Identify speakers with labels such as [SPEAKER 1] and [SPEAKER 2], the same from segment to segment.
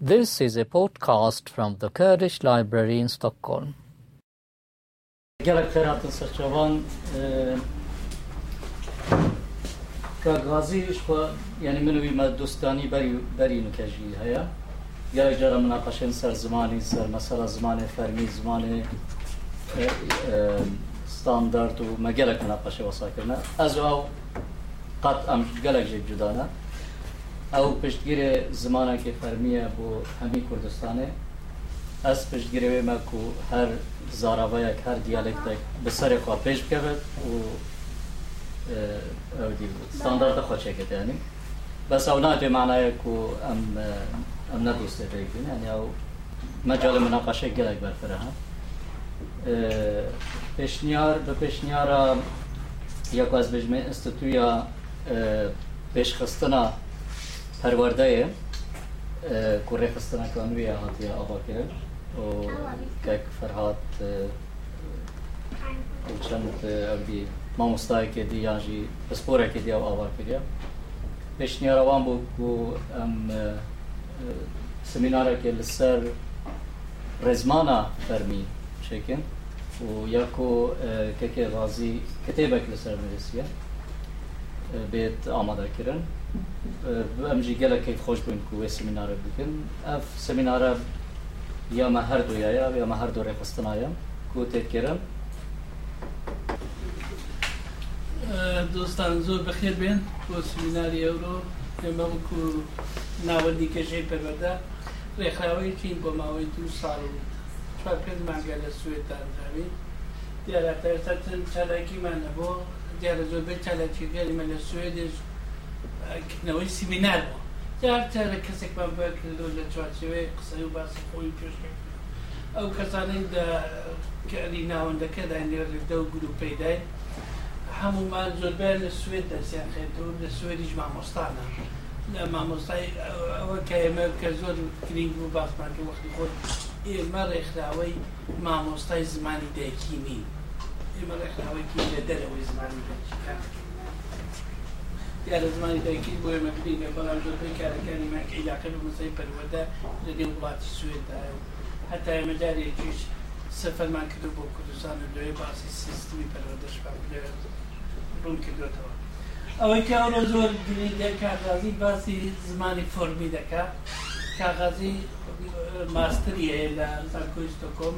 [SPEAKER 1] This is a podcast from the Kurdish Library in Stockholm.
[SPEAKER 2] Gerekterat saçavan ka gazi işko yani minuvi bir beri beri nükeci haya. Gerek jara münakaşen ser zamanı ser mesela zamanı fermi zamanı standart و ما gelek münakaşe vasakirna. Az o kat am gelek jidana. او پشتگیر زمانه که فرمیه بو همی کردستانه از پشتگیر وی ما که هر زاراوه یک هر دیالکت به سر خواه پیش بکرد و او دی ستاندارد خواه چکت یعنی بس او به معنی که ام, ام ندوسته بگین یعنی او مجال مناقشه گلک برفره هم پیشنیار به پیشنیار یکو از بجمه استطویا خستنا پەروەردەیە کوڕێ خستنەکان ویە هاتیە ئاواکردن و گەک فەرهاات چەند ئەبی مامۆستایەکێ دی یانژی پسپۆرێکی دی و ئاواکردە پێشنیارەوان بوو و ئەم سمینارێکی لەسەر ڕێزمانە فەرمی چێکن و یاکو کەکێ ڕازی کتێبێک لەسەر نووسە بێت ئامادەکردن ئەمژی گەلەکەی خۆش بووین و وێ سمینارە بکەن ئەف سمینارە یامە هەردوویایە یامە هەردوو ڕێخستنایە کو تێکێرم دۆستان زۆر بەخێر بێن بۆ سمیناری ئەورۆ ئێمە وەکو ناوەندی کەژەی پەرەدا ڕێکخراوەی چین بۆ ماوەی دو ساڵ و چوار پێنج مانگە لە سوێتدانراوی دیارە پێستا چەند چالاکیمان نەبوو دیارە زۆربەی چالاکی گەریمە لە سوێدێش کردنەوەی سیمینار بوو جارتە لە کەسێک بە بکردو لە چوارچوێ قسەی و باسی خۆی پێش ئەو کەسانەی کەری ناوەندەکەدا نێردە و گروپەیدای هەمومان زۆربە لە سوێت دەسیان خێتەوە لە سوێریش مامۆستانە لە مامۆستای ئەوە کە ئێمە کە زۆر کرینگ و باسمانکە وەختی خۆی ئێمە ڕێکخراوەی مامۆستای زمانی دایکیمی ئێمە ڕێکخراوەیکی لە دەرەوەی زمانی دایکیەکان یا لە زمانی دایکی بۆ ئێمەکردین لە بەڵام زۆربەی کارەکانی ماکەی لاکە و مەسەی پەروەدا لە دێن وڵاتی سوێدا هەتا ئێمەدارێکیش سەفەرمان کردو بۆ کوردستان و لێ باسی سیستمی پەروەدەش ڕوون کردوێتەوە ئەوەی کە ئەوە زۆر گرنگە کاغازی باسی زمانی فۆرمی دەکا کاغازی ماستری هەیە لە زانکۆی ستۆکۆم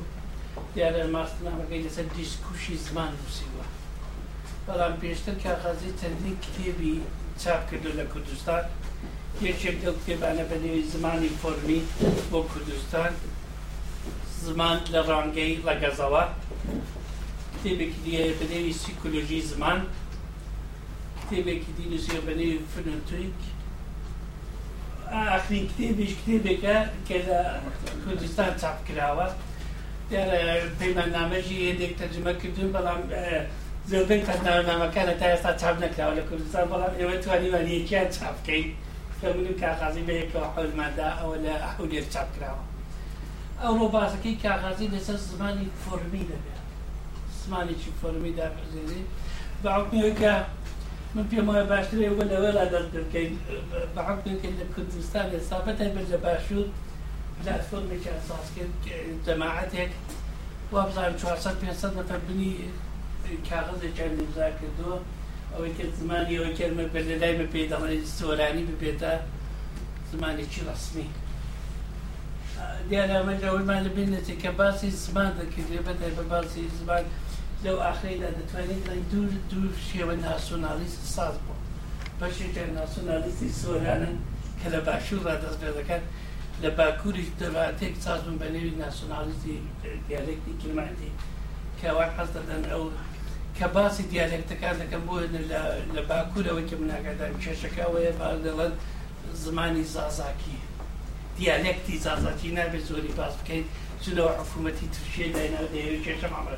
[SPEAKER 2] دیارە ماستنامەکەی لەسەر دیسکوشی زمان نووسیوە برای پیشتر که خزی چندین کتیبی چاپ کرده لکردستان یکی دل که بنابرای زمانی فرمی بو کردستان زمان لرانگی لگزاوا کتیبی که دیگه بنابرای سیکولوژی زمان کتیبی که دیگه نسیه بنابرای فنوتریک اخرین کتیبیش کتیبی که که کردستان چاپ کراوه در پیمنامه جی یک ترجمه کردیم بلام زۆربەی پەتناونامەکانە تا ئێستا چاپ نکراوە لە کوردستان بەڵام ئێوە توانیوان یەکیان چاپکەین کەمن و کاغازی بە یەکەوە حەزمادا ئەوە لە حولێر چاپ کراوە ئەوڕۆ باسەکەی کاغازی لەسەر زمانی فۆرمی دەبێت زمانێکی فۆرمی دابزێنی باوکەکە من پێم وایە باشتر ئێوە لەوەلا دەست بکەین بەحکەکەین لە کوردستان ئێستا بەتە بەر لە باشوور پلاتفۆرمێکی ساز کرد جەماعەتێک وابزان 400 500 نەفەر بنی کاغزێکیان لێزا کردووە ئەوەی کرد زمانی ئەوە کەرمە بەر لە لایمە پێداڵێ سۆرانی ببێتە زمانێکی ڕسمی دیارە ئەمەەوەمان لە بینێتی کە باسی زمان دەکردێ بەدای بە باسی زمان لەو ئاخریدا دەتوانێت لە دوور دوور شێوە ناسۆنالیست ساز بوو بەشێکە ناسۆنالیستی سۆرانن کە لە باشوور ڕدەست بێ دەکات لە باکووریش دەباتێک سازم بە نێوی ناسۆنالیستی دیالێکی کلماتی کەوا حەز دەدەن ئەو کە باسی دیالێکتەکان دەکەم بۆ لە باکوورەوە کە مناگادار کێشەکەەوەە با دەڵێن زمانی زازاکی دیالێکتی زازاتی نابێت زۆری باس بکەیت چونەوە حکوومەتی توشێ لاینا دەیەوە کێشە ماڵە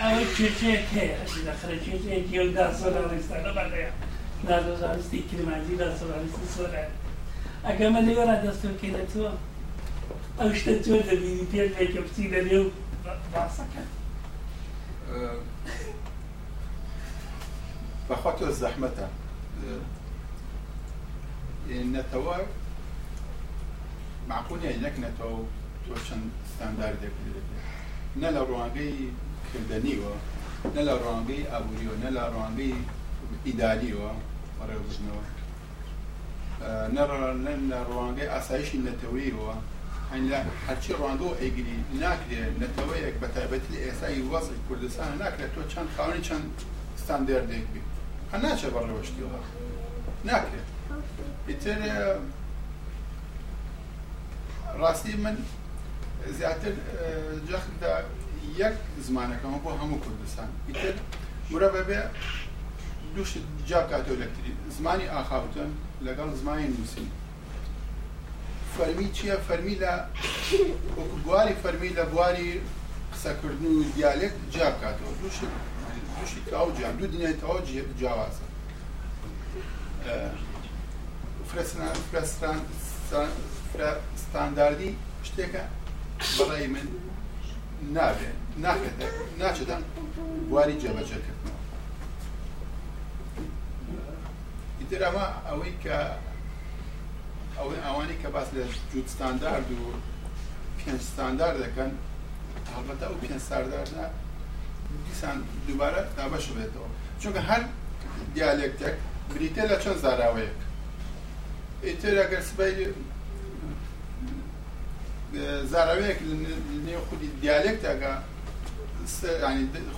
[SPEAKER 2] ئەوە کێشەیەک هەیە لە خرەجێک یەودا سۆراستانە بەڵەیە نازۆزانستی کرمانی لا سۆرانستی سۆرە ئەگەمە لێوەرا دەستەکەی دەتوە ئەو شتە تۆ دەبینی پێ پێکە پچی لەنێو باسەکە.
[SPEAKER 3] بەخواتۆ زەحمەتە نەتەوە معقولە نەکنێتەوە تۆ چەند ستاندار دەکرێت نە لە ڕوانگەی کردنیوە نە لە ڕوانگەی ئابووریەوە نە لە ڕوانگەی نرى ڕێبژنەوە لە ڕوانگەی ئاسایشی نەتەوەیەوە هەنلا هەرچی ڕوانگە و ئەیگری ناکرێت نەتەوەیەک بە تایبەتی ئێسای وەزی کوردستان ناکرێت تۆ چەند خاوەنی ناچێت بەڕێوەشتیەوە ناکرێت ئیتر ڕاستی من زیاتر جەخدا یەک زمانەکەمە بۆ هەموو کوردستان ئیتر مرە بەبێ دووش جا کاتۆ لەکتری زمانی ئاخاوتن لەگەڵ زمانی نووسین فەرمی چییە فەرمی لە وەکو بواری فەرمی لە بواری قسەکردن و دیالێک جا بکاتەوە دووش شيء توجه عنده دنيا توجه بالجواز فرستان فرستانداردی شتێکە بەڕای من نابێت ناکەێت ناچێتان بواری جێبەجەکردنەوە ئیتر ئەمە ئەوەی کە ئەوەی ئەوانی کە باس لە جوودستاندارد و پێنجستاندار دەکەن هەڵبەتە و پێنجستانداردە دیسان دووبارە دابەش بێتەوە چونکە هەر دیالێکتێک بریتە لە چەند زاراوەیەک ئیتر ئەگەر سبەی زاراوەیەک نێو خودی دیالێکتێکە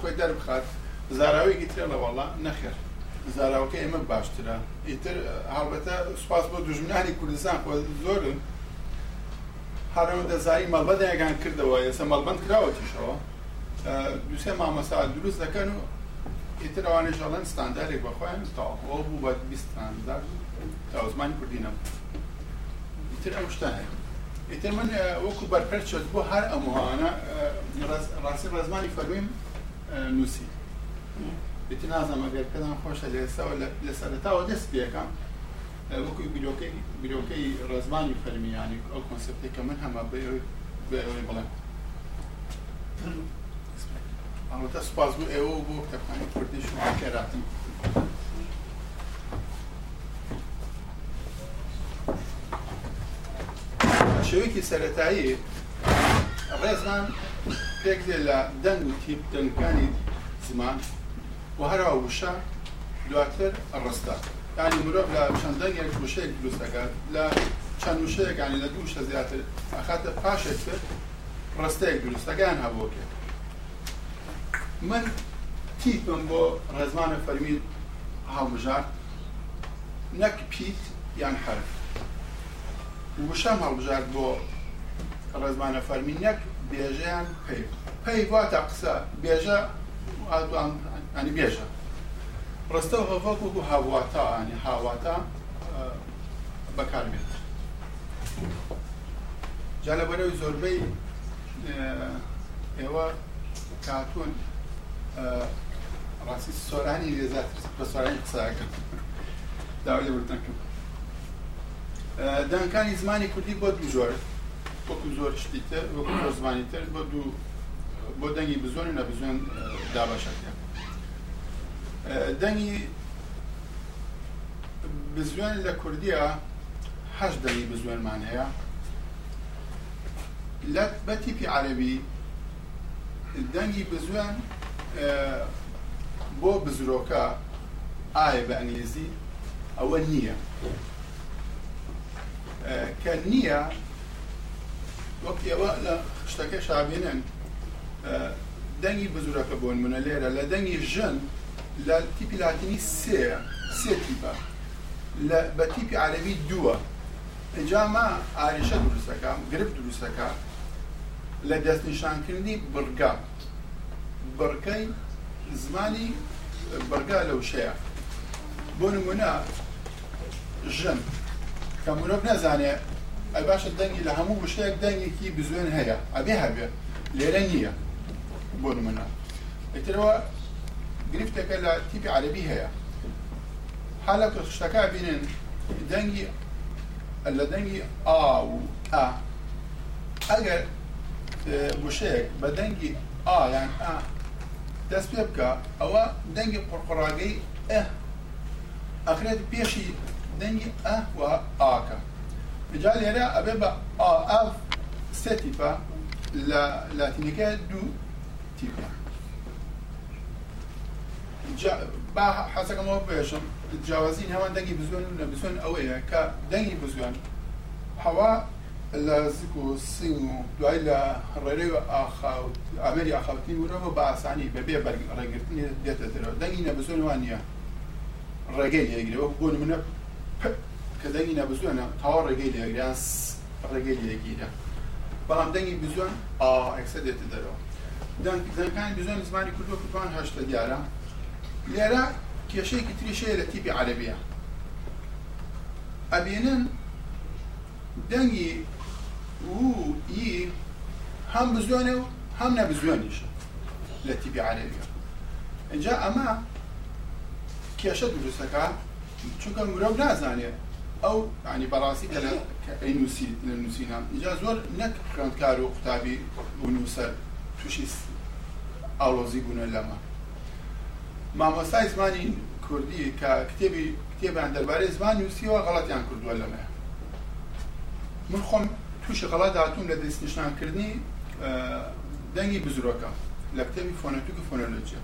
[SPEAKER 3] خۆی دەربخات زاراوەیەکی ترێ لەوەڵا نەخێر زاراوەکە ئێمە باشترە ئیتر هەڵبەتە سوپاس بۆ دژمنانی کوردستان خۆ زۆرن هەرەوە دەزایی مەڵبەدەیەگان کردەوە ئێستا مەڵبند کراوەتیشەوە دوسێ مامەسا دروست دەکەن و ئیتر ئەوانە ژەڵەن ستاندارێک بەخۆیان تاڵەوە بوو بە بیستاندار تا زمانی کوردی نەبوو ئیتر ئەم شتە هەیە ئیتر من وەکو بەرپەر شد بۆ هەر ئەموانە ڕاستی ڕزمانی فەرمیم نووسی ئیتر نازانم ئەگەر کەدان خۆشە لێسەوە لە سەرتاوە دەست پێەکەم وەکوی بیرۆکەی بیرۆکەی ڕزمانی فەرمیانی ئەو کۆنسپتێککە من هەمە بێ بڵێم ئەڵەتە سپاس بوو ئێوە بۆ کتەبخانی کوردیش کێراتن شێوەیەکی سەرەتایی ڕێزمان پێک دێ لە دەنگ و تیپ دەنگەکانی زمان و هەروە وشە دواتر ڕستا ینی مرۆڤ لە چەندەنگێک وشەیەک دروستەکات لە چەند وشەیەکانی لە دوو شە زیاتر ئەخاتە پاشێک کرد ڕستەیەک دروستەکەیان هەبووکێت من تیپم بۆ ڕێزمانە فەرمی هەڵبژار نەک پیت یان حرف وشەم هەڵبژار بۆ ڕێزمانە فەرمی نەک بێژەیان پێی پێی واتە قسە بێژە ئەنی بێژە ڕستە هەڤەک وەکو هاواتە ئەنی هاواتە بەکاربێت جا لەبەرەوەی زۆربەی ئێوە کاتون ڕاستی سۆرانی لێزاتر پرسۆرانی قساکرد داوای لە وردەکەم دانکانی زمانی کوردی بۆ دوو زۆر وەکو زۆر شتی تر وەکو زۆر زمانی تر بۆ دوو بۆ دەنگی بزۆن و نەبزۆن داباشەکە دەنگی بزوێن لە کوردیە هەش دەنگی بزوێنمان هەیە لە بە تیپی عەربی دەنگی بزوێن بۆ بزرۆکە ئایا بە ئەنگلیزی ئەوە نییە کە نییە وەک ئێوە لە شتەکە شابێنن دەنگی بزورەکە بۆن منە لێرە لە دەنگی ژن لە تیپی لاتینی سێ سێ تیپە بە تیپی عەرەبی دووە ئەجاما ئاریشە دروستەکە گرفت دروستەکە لە دەستنیشانکردنی بڕگات بركي زماني بەرگا لەو شەیە بۆ نمونە ژن کە مرۆڤ نەزانێ ئە باشە دەنگی لە هەموو وشەیەک دەنگێکی بزوێن هەیە ئەبێ هەبێ لێرە نییە بۆ نمونە ئترەوە گرفتێکە لە تیپی عەربی هەیە حالە کە شتەکە بینن دەنگی لە و أ ئەگەر وشەیەک اه، بە آ يعني آ دەست پێ بکە ئەوە دەنگی قڕقڕاگەی ئە ئەخرێت پێشی دەنگی ئەوە ئاکە بجا لێرە ئەبێ بە ئاف سێ تیپە لە لاتینەکە دوو تیپە با حەسەکەمەوە بێشم جیاوازین هەوان دەنگی بزۆن و نە بزۆن ئەوەیە کە دەنگی بزۆن هەوا لە زیک و سنگ و دوای لە ڕێرەی ئامری ئاخاوتی ورەوە بە ئاسانی بەبێ ڕێگرتنی دێتەوە دەنگی نە بزۆن وان نیە ڕێگەی لێگرەوە بۆ منە کە دەنگی نە بزوێنە تاوا ڕێگەی لێگریان ڕێگەی لێگیرە بەڵام دەنگی بزۆن ئاکسە دێتە دەرەوە دەنگەکانی بزۆن زمانی کوردۆ کوپان هەشتە دیارە لێرە کێشەیەکی تریشەیە لە تیپی عەربیە ئەبێنن دەنگی و ئی هەم بزوێنێ و هەم نەبزوێنیشە لە تیبی عەرەبیە اینجا ئەمە کێشە دروستەکە چونکە مرۆڤ نازانێت ئەو ینی بەڕاستی کە لە ئەینوسی لە نووسینە اینجا زۆر نەک خوێندکار و قوتابی و نووسەر تووشی ئاڵۆزی بوونە لەمە مامۆستای زمانی کوردی کە کتێبی کتێبیان دەربارەی زمان نووسیەوە غەڵەتیان کردووە لەمە من خۆم تووشی خەڵات هاتوون لە دەستنیشانکردنی دەنگی بزرۆکە لە کتێبی فۆنەتوکی فۆنۆلۆجیە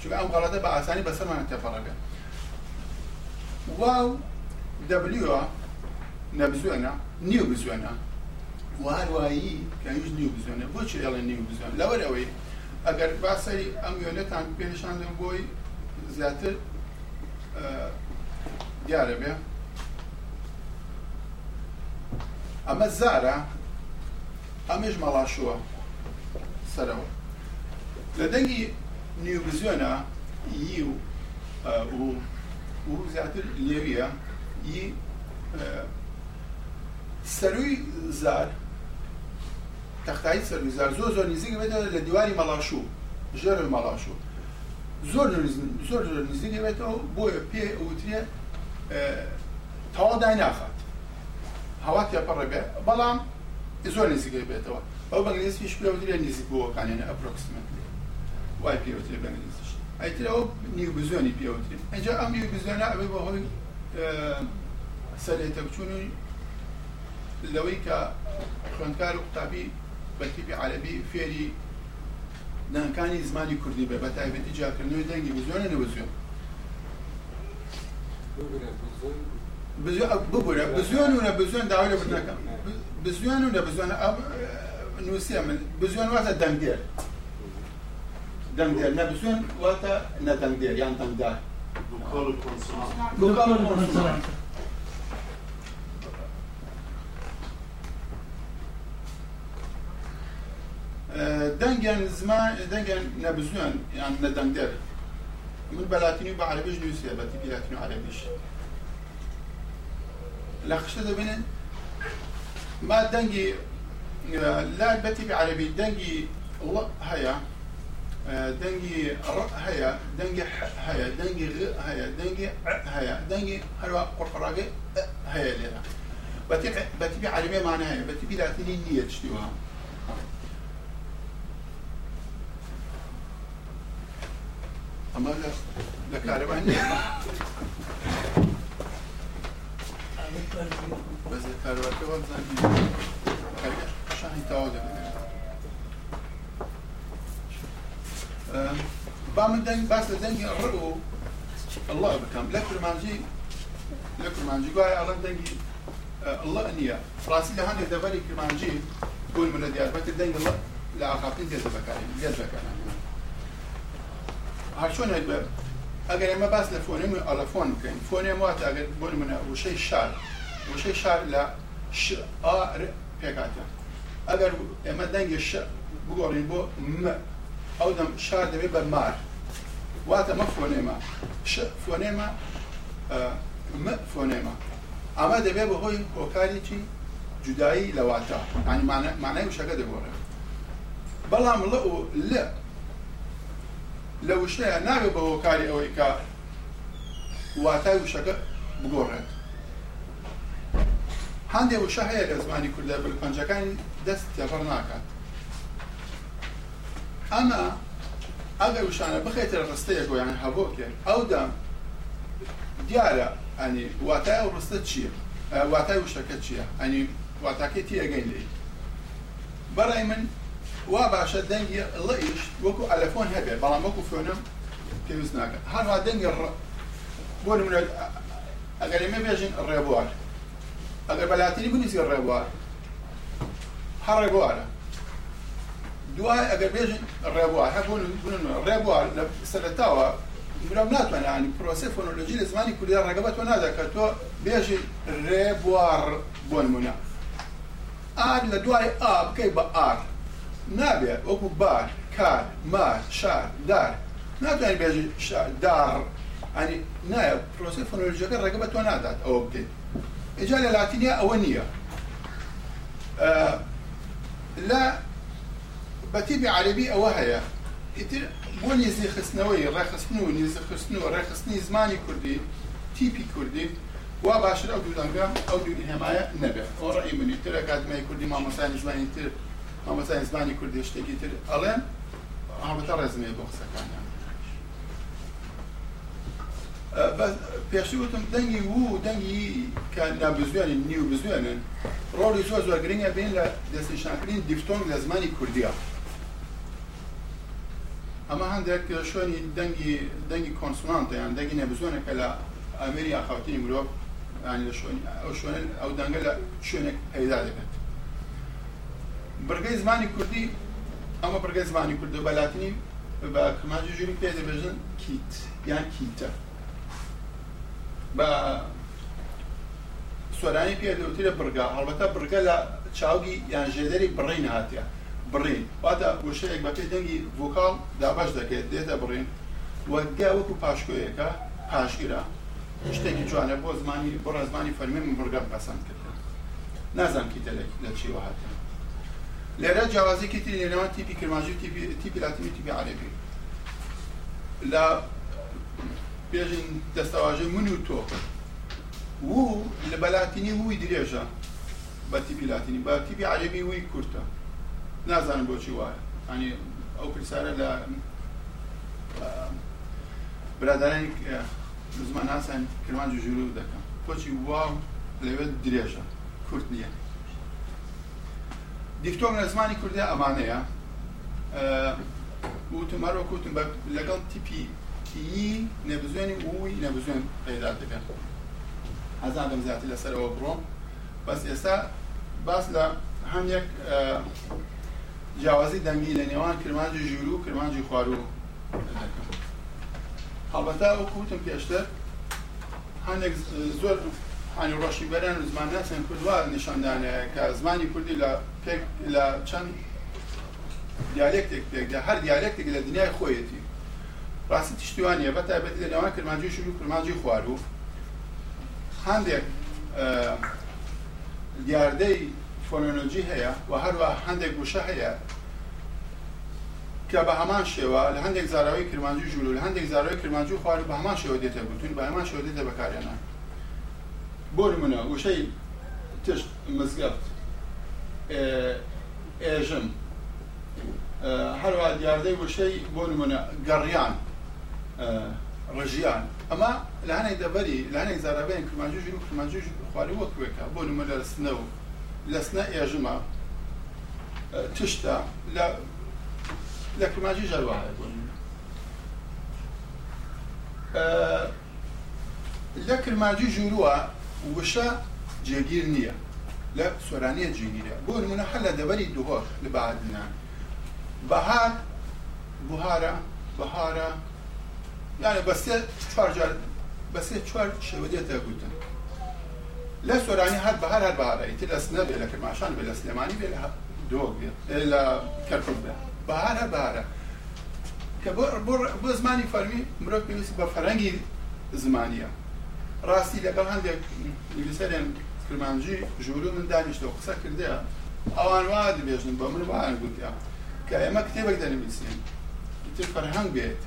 [SPEAKER 3] چونکە ئەم غەڵەتە بە ئاسانی بەسەرمان تێپەڕەکە واو دەبلیوە نەبزوێنە نیو بزوێنە وهروایی کەویش نیو بزوێنە بۆچی ئێڵێ نیو بزوێن لەوەر ئەوەی ئەگەر باسەری ئەم وێنەتان پێنیشاندن بۆی زیاتر دیارە بێ ئەمە زارە ئەمەش مەڵاشووە سەرەوە لە دەنگی نیوبزیۆنە یی و و زیاتر لێویە یی سەروی زار تەختایی سەروی زار زۆر زۆر نزیک بێتەوە لە دیواری مەڵاشوو ژێر مەڵاشوو زۆر زۆر زۆر نزیک بێتەوە بۆیە پێ وترێ تاوا دایناخە هەوا تێپەڕێبێ بەڵام زۆر نزیگەی بێتەوە ئەو بەنگلیسیش پێوترێ نزیک بووەکانێنە ئەپرۆکسمنتلی وای پێوتری بەنگلیسیش ئەیتر ئەو نیوبزیۆنی پێوتری ئەجا ئەم نیوبزیۆنە ئەبێ بە هۆی سەرێتەبچوونی لەوەی کە خوێندکار و قوتابی بەتیبی عەربی فێری دانکانی زمانی کوردی بێ بە تایبەتی جاکردنەوەی دەنگی بزۆنە نەوەزیۆن بزوان أه، بزوان ولا بزوان دعوله بناك بزيون ولا بزيون أب أه، نوسيا من بزيون واتا دنجير دنجير نبزيون واتا نا يعني أه، دنجير بقول الكونسونانت بقال الكونسونانت دنجن زمان دنجن نبزون يعني ندنجر من بلاتيني بعربيش نوسيا بلاتيني عربيش لخشته بنن ما دنجي لا بتي بعربي دنجي الله هيا دنجي ر هيا دنجي ح هيا دنجي غ هيا دنجي ع هيا دنجي هلوا قرقراقي هيا لنا بتي بتي بعربي معناها هيا بتبي لاتيني نية تشتيوها أما لك عربية وزیرپەروەکە وەزانی شاهی تاوا لێ بگرێت با من دەنگ باس لە دەنگی ڕڕ و الله بکەم لە کورمانجی لە کورمانجی گوایە ئەڵەن دەنگی الله نییە فراسی لە هەندێک دەبەری کرمانجی گول منە دیاربەتر دەنگ لە ئاقاقی دێزە بەکاری لێز بەکاران هەر چۆن ئەگەر ئەمە باس لە فۆنیم ئەلەفۆن بکەین فۆنیم واتە ئەگەر بۆ منە وشەی شار وشەی شار لە پێکاتە ئەگەر ئێمە دەنگی بگۆڕین بۆ ئەو دەم شار دەبێت بە مار واتە مە فۆنێمە فۆنێمە فۆنێمە ئەمە دەبێت بە هۆی هۆکارێکی جودایی لەواتە ینی مانای وشەکە دەگۆڕێت بەڵام لە لە لە وشەیە ناوێت بە هۆکاری ئەوەی کە واتای وشەکە بگۆڕێت هەندێک وشە هەیە لە زمانی کوردە بلپەنجەکان دەست تێڕ ناکات ئەمە ئەگەر وشانە بخێتە ڕستەیەک یان هەبۆکێ ئەودا دیارە ئەنی واتای ئەو ڕستە چییە واتای وشەکە چییە ئەنی واتاکێتی ئەگەین لێ بەڕای من وا باشە دەنگی لەیش وەکو ئەلفۆن هەبێ بەڵام وەکو فۆنم پێویست ناکە هەروها دەنگی بۆ نمونە ئەگەر ئێمە بێژین ڕێبوار ئەگەر بەلاتینی بنویسی ڕێبوار هەر ڕێبوارە دوای ئەگەر بێژین ڕێبوار هەبوون ڕێبوار لە سەرتاوە برام ناتوانێت ینی پرۆسە فۆنۆلۆژی لە زمانی کوردی ڕێگەبەت تۆ نادەکە تۆ بێژین ڕێبوار بۆ نمونە ئار لە دوای ئا بکەی بە ئار نابێ وەکو بار کار مار شار دار ناتوانانی بێژی دار ئەنی نایە پرۆسی فۆنۆلژیەکە ڕێگە بە تۆ نادات ئەوە بکەیت ئجا لە لاتینیا ئەوە نییە اه، لە بەتیبی عربی ئەوە هەیە ئیتر بۆ نێزی خستنەوەی ڕێخستن و نێزی خستن و ڕێخستنی زمانی کوردی تیپی کوردی وا باشتر ئەو دوودانگە ئەو دووری هەمایە نەبێت ئەو ڕێی منی ترە کاتمای کوردی مامۆستانی زمانی تر ama sen izlani kurdishte getir alem ee, ama ta rezmeye boksa kan yani. Bas piyasi gotum dengi wu dengi kan na bizyanin niu bizyanin rol isu azwa gringa bin la desişanklin diftong la zmani kurdiya. Ama handek şöyle dengi dengi konsonant yani dengi ne bizyanin kala Amerika xawtini mrov yani şöyle o şöyle o dengela şöyle peyda debet. بەرگەی زمانی کوردی ئەمە بەرگەی زمانی کوردە بەلاتنی بە کماجی ژووری پێ دەبێژن کیت یان کیتە بە سۆرانی پێ دەوترە بگا هەڵبەتە بگە لە چاوگی یان ژێدەری بڕین هاتیە بڕین واتە وشەیەک بەپی دەنگی ڤۆکاڵ دابش دەکەێت دێتە بڕین وەگە وەکو پاشکۆیەکە پاشگیرە شتێکی جوانە بۆ زمانی بۆ ڕزمانی فەرمی بگە پەسەند کرد نازانم کیتە لە چیوە هاتە لێرە جیاوازێکی تری لێنەوە تیپی کرماژی تیپی لاتینی تیپی عەرەبی لە بێژین دەستەواژە من و تۆ و لە بەلاتینی وی درێژە بە تیپی لاتینی بە تیپی عەرەبی وی کورتە نازانم بۆچی وایە ینی ئەو پرسیارە لە برادرانی زمان هاسان کرمانج و ژورو دەکەم کۆچی واو لەوێت درێژە کورت نییە دیکتۆنگ لە زمانی کوردی ئەمانەیە وتمەرۆ کوتم بە لەگەڵ تیپی تی نەبزوێنی وی نەبزوێن پیدا دەبێن ئازادم زیاتر لەسەرەوە بڕۆم بەس ئێستا باس لە هەم یەک جیاوازی دەنگی لە نێوان کرمانجی ژور و کرمانجی خوارو هەڵبەتا و کوتم پێشتر هەندێک زۆر هنو روشی برن از من نسن کل و نشان دانه که از منی کردی چند دیالکتیک پک ده هر دیالکتیک در دنیای خویتی راستی تشتیوانیه و تا بدی ل نمک کرد شروع کرد منجی خوارو هندی دیارده فونولوژی هیا و هر و هندی گوشه هیا که به همان شوا و هندی زرایی کرد کرمانجوی جلو و هندی زرایی کرد کرمانجوی خوارو به همان شوا دیت بودن به همان شوا دیت بۆ منە وشەی تشت مزگەفت ئێژم هەروە دیاردەی وشەی بۆ منە گەڕیان ڕژیان ئەمە لاانەی دەبەری لاانێک زارابەیان کرمانجیژ و کرمانجیژ خواری وەکوێکە بۆ نمە لە لەسنەوە لەسنە ئێژمە تشتە لە لە کرمانجی ژەروایە بۆ لە کرمانجی ژوروە وشا جيجير نيا لا سورانية جيجيرة بۆ نمونە هەل لە دهور لبعدنا بهار بەعادنان بەهار يعني بس یانە بەسێ چوارجار بەسێ چوار شەوەدێتە لا لە سۆرانی بهار بەهار هەر بەهارە تر لەسنە لكن لە کرماشان بێ لە سلێمانی دوغ لە دۆک بێ لە کەرکوب بێ بەهار هەر بەهارە کە بۆ زمانی فەرمی مرۆڤ پێویست بە ڕاستی لەگەڵ هەندێک نویسەرێن کرمانجی ژوور من دانیشتەوە قسە کردێ ئەوان وا دەبێژن بە من وایان گوتیا کە ئێمە کتێبێک دەنویسین تر فەرهەنگ بێت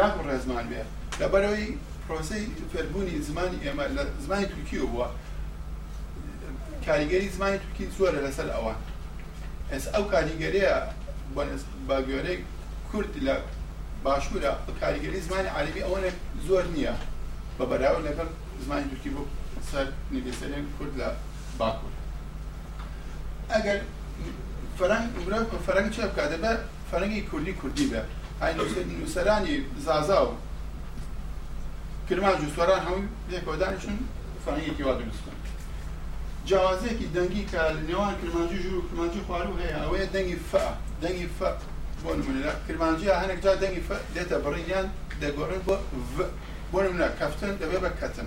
[SPEAKER 3] یاک ڕێزمان بێت لەبەرەوەی پرۆسی فێربوونی زمانی ئێمە لە زمانی تورکی بووە کاریگەری زمانی تورکی زۆرە لەسەر ئەوان ئەس ئەو کاریگەریە بە گوێرەی کورد لە باشوورە کاریگەری زمانی عربی ئەوەنە زۆر نییە بە بەراوە لەگەڵ که با سر царь Невесарян کرد Баку. اگر فرنگ فرنگ چه افکاده با؟ فرنگی کردی کردی با این نوسرانی زازا و کرمان جو سوران به کودانشون فرنگی که وادو بستن جوازه که دنگی که نیوان کرمانجی جو کرمانجی خوارو هیا اوی دنگی فا دنگی فا بون من لا کرمانجی هنگ جا دنگی فا دیتا بریان دگورن با و بون من کفتن دبه بکتن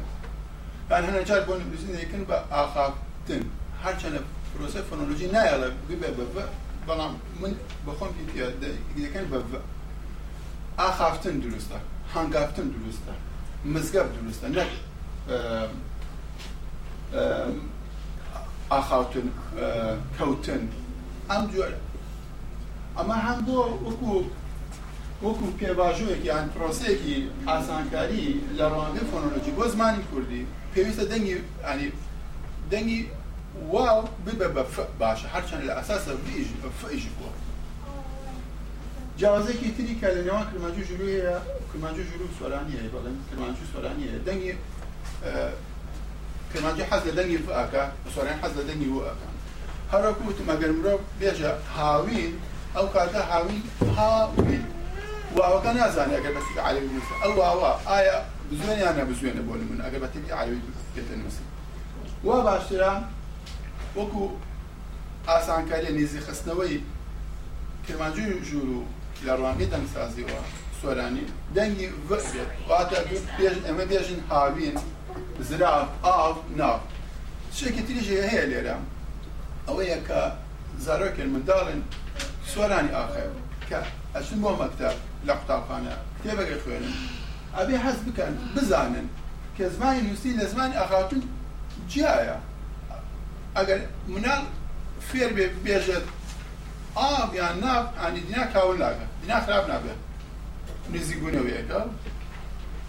[SPEAKER 3] بەن هەنە جار بۆ نووسینێکن بە ئاخافتن هەرچەندە پرۆسە فۆنۆلۆژی نایەڵە ببێ بە بەڵام من بەخۆم دەکەن بە ئاخافتن دروستە هەنگافتن دروستە مزگەب دروستە نەک ئاخاوتن کەوتن ئەم جۆرە ئەمە هەم بۆ وەکو وەکو پێباژۆیەکی یان پرۆسەیەکی ئاسانکاری لە ڕوانگە فۆنۆلۆژی بۆ زمانی کوردی پێویستە دەنگی ینی دەنگی واو ببە بە ف باشە هەرچەند لە ئەساسە فئژ بووە جیازێکی تری کە لە نێوان کرمانجی ژرویە کرمانجی ژرو سۆرانیە بەڵێن کرمانجی سۆرانیە دەنگی اه، کرمانجی حەز لە دەنگی فئکە سۆران حەز لە دەنگی وەکان هەروەکو وتمەگەر مرۆڤ بێژە هاوین ئەو کاتە هاوین هاوین واوەکە اگر ئەگەر بەسی عالمی او واوە ئایا زوێنیان نەبزوێنە بۆ من ئەگەر بە تێبی ئاوی بێتە نووسی وا باشترە وەکو ئاسانکاری نێزی خستنەوەی کرمانجوی ژور و لەڕوانگەی دەنگسازیەوە سۆرانی دەنگی بێت واتە ئەمە بێژن هاوین زراف ئاو ناو شتێکی تریژێ هەیە لێرە ئەوەیە کە زارۆکن منداڵن سۆرانی ئاخێ کە ئەچن بۆ مەکتب لە قوتابخانە تێبەگە خوێنن ئەبێ حەز بکەن بزانن کە زمانی نووسی لە زمانی ئەخاتون جیایە ئەگەر منال فێر بێ بێژێت ئاب یان ناف ئانی دینا کاول ناگە دینا خراپ نابێت نزیگونەوەیەکە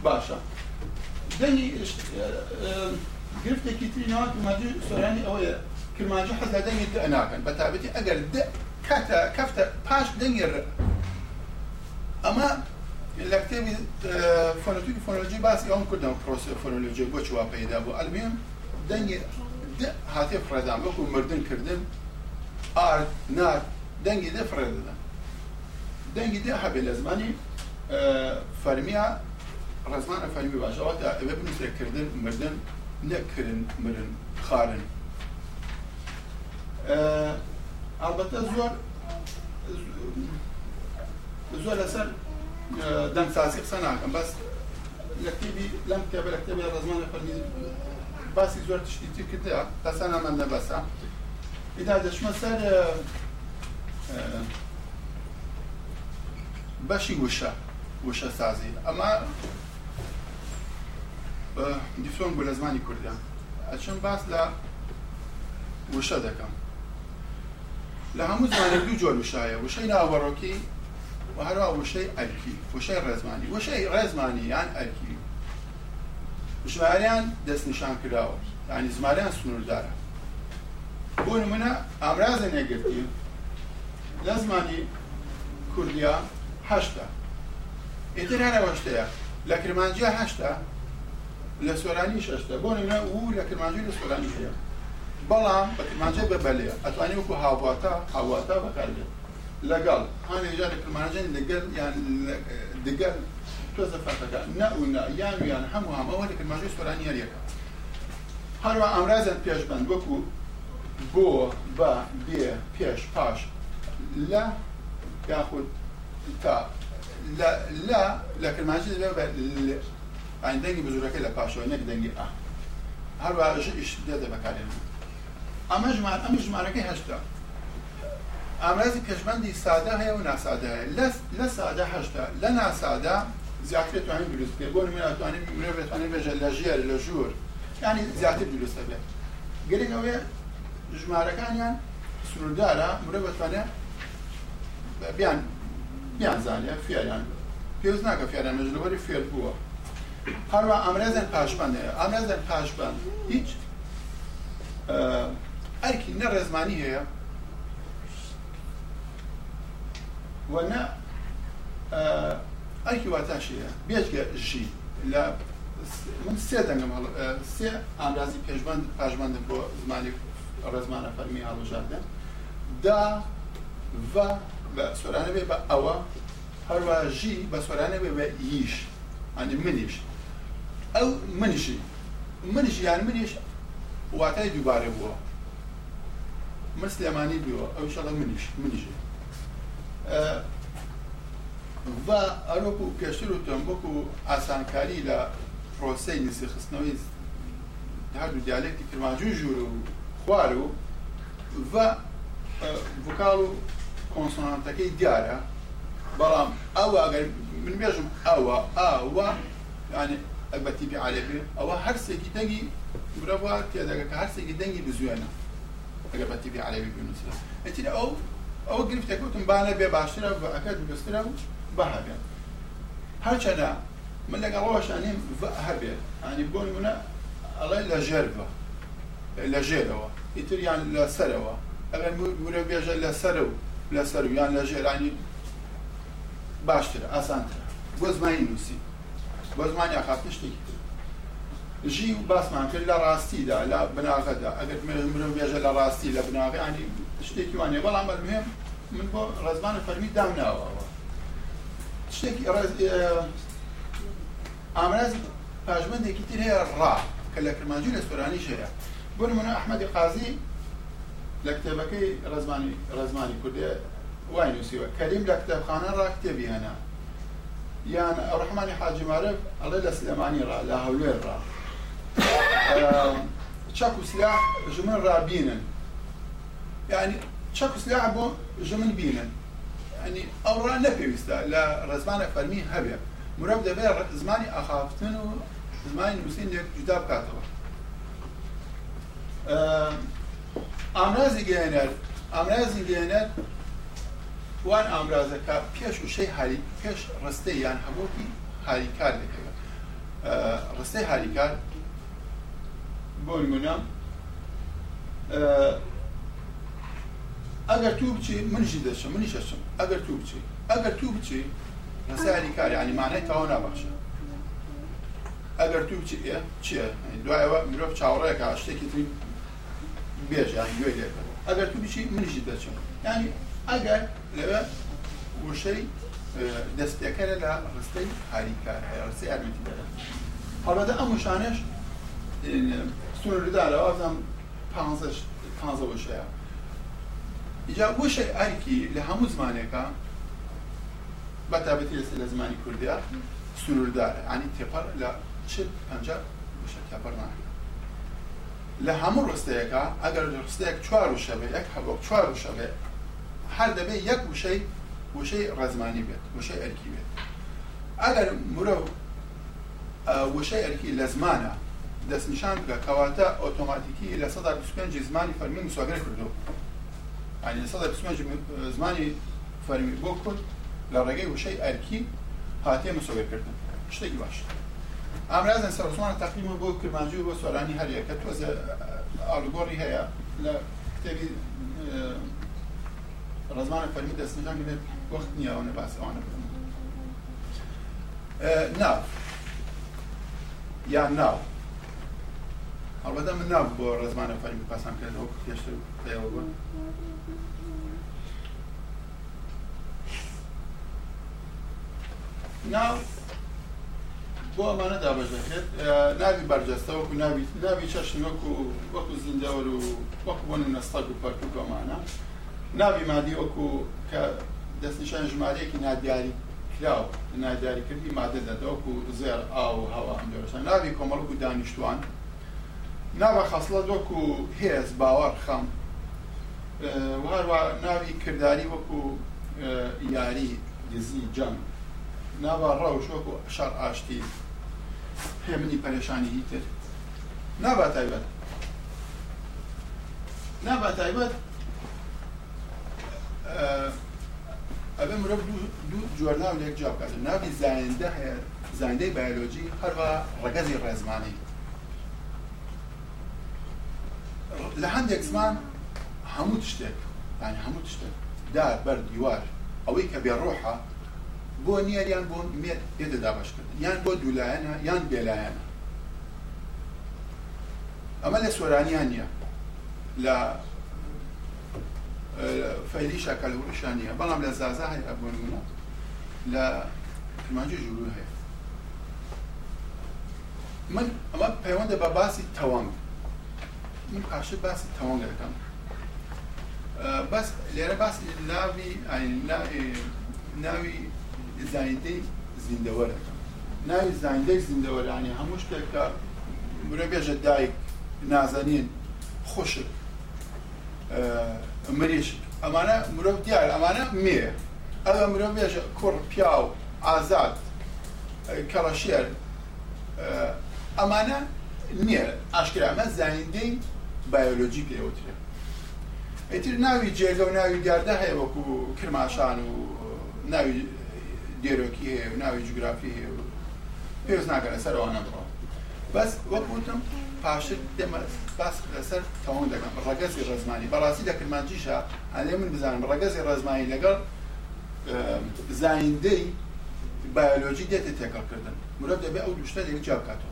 [SPEAKER 3] باشە دەنی گرفتێکی تری ناوات مادی سۆرانی ئەوەیە کرمانجی حەز لە دەنگی دە ناکەن بە تابەتی ئەگەر کاتە کەفتە پاش دەنگێ ئەمە لە کتێبی فۆنەتوی فۆنۆلۆژی باسی ئەوم کردەوە پرۆسی فۆنۆلۆژی بۆ چوا پەیدا بوو ئەلبێم دەنگی هاتێ فڕێدان وەکو مردنکردن ئار نار دەنگی دە فڕێ دەدەن دەنگی دێ هەبێ لە زمانی فەرمیە ڕزمانە فەرمی باشەوەتە ئەوێ بنووسێکردن مردن نەکردن مرن خارن ئەلبەتە زۆر زۆر لەسەر دەمسازی قسە ناکەم بەس لە کتێبی لەم کتێبە لە کتێبی ڕزمانە فەرمی باسی زۆر تشتی تر کردە تاسا نامان نەبەسا ئیدا دەشمە سەر بەشی وشە وشە سازی ئەمە دیفۆن بوو لە زمانی کوردیان ئەچم باس لە وشە دەکەم لە هەموو زمانە دوو جۆر وشایە وشەی ناوەڕۆکی و هەروە وشەی ئەلکی وشەی ڕێزمانی وشەی ڕێزمانی یان ئەلکی ژماریان دەستنیشان کراوە ینی زماریان سنووردارە بۆ نمونە ئامرازە نێگرتی لە زمانی کوردیا هەشتا ئیتر هەرەوەشتەیە لە کرمانجیە هەشتا لە سۆرانی شەشتا بۆ نمونە و لە کرمانجی لە سۆرانی هەیە بەڵام بە کرمانجە بەبەلێ ئەتوانی وەکو هاواتە هاواتە بەکارێت لەگەڵ هەێژارێک پرماژن لەگەل یان دگەل تۆ زەفاتەکە نەونا یان یان هەموو هەمەوە لە پرماژی سۆرانیەریەکە هەروە ئامرازن پێشبند وەکو بۆ بە بێ پێش پاش لە یاخود تا لە لە کرمانجی دەنگی بزورەکە لە پاشەوە نەک دەنگی ئا هەروە ژ ئیش دێ دە بەکارێن ئەمە ژمار ئەمە ژمارەکەی هەشتا ئامرازی پێشبندی سادە هەیە و ناسادەیە لە لە سادە هەشتا لە ناسادا زیاتر توانین دروست پێ بۆ نمونەتوانین مرۆڤ بتوانێت بێژە لە ژێر لە ژوور ینی زیاتر دروستە بێت گەرێک ئەوەیە ژمارەکانیان سنووردارە مرۆڤ بتوانێت بیان بیانزانێ فێریان پێوز ناکە فێران مەژلوەری فێر بووە هەروە ئەمرێزن پاشبندەیە ئەمرێزن پاشبند هیچ ئەرکی نە ڕێزمانی هەیە وەنا ئەکی واتاشەیە بێتکە ژی لە من سێ دەنگم سێ ئامرازی پێشبند پاشبندە بۆ زمانی ڕێزمانە فەرمی هەڵژادە دا و بە سۆرانە بێ بە ئەوە هەروە ژی بە سۆرانە بێ بە ییش ئەنی منیش ئەو منیشی منیش یان منیش واتای دووبارە بووە من سلێمانی بیوە ئەو شەڵە منیش منیشی و ئەرۆپ و پێشتر وتم وەکو ئاسانکاری لە پرۆسی نسیخستنەوەی هەردوو دیالێکی کرماجوو ژوور و خوار و و وکاڵ و کۆنسۆنانتەکەی دیارە بەڵام ئەوە ئەگەر من بێژم ئەوە ئاوە ینی ئەبەتی بێعاالێبێ ئەوە هەرسێکی دەنگی برەوە تێدەگە کە هەرسێکی دەنگی بزوێنە ئەگەبەتی بێعاالێبی بنووسرە ئەتی ئەو ئەوە گرفتێکوتم بانە بێ باشترە ئەەکەت بگەسترە و بەهابێت هەرچەدا من لەگەڵ ڕۆشانیم هەبێت ئەنی بۆ منە ئەڵێ لە ژێربە لە ژێرەوە ئیتریان لەسەرەوە ئەگەر ورە بێژە لەسەر و لەسەر ویان لە ژێرانی باشتر ئاسانتر بۆ زمانی نووسی بۆ زمانی ئاخاتن شتێکی ژی و باسمان کرد لە ڕاستیدا لە بناغەدا ئەگەر مرم بێژە لە ڕاستی لە بناغی ینی شتێکی وانێ بەڵام بەرمێم من بۆ ڕزمانە فەرمی داوناوەوە شتێکی ئامراز پاژمندێکی تر هەیە ڕا کە لە کرمانجی لە سۆرانی شەیە بۆ نمونە ئەحمەدی قازی لە کتێبەکەی ڕزمانی ڕزمانی کوردێ وای نووسیوە کەریم لە کتێبخانە ڕاکتێبی هەنا یان ڕحمانی حاجمارب ئەڵێ لە سلێمانی ڕا لە هەولێر ڕا چەک و سلاح ژمن ڕابینن يعني شخص لعبه جمن بينا يعني أورا نبي وستا لا رزمان فرمي هبه مرب دبير زماني أخافتن و زماني نوسين لك جدا بكاتوا ئامرازی گەێنەر ئامرازی گەێنەر وان ئامرازەکە پێش وشەی هاری پێش ڕستەی یان هەبووی هاریکار دەکەوێت ڕستەی هاریکار بۆ نمونە اگر تو بچی من جی دشم من جشم اگر تو بچی اگر تو بچی مسائل کار یعنی معنی تا نبخشه اگر تو بچی چیه چیه دعای و میروف چاوره که عشته کتری بیش یعنی یوی لیکن اگر تو بچی من جی دشم یعنی اگر لبه وشی دەستەکە لە ڕستەی هاریکار ڕستی ئەرمەتی دەدا هەڵبەتە ئەم وشانش سنوردارەوە ئەزم پانزەش پانزە وشەیە ئجا وەشە ئەرکی لە هەموو زمانێکە بەتابەتی لە زمانی کوردیا سروردار ینی تێپەر لە چ پنج وشە تێپەر ناکە لە هەموو ڕستەیەەکە ئەگەر ڕستەیەک چوار و شەبێ یەک هەبک چوار و شەبێ هەر دەبێت یەک وشەی وشەی ڕزمانی بێت وشەی ئەرکی بێت ئەگەر مرە وشەی ئەرکی لە زمانە دەستنیشان بکە کەواتە ئۆتۆماتیکی لە سەدا پێ زمانی فەرمی مسواگەر کردو ئەسەدا پسمەنج زمانی فەرمی بۆ کورد لە ڕێگەی وشەی ئەرکی هاتێ مسۆگەکردن شتێکی باش ئامرازن سەرسوانە تەقیمە بۆ کرمانجی بۆ سۆرانی هەریەکە تۆزە ئالوگۆڕی هەیە لە کتێبی ڕزمانە فەرمی دەستنجان بێت وەخت نییە ئەوە باس ئەوانە بکەن ناو یا ناو هەڵبەدە من ناو بۆ ڕزمانە فەرمی پاسان کردەوە پێشتر پێوە بوون ناو بۆ ئەمانە دابەژەکرێت ناوی بەرجەستە وەکو ناوی ناوی چەشن وەکو وەکو زیندەوەر و وەکو بۆن نەستەک و پەرک و بەمانە ناوی مادی وەکو کە دەستنیشان ژمارەیەکی نادیاری کراوە نادیاریکردی مادە دەدەوەکو زێر ئاو و هەوا ئەمدەشان ناوی کۆمەڵک و دانیشتوان ناوە خەسڵەت وەکو هێز باوەڕ خەم هەروە ناوی کردداری وەکو یاری دزی جەنگ نابا ڕاوشۆک و شەڕ ئاشتی هێمنی پەرێشانی هیتر نابا تایبەت نابا تایبەت ئەبێ مرۆڤ دوو جۆر ناو لێک جیاکات ناوی زایندە هەیە زایندەی بایۆلۆجی هەروە ڕگەزی ڕێزمانی لە هەندێک زمان هەموو شتێک هەموو شتێک دار بەر دیوار ئەوەی کە بێڕۆحە بو نیر یان یعنی یعنی بو میت دید دا باش کرد یان یعنی بو دولاین ها یان بلاین ها اما لسورانی هنیا لا فایلیشا کلورشانیا بلام لزازه های ابونونا لا کمانجو جلو های من اما پیوند با باسی توانگ من پاشه باسی توانگ کنم. بس لیره باسی نوی، ناوی زنده زیندەوەرەکەم ناوی زانندێک زیندەوەرانی هەموو شتێکە مرەبێژە دایک نازەنین خوشک مریش ئەمانە مرۆڤ دیار ئەمانە مێ ئەوە مرۆڤ بێژە کوڕ پیا و ئازاد کەڕەشێر ئەمانە نییە ئاشکرامە زانیندەی بایۆلۆجی پێوترێ ئەتر ناوی جێگە و ناوی دیاردە هەیە وەکو کرماشان و ناوی و نوی جگرافیه و پیوز نگره سر آنه با بس بودم پاشت دێمە بس لەسەر سر دەکەم دکن برگزی بەڕاستی براسی دکن من بزانم رزمانی لگر لەگەڵ زایندەی بایۆلۆجی دێتە کردن مراد دبی او دوشتا دیگه جا بکاتەوە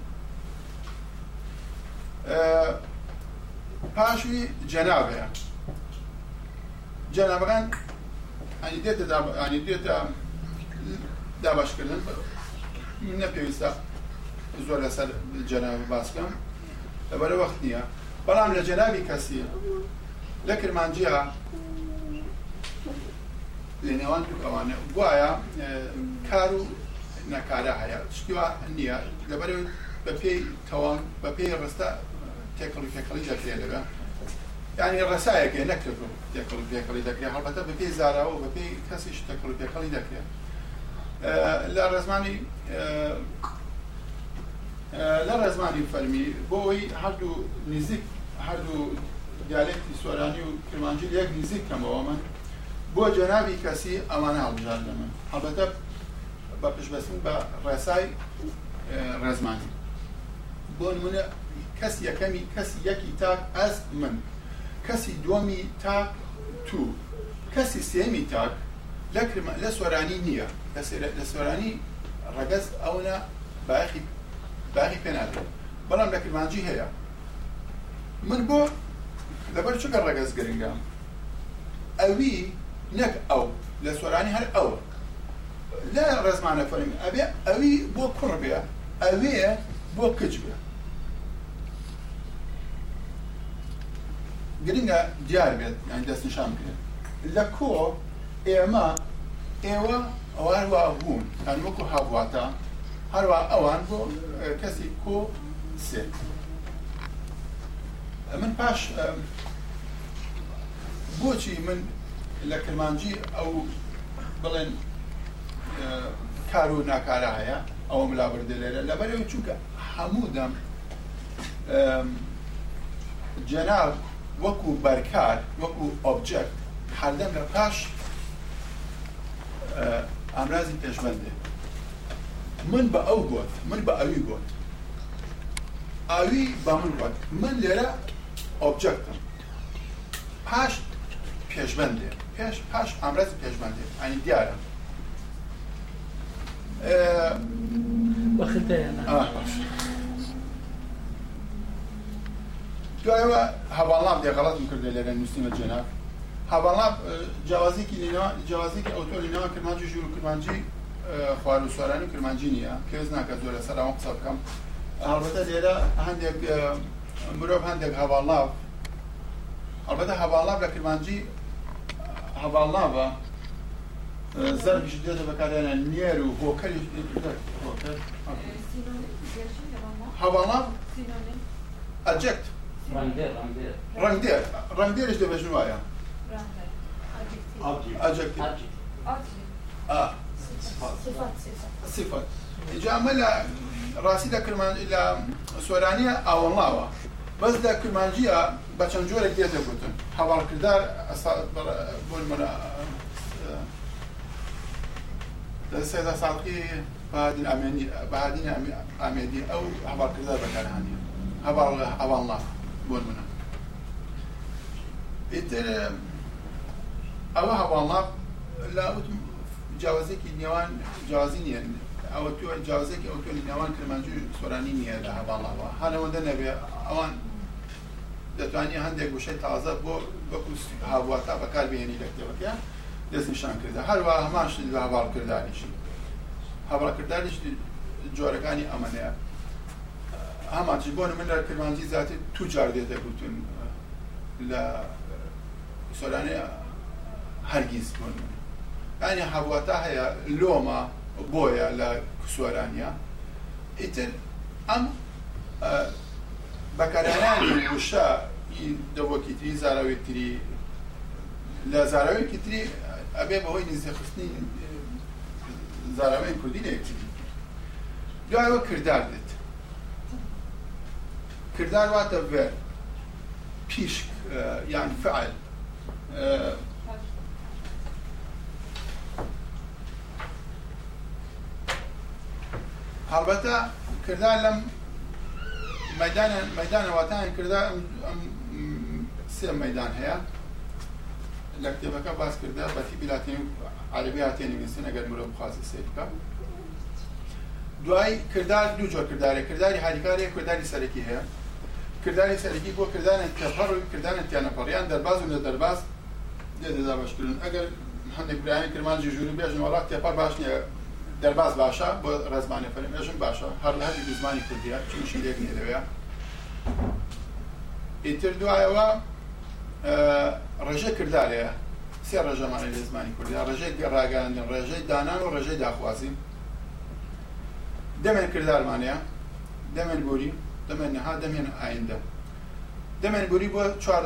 [SPEAKER 3] پاشوی جەنابەیە جەنابەکان ئەنی دێتە داباشکردن نە پێویستە زۆر لەسەر جەناوی باس بکەم لەبەرە وەخت نییە بەڵام لە جەناوی کەسی لە کرمانجیە لە نێوان دوکەوانە گوایە کار و نەکارە هەیە شتیوە نییە لەبەر بە پێی تەوان بە پێی ڕستە تێکڵی تێکەڵی دەکرێت لەگە یعنی ڕسایەکێ نەکرد و تێکڵ پێکەڵی دەکرێت هەڵبەتە بە پێی زاراوە بە پێی کەسی تێکڵ پێکەڵی دەکرێت لە ڕێزمانی لە ڕێزمانی فەرمی بۆ ئەوی هەردوو نزیک هەردوو دیالێکی سۆرانی و کرمانجی یەک نزیک کەمەوە من بۆ جەناوی کەسی ئەوانە هەڵبژار لە من هەبەتە بە پشبەسن بە ڕێسای ڕێزمانی بۆ نمونە کەس یەکەمی کەس یەکی تاک ئەس من کەسی دووەمی تاک تو کەسی سێمی تاک لە سۆرانی نییە لە سۆرانی ڕگەز ئەوە باخی باخی پێنادرێت بەڵام لە کرمانجی هەیە من بۆ لەبەر چگە ڕگەز گرنگام ئەوی نەک ئەو لە سۆرانی هەر ئەوە لە ڕێزمانە فەرمی ئەبێ ئەوی بۆ کوڕ بێ ئەوەیە بۆ کچ بێ گرنگە دیار بێت یان دەست نیشان بکرێت لە کۆ ئێمە ئێوە ئەوان وا بوون هەن وەکو هاواتە هەروە ئەوان بۆ کەسی کۆ سێ من پاش بۆچی من لە کرمانجی ئەو بڵێن کار و ناکارە هەیە ئەوە ملاوردە لێرە لەبەرەوە چووکە هەموو دەم جەناب وەکو بەرکار وەکو ئۆبجەکت هەردەم لە پاش ئامرازی پێشبندێ من بە ئەو گوت من بە ئەوی گوت ئاوی بە من گوت من لێرە ئۆبجەکتم پاش پێشبندێ پێش پاش ئامرازی پێشبندێ ئەنی دیارە دوایەوە هەواڵام دێ غەڵەتم کردێ لێرە نووسیمە جێناک حوالا جوازی که لینا جوازی که اوتو لینا کرمانجی جور کرمانجی خوارو سارانی کرمانجی نیا پیوز نکرد دوره سر اون قصاب کم البته لیلا هندگ مروب هندگ حوالا البته حوالا و کرمانجی حوالا و زرب جدیت بکارن نیر و هوکر هوکر حوالا ادجکت رنگ دیر رنگ دیر رنگ دیر اجده بجنوایا ادجكتيف اه صفات صفات جامل راسي دا كلمان الى سورانيه او الله بس دا كلمانجيا بچن جوره ديته بودن حوار كردار بول من سيدا صادقي بعد الامني بعدين امني او حوار كردار بكان هاني حوار حوار الله بول من اتر ئەوە هەواڵا لاوتم جیازێکی نێوان جیازی نیە ئەوە تو جیازێکی ئەو توێ نێوان کرمانجی سۆرانی نییە لە هەواڵاوە هەنەوەندە نەبێ ئەوان دەتوانانی هەندێک گوشەی تازە بۆ بەکو هاواتە بەکاربیێنی لە کتێبەکە دەستنیشان کردە هەروە هەماش لە هەواڵکردانیشی هەواڵکردانیش جۆرەکانی ئەمەەیە ئاماچ بۆ من لە کرمانجی زیاتر تو جار دێتە گوتن لە سۆرانەیە هەرگیز بوون ینی هەبواتە هەیە لۆمە بۆیە لە کوسوەرانیا ئیتر ئەم بەکارانی وشە دەوەکی تری زاراوی تری لە زاراوەیەکی تری ئەبێ بەهۆی نزیخستنی زاراوەی کوردینێکی دوایەوە کردار دێت کردار واتە بێ پیشک یان فعل هەڵبەتە کردان لەم مەدانە مەدانەواتان کردا سێ مەدان هەیە لە کتێبەکە باس کردا بەتی بیلاتین عربی هاتێنی نووسن ئەگەر مرۆ بخوازی سێ بکە دوای کردار دوو جۆر کردارێک کرداری هاریکارێک کرداری سەرەکی هەیە کردانی سەرەکی بۆ کردانە تەپەڕ و کردانە تیانەپەڕیان دەرباز و لە دەرباز دێدەدا بەشکردن ئەگەر هەندێک برایان کرمانجی ژووری بێژن وڵات تێپەر باش نییە دەرباز باشە بۆ ڕێزمانی فەرمێژم باشە هەر لە هەردی زمانی کوردیە چشی لێک نێرەوەە ئیتر دوایەوە ڕێژە کردارەیە سێ ڕێژەمانی لە زمانی کوردی ڕێژەی ڕاگەاندن ڕێژەی دانان و ڕێژەی داخوازیم دەمێن کردارمانەیە دەمێن گۆری دەمێن نەها دەمێن ئایندە دەمێن گوری بۆ چوار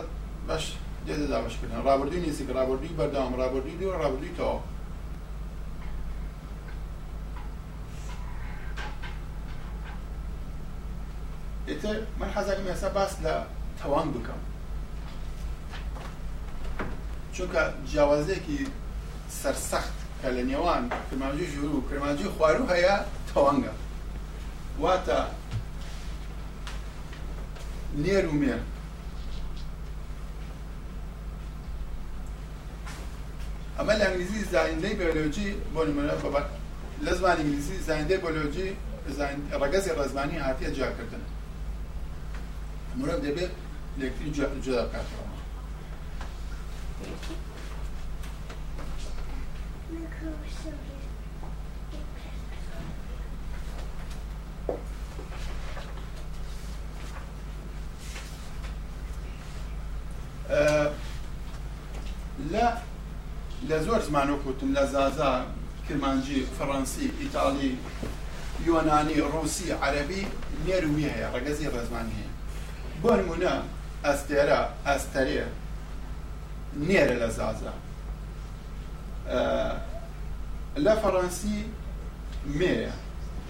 [SPEAKER 3] بەش دێدە دابشکردن ڕابردی نزیک ڕابردی بەردام ڕابردی دووە ڕابردی تەوە ئێتر من حەزەکەم ئێستا باس لە تەوان بکەم چونکە جیاوازەیەکی سەرسەخت کە لە نێوان کرماجی ژور و کرماجی خوار و هەیە تەوانگە واتە نێر و مێر ئەمە لە ئەنگلیزی زانندەی بیۆلۆجی بۆ نمونە بە لە زمان ئنگلیزی زانندەی بۆلۆجی ڕگەزی ڕزمانی هاتیە جاکردن مرۆڤ دەبێت لەکتری جدا بکاتەوە لە لە زۆر زمانۆکوتم لە زازا کرمانجی فەڕەنسی ئیتالی یۆنانی ڕوسی عەربی نێروی هەیە ڕگەزی ڕێزمانی هەیە بۆ نمونە ئەستێرە ئەستەرێ نێرە لە زازە لە فەڕەنسی مێە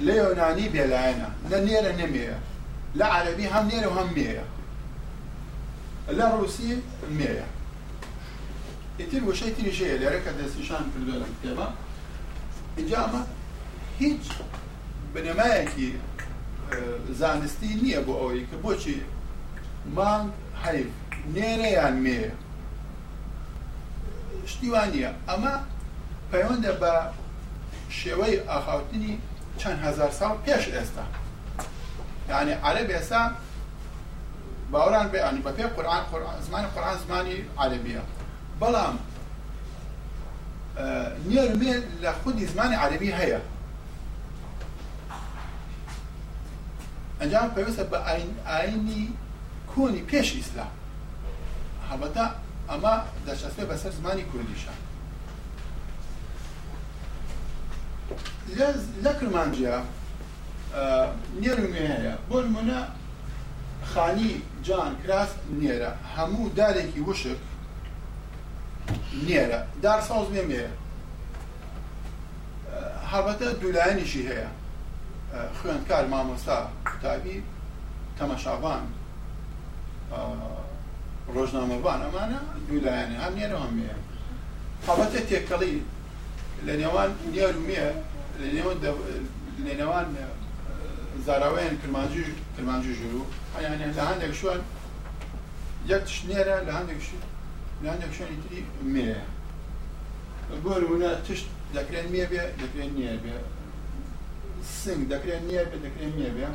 [SPEAKER 3] لە یۆنانی بێلایەنە لە نێرە نەمێە لە عەربی هەم نێرە هەم مێە لە ڕوسی مێە ئیتر وشەی تریژەیە لێرەکە دەستیشان کردو لە کتێبە اینجا ئەمە هیچ بنەمایەکی زانستی نییە بۆ ئەوەی کە بۆچی مانگ حەیف نێرەیان مێ شتیوانە ئەمە پەیوەندە بە شێوەی ئاخاوتنی چەند هزار ساڵ پێش ئێستا یعنی عرب ئێستا باوران بێ ئەنی بە پێ قورآن زمانی قورآن زمانی عربیە بەڵام نێر مێ لە خودی زمانی عربی هەیە ئەنجام پێویستە بە ئاینی کۆنی پێش ئیسلام هەبەتا ئەمە دەشەستێ بەسەر زمانی کوردیشان لە کرمانجیە نێرمێنەیە بۆ نمونە خانی جان کراس نێرە هەموو دارێکی وشک نێرە دار ساز نێمێرە هەبەتە دوولایەنیشی هەیە خوێندکار مامۆستا تابی تەمەشابان ڕۆژنامەبان ئەمانە دوولایەنە ئەم نێنەوە مێ حەبەتە تێکەڵی لە نێوان دیار و مێ لە نێوان لە نێوان زاراوەیان کرمانجی کرمانجی ژور و ئەیانیان لە هەندێک شوان یەک تشتێرە لە هەندێک لە هەندێک شوێنی تری مێ بۆ نمونە تشت دەکرێن مێ بێ دەکرێن نییە بێ سنگ دەکرێن نییە بێ دەکرێن نییە بێ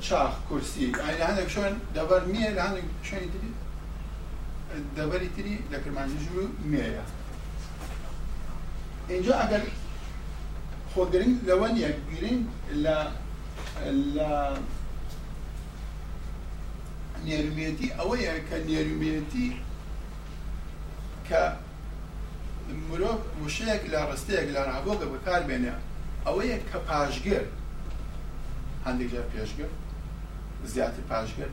[SPEAKER 3] چاخ کورسی ئاینە هەندێک شوێن دەبەر میە لە هەندێک شوێنی تری دەبەری تری لە کرمانجی ژوور میەیە اینجا ئەگەر خۆگرنگ لەوە نیە گرنگ لە لە نێرمێتی ئەوەیە کە نێرمێتی کە مرۆڤ وشەیەک لە ڕستەیەک لە ڕابۆگە بەکاربێنێ ئەوەیە کە پاشگر هەندێک جار پێشگر زیاتر پاشگر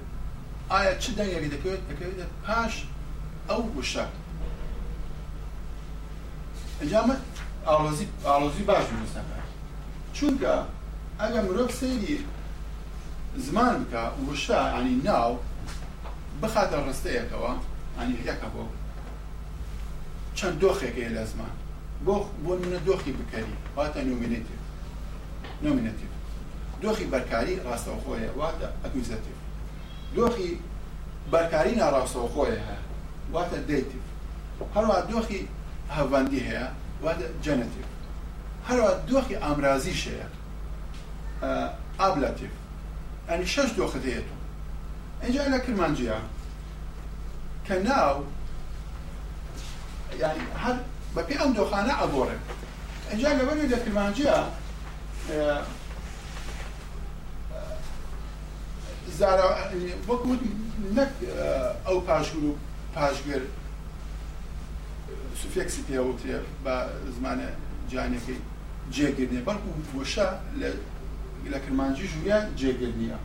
[SPEAKER 3] ئایا چ دەنگێکی دەکەوێت دەکەوێت پاش ئەو وشە ئەنجامە ئاڵۆزی ئاڵۆزی باش نووسەکە چونکە ئەگە مرۆڤ سەیری زمان بکە وشە ئەنی ناو بخاتە ڕستەیەکەوە ئەنی یەکە بۆ چەند دۆخێکەیە لە زمان بۆ بۆ منە دۆخی بکەری واتە نومێتی نومێتی دۆخی بەرکاری ڕاستەوخۆیە واتە ئەکوزەتیف دۆخی بەرکاری ناڕاستەوخۆیە هەیە واتە دیتیف هەروە دۆخی هەڤندی هەیە واتە جەنەتیف هەروە دۆخی ئامرازیش هەیە ئابلەتیف ئەنی شەش دۆخت هەیەتون ئەجا لە کرمانجیە کە ناو یعنی هەر بەپی ئەم دۆخانە ئەبۆڕێ ئەجا لەبەر لە کرمانجیە وەکوود نەک ئەو پاشور و پاشگر سوفێکسی پێوتێ بە زمانە جانەکەی جێگرنیە بەڵکو وەشە لە لە کرمانجی ژویا جێگرنیە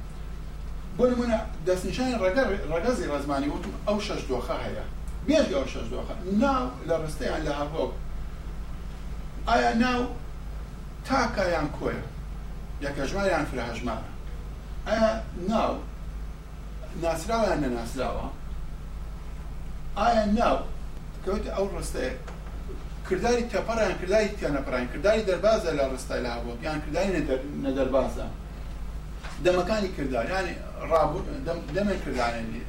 [SPEAKER 3] بۆ نمونە دەستنیشانی ڕگە ڕگەزی ڕزمانی وتم ئەو شەش دۆخە هەیە بێژ ئەو شەش دۆخە ناو لە ڕستەیان لە هەبۆ ئایا ناو تاکایان کۆیە یەکە ژماریان فرەهژمارە ئایا ناو ناسراوە یان نەناسراوە ئایا ناو کەوت ئەو ڕستەیە کردداری تەپەڕیان کردداری تیانەپڕین کردداری دەربازە لە ڕستای لابوو یان کردداری نەدەربازە دەمەکانی کردداریانی ڕابوو دەمە کرددانێنی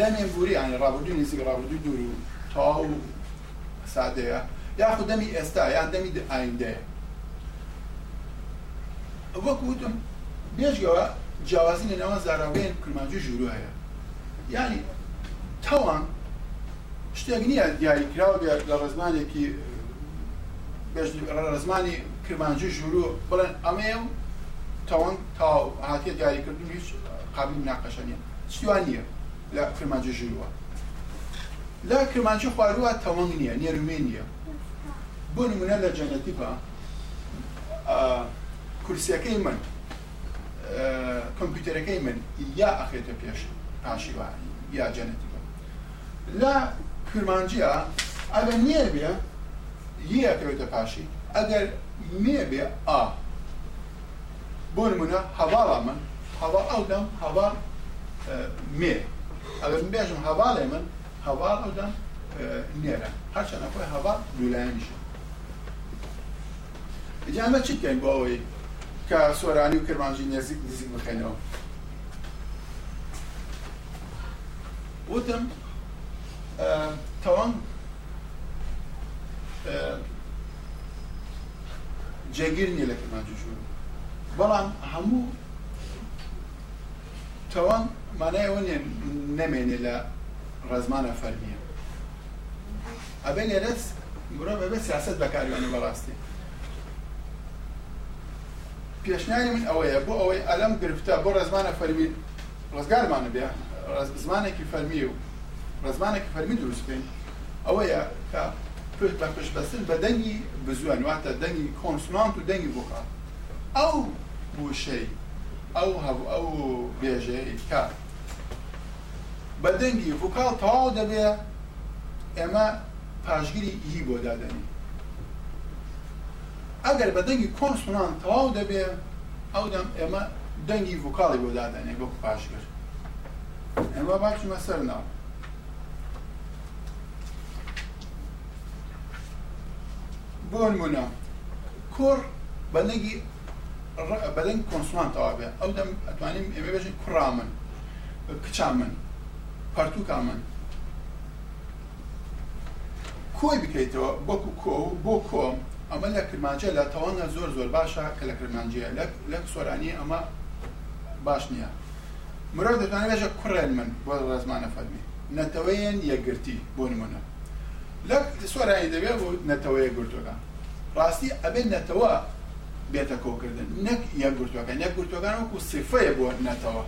[SPEAKER 3] دەمێن بورییان ڕابردوی نزیک ڕابردوی دوور و تاو سادەیە یاخود دەمی ئێستا یان دەمی ئایندەیە وەکوتم بێژەوە جیاوازی لەناوە زاراوێن کرمانجی ژوورو هەیە یعنی تاوان شتێک نییە دیاریکراوە لە ڕزمانێکی ڕزمانی کرمانجی ژوورو بڵێن ئەمێم تاوان تا هااتێ دیاریکردن هیچ قابل ناقەشە نیە چیوان نییە لە کرمانجی ژوورەوە لە کرمانجی خوارووە تەوەنگ نییە نێرومێن نیە بۆ نمونە لە جەنەتی بە کورسەکەی من کۆمپیوتەرەکەی من یا ئەخێتە پێش پاشیوانی یا جەنەتی لە کرمانجیە ئەگەر نیە بێ یەکەوێتە پاشی ئەگەر مێ بێ ئا بۆ نمونە هەواڵە من هەوا ئەودەم هەوا مێ ئەگەر بێژم هەواڵێ من هەوا ئەودەم نێرە هەرچەندە خۆی هەوا دوولایەنیشە. ئەمە چیت کەین بۆ ئەوەی کە سۆرانی و کرمانجی نێزیک نزیک بخێنەوە وتم تەوام جێگیر نیە لە کرمانجی ژوور بەڵام هەموو تەوام مانایەوە نیە نەمێنێ لە ڕزمانە فەرمیە ئەبێ لێرەس مرۆڤ بەبێ سیاست بەکاریوانە بەڕاستی پێشنیانی من ئەوەیە بۆ ئەوەی ئەلم گرفتە بۆ ڕزمانە فەرمی ڕزگارمانە بێ زمانێکی فەرمی و ڕزمانێکی فەرمی دروست بین ئەوەیە کە بە پشبەستن بە دەنگی بزوان واتە دەنگی کۆنسنانت و دەنگی بۆکە ئەو بوشەی ئەو هەبوو ئەو بێژەیە کار بە دەنگی فوکال تەواو دەبێ ئێمە پاشگیری هی بۆ دادەنی Agar bi dengî konsonant tewaw debe, ew dem ême dengî vokalê bo dadenê wek paşgir. Em we baçûme ser nav. Bo nmûna kur bi dengî bi dengî konsonant tewaw be, ew dem etwanîm ême bêjin kura min, piça min, partuka min. Koy bikeytewî, bo ku ko, ئەمە لە کرمانجە لە تەوانا زۆر زۆر باشە کە لە کرمانجیە لە سۆرانی ئەمە باش نییە مرۆڤ دەتوانێتێژە کوڕێن من بۆ ڕزمانە فەرمی نەتەوەیان یەگرتی بۆ نمونە لە سۆرانی دەبێت بۆ نەتەوەیە گرتوەکە ڕاستی ئەبێ نەتەوە بێتە کۆکردن نەک یەگرتوەکە نەگرتوەکان وەکو سفەیە بۆ نەتەوە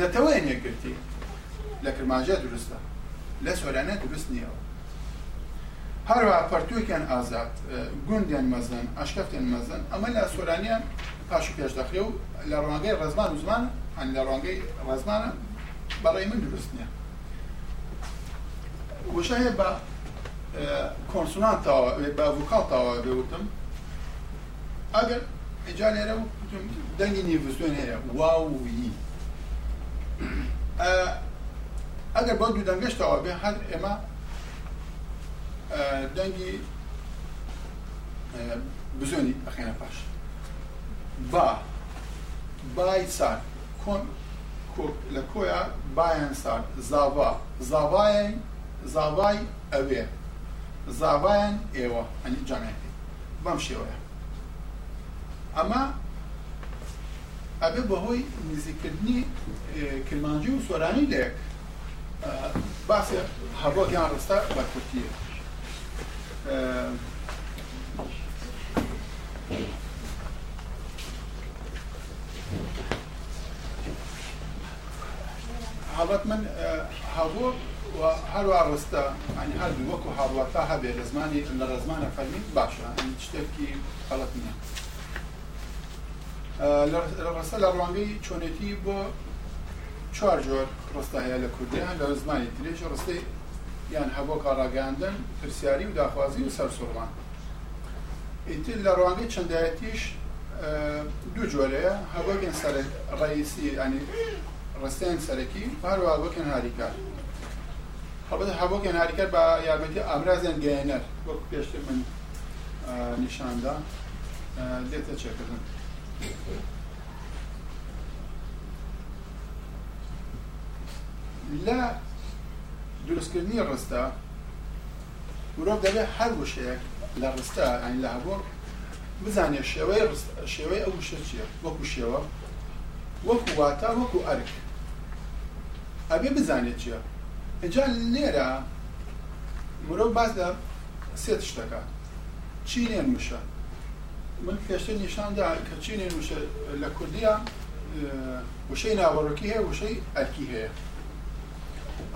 [SPEAKER 3] نەتەوەیان یەگرتی لە کرمانجە درستە لە سۆرانە درست نییەوە هر پەرتوویان ئازاد آزاد، مەزن مزن، مەزن مزن اما هم پاش و پیش دەخرێ و لە رزمان وزمان و لا هەن رزمان یعنی برای من درست من دروست با وشە و با کۆنسونانتەوە بە وکاتەوە اگر ئەگەر ایره و دەنگی واو هەیە اگر با دو دوو دەنگەشتەوە بێ هر اما دەنگی بزۆنی ئەخێنە پاش با بای سار کۆن لە کۆیە بایان سار زاوا زاوای زاوای ئەوێ زاوایان ئێوە ئەنی جامێتی بەم شێوەیە ئەمە ئەبێ بەهۆی نزیکردنی کرمانجی و سۆرانی لێک باسی هەبۆ گیان ڕستە بە کورتیە حاڵەت من هەبوو هەروە ڕستە ئەنی هەردوو وەکو هاوڵەتا هەبێ لە زمانی لە ڕزمانە فەرمی باشە شتێکی خەڵەت نیە ڕستە لە ڕوانگەی چۆنێتی بۆ چوار جۆر ڕستە هەیە لە کوردیان لە زمانی درێژ ڕستەی یان هەبۆ کاراگەاندن پرسیاری و داخوازی و سەرسوڕمان ئیتر لە ڕوانگەی چەندایەتیش دوو جۆرەیە هەبۆکن سەر ڕیسی ینی ڕستیان سەرەکی هەروە بۆکن هاریکار هەبەت هەبۆکن هاریکار بە یابەتی ئامرازیان گەێنەر وەک پێشتر من نیشاندا دێتە چێکردن لە دروستکردنی ڕستە مرۆڤ دەبێت هەر وشەیەک لە ڕستە ئەین لە هەبوو بزانێ شێوەی شێوەی ئەو وشە چیە وەکو شێوە وەکو واتە وەکو ئەرک ئەبێ بزانێت چیە اینجا لێرە مرۆڤ باز لە سێ شتەکە چینێن وشە من پێشتر نیشاندا کە چینێن وشە لە کوردیە وشەی ناوەڕۆکی هەیە وشەی ئەرکی هەیە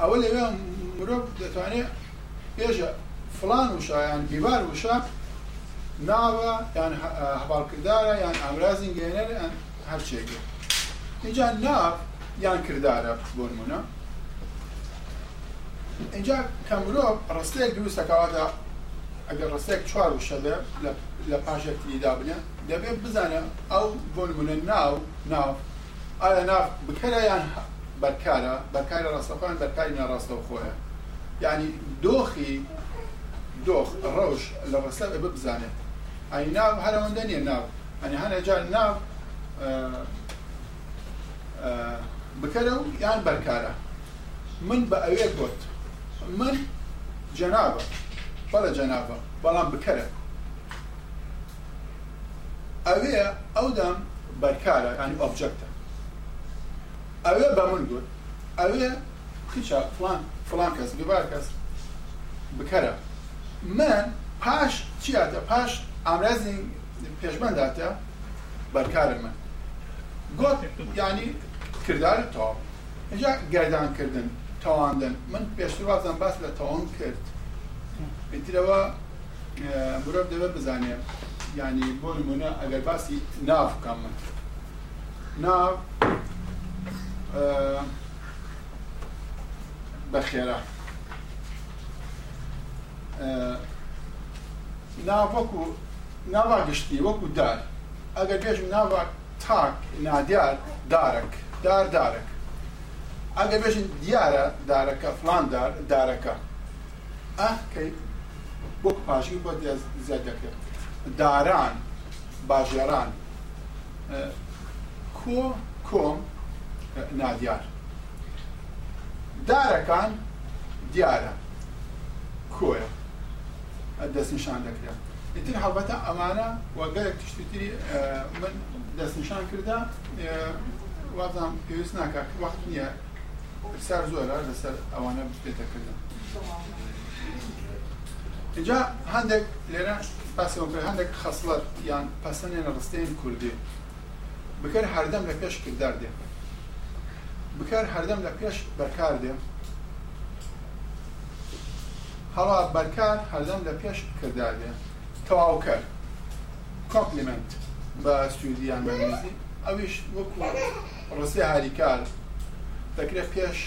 [SPEAKER 3] ئەوە لەوێ مرۆڤ دەتوانێت پێشە فلان وشایان دیوار وشە ناوە یان هەباڵکردارە یان ئامرازین گەێنەر هەرچێکی اینجا ناو یان کردارە بۆ نمونە اینجا کە مرۆڤ ڕستەیەک دروست دەکەواتە ئەگەر ڕستێک چوار وشە لە پاشێکتیدا بنە دەبێت بزانە ئەو بۆ نمونە ناو ناو ئایا ناو بکەرە یان بەرکارە بەرکارە ڕاستەخۆیان بەرکاری ناڕاستەوخۆیە یعنی دۆخی دۆخ ڕەوش لە ڕستە بە بزانێت ئەی ناو هەرەوەندە دنيا ناو ئەنی هەنەجار ناو اه، اه، بکەرە و یان بەرکارە من بە قوت من جنابه بلا جنابه بلا بكرة ئەوەیە أودم دام يعني أوبجكتر اوه بەمون گوت ئەوێ کچە فلان فلان کەس ببار کەس بکەرە من پاش چیاتە پاش ئامرازی پێشبنداتە بەرکارم من گوت ینی کردار تاو اینجا گردانکردن تاواندن من پێشتر وازم باس لە تاوان کرد بترەوە مرۆڤ دەبێت بزانێ ینی بۆ نمونە ئەگەر باسی ناو بکەم من ناو بەخێرە ناوەکو ناوا گشتی وەکو دار ئەگەر بێژم ناوا تاک نادیار دارک دار دارک ئەگە بێژین دیارە دارەکە فلان دارەکە ئە وەک پاشی بۆ زیاد دەکرێت داران باژێران کۆ کۆم انها ديار دارەکان دیارە کۆە دەستنیشان دەکرێت ئتر هەڵبەتە ئەمانە وەگەرێک تشتتری من دەستنیشان کردا وازان پێویست ناکات وەخت نییە سەر زۆرە لەسەر ئەوانە بێتەکردن اینجا هەندێک لێرە پاسەوەکە هەندێک خەسڵەت یان پەسەنێنە ڕستەین کوردی بکەر هەردەم لە پێش کردار دێت بکار هەردەم لە پێش بەرکار دێ هەڵا بەرکار هەردەم لە پێش کردا دێ تەواوکەر کۆپلیمنت بە سوودیان بەنویسی ئەویش وەکو ڕسی هاریکار دەکرێت پێش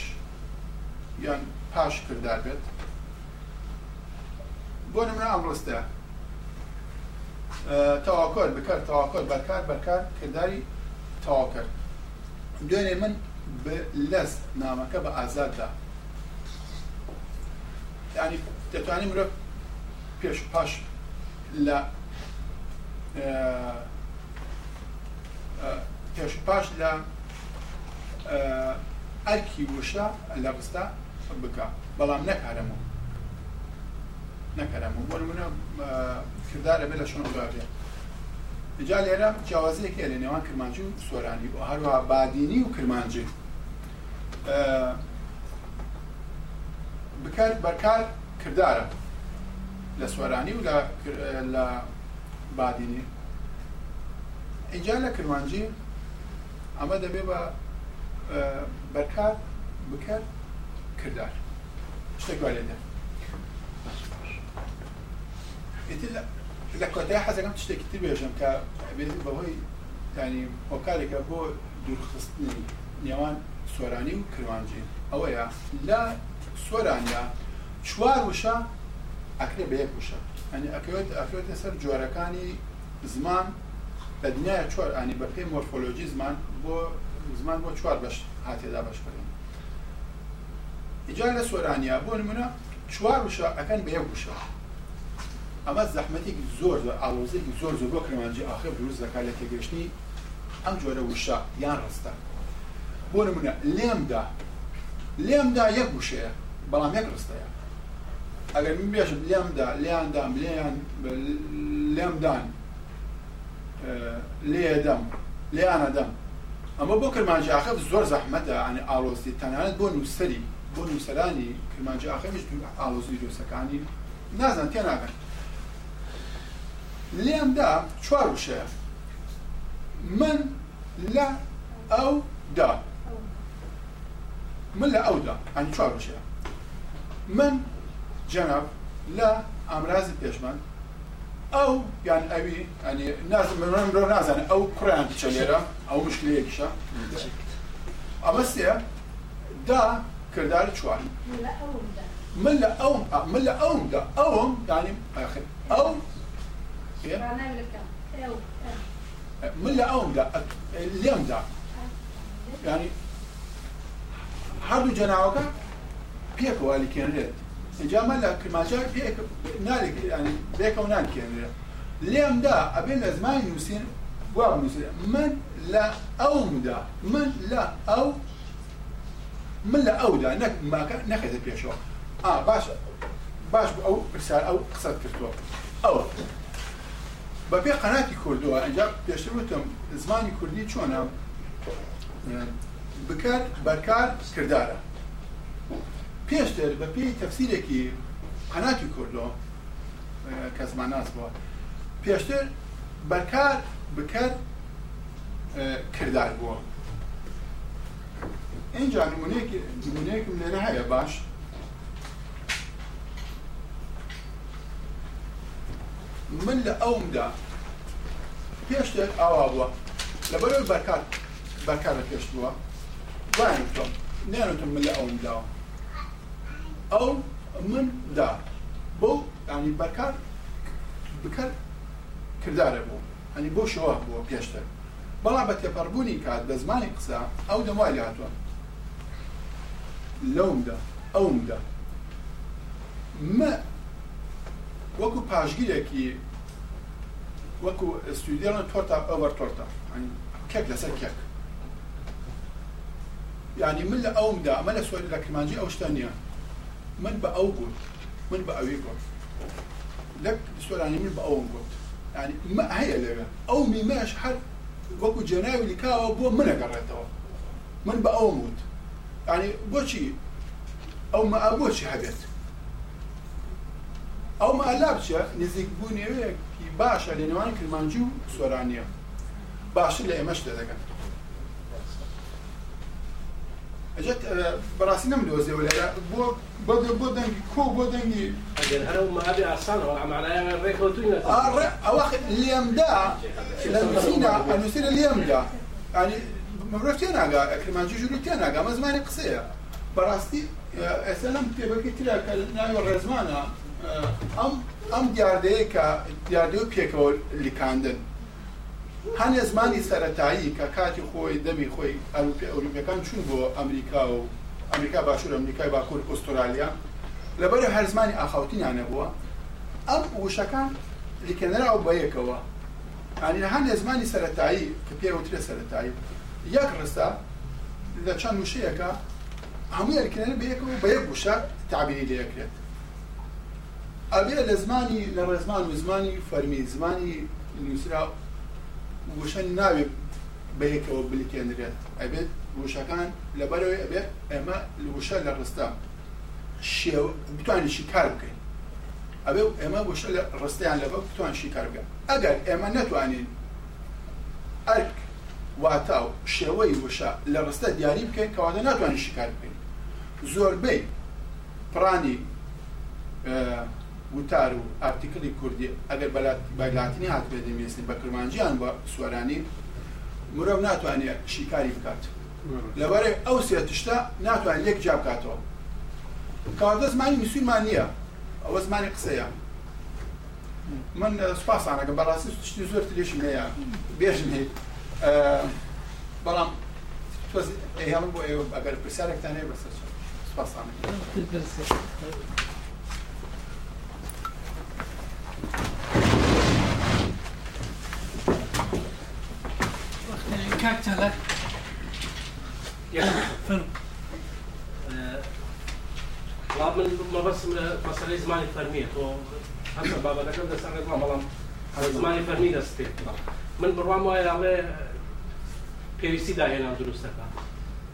[SPEAKER 3] یان پاش کردا بێت بۆ نمرە ئەم ڕستەیە تەواکۆر بکار تەواکۆر بەرکار بەرکار کردداری تەواکرد دوێنێ من بە لەست نامەکە بە ئازاددا ینی دەتوانین مرۆڤ پێش پاش لە پێش پاش لە ئەرکی وشە لە بستا بک بەڵام نەکارەمە نەکەرەمە بۆ منە کردارە بێ لە شۆن بابێت جا لێرە جیاوازەیەکە لە نێوان کرمانجی و سۆرانی و هەروە بادینی و کرمانجی بکار بەرکار کردارە لە سوۆرانی و لە بادینی اینجا لە کرمانجی ئەمە دەبێ بە بەرکار بکەر کردار شتێک لێ ئیتر لە کۆتای حەزەکەم شتێکی بێژم کە بەهۆی ینی هۆکارێکە بۆ دوورخستنی نێوان سۆرانی و کروانجی ئەوەیە لە سۆرانیا چوار وشە ئەکرێ بەیەک وشە ئەنی ئەکەوێت ئەفرێتە سەر جۆرەکانی زمان لە دنیای چوار ئانی بەپی مۆرفۆلۆژی زمان بۆ زمان بۆ چوار بەش هاتێدا بەشکردن ئیجار لە سۆرانیا بۆ نمونە چوار وشە ئەەکەن بەیەک وشە ئەمە زەحمەتێکی زۆر زۆر ئالۆزێکی زۆر زۆر بۆ کرمانجی ئاخر دروست دەکات لە تێگەشتنی ئەم جۆرە وشە یان ڕستە بۆ نمونە لێمدا لێمدا یەک وشەیە بەڵام یەک ڕستەیە ئەگەر من بێژم لێمدا لێیاندام لێیان لێمدان لێدەم لێیانەدەم ئەمە بۆ کرمانجی ئاخر زۆر زەحمەتە ئەنی ئالۆستی تەنانەت بۆ نووسری بۆ نووسەرانی کرمانجی ئاخرش ئالۆزی دۆسەکانی نازان تێناگەن لێمدا چوار وشەیە من لە ئەو دا من لە ئەودا ئەنی چوار وشەیە من جەناب لە ئامرازی پێشمان ئەو یان ئەوی ئەنی نازم مرۆ نازانێ ئەو کوڕیان چە لێرە ئەو مشکلەیەکیشە ئەمەستەیە دا کردار چوار من لە ئەو من لە ئەومدا ئەوم یانی ئەو من لە ئەومدا لێمدا ینی هەردوو جەناوەکە پێکەوە لکێنرێت جامە لە کرماچار پێکەوە نانکێنرێت لێمدا ئەبێ لە زمانی نووسین وا من لە ئەومدا من لە ئەو من لە ئەودا نەک ماکە نەخێتە پێشەوە ئا باشە باش ئەو پرسیار ئەو قسەت کردووە ئەوە بەبێ قەناتی کوردووە ئەجا پێشتر وتم زمانی کوردی چۆنە بکار بەرکار کردارە پێشتر بە پێی تەفسیرێکی قەناتی کوردۆ کە زماناس بووە پێشتر بەرکار بکرد کردار بووە اینجا نمونەیەکم لێرە هەیە باش من لە ئەومدا پێشتێک ئاوا بووە لە بەرەوەی بەرکات بەرکارە پێشتووە وانیتم نێنتم من لە ئەومداوە ئەو من دا بۆ ینی بەرکار بکەر کردارە بوو هەنی بۆ شەوە بووە پێشتر بەڵام بە تێپەربوونی کات بە زمانی قسە ئەو دەموای هاتووە لەومدا ئەومدا وكو كي وكو وەکو تورتا اوفر تورتا يعني كيك لەسەر کێک يعني من الاوم دا ما لا سؤال لك ئەو او شتانيا من بە ئەو من بە ئەوی لك سؤال يعني من بە ئەوم يعني ما هي لغة أو مي ماش حد وكو جناوي لكاوا بو من قرأتوا من بأو موت يعني بوشي أو ما أبوشي حبيت ئەو مالا بچە نزیک بوونێوەیەکی باشە لە نێوان کرمانجی و سۆرانیە باشتر لە ئێمەشتە دەگەن ئەجێت بەڕاستی نەم دۆزیەوە لە بۆ بۆ بۆ دەنگی کۆ بۆ دەنگی
[SPEAKER 4] ئەگەر هەر مابی ئاسانەوە ئەمانایە ڕێکەوتوینە
[SPEAKER 3] ئەوە لێمدا لە نووسینە ئەنووسی لە لێمدا ئەنی مەبرەف تێ ناگا کرمانجی ژووری تێ ناگا مە زمانی قسەیە بەڕاستی ئێستا لەم کتێبەکە تراکە ناوی ڕێزمانە ئەم ئەم دیاردەیە کە دیاردە و پێکەوە لیکاندن هەنێ زمانی سەتایی کە کاتی خۆی دەمی خۆی ئەروپەکان چون بۆ ئەمریکا و ئەمریکا باشوور ئەمریکای باکوور ئوسترالیا لەبەر هەر زمانی ئاخاوتینیانە بووە ئەم وشەکان لیکێنرا و بەیەکەوە ینی لە هەندێ زمانی سەتایی کە پێوترە سەتایی یەک ڕستا لە چەند وشەیەەکە هەموو یەکردن بەیەکەوە بە یەک وشە تعبیری لەیەکرێت ئەبێ لە زمانی لە ڕێزمان و زمانی فەرمی زمانی نووسرا وشە ناوێ بەیەکەوە بلیکێنرێت ئەبێت وشەکان لەبەرەوەی ئەبێ ئێمە وشە لە ڕستا بتوانیشی کار بکەین ئەبێ ئێمە وشە لە ڕستیان لەبە بتوانشی کار بکەن ئەگەر ئێمە نەتوانین ئەرک واتاو شێوەی وشە لە ڕستە دیاری بکەین کەواتە ناتوانین شکار بکەین زۆربەی پرانی وتار و ئارتیکلی کوردی ئەگەر بەلاتینی هاتوێ دەمێستن بە کرمانجییان بە سوارانی مرۆڤ ناتوانێت شیکاری بکات لەبارەی ئەو سێ تشتا ناتوانێت یەک جا بکاتەوە کاردە زمانی میسومان نییە ئەوە زمانی قسەیە من سوپاسانەکە بەڕاستی تشتی زۆر ترێشم هەیە بێژم هەیە بەڵام هێڵم بۆ ئێوە ئەگەر پرسیارێکتان هەیە بەسەر سوپاسانەکە
[SPEAKER 4] مەسەی زمانی فەرمیە تۆ هەمە بابەتەکەم دەسەرێت بەڵام زمانی فەرمی دەست پێ من بڕوام وایە ئەڵێ پێویستی داهێنان دروستەکە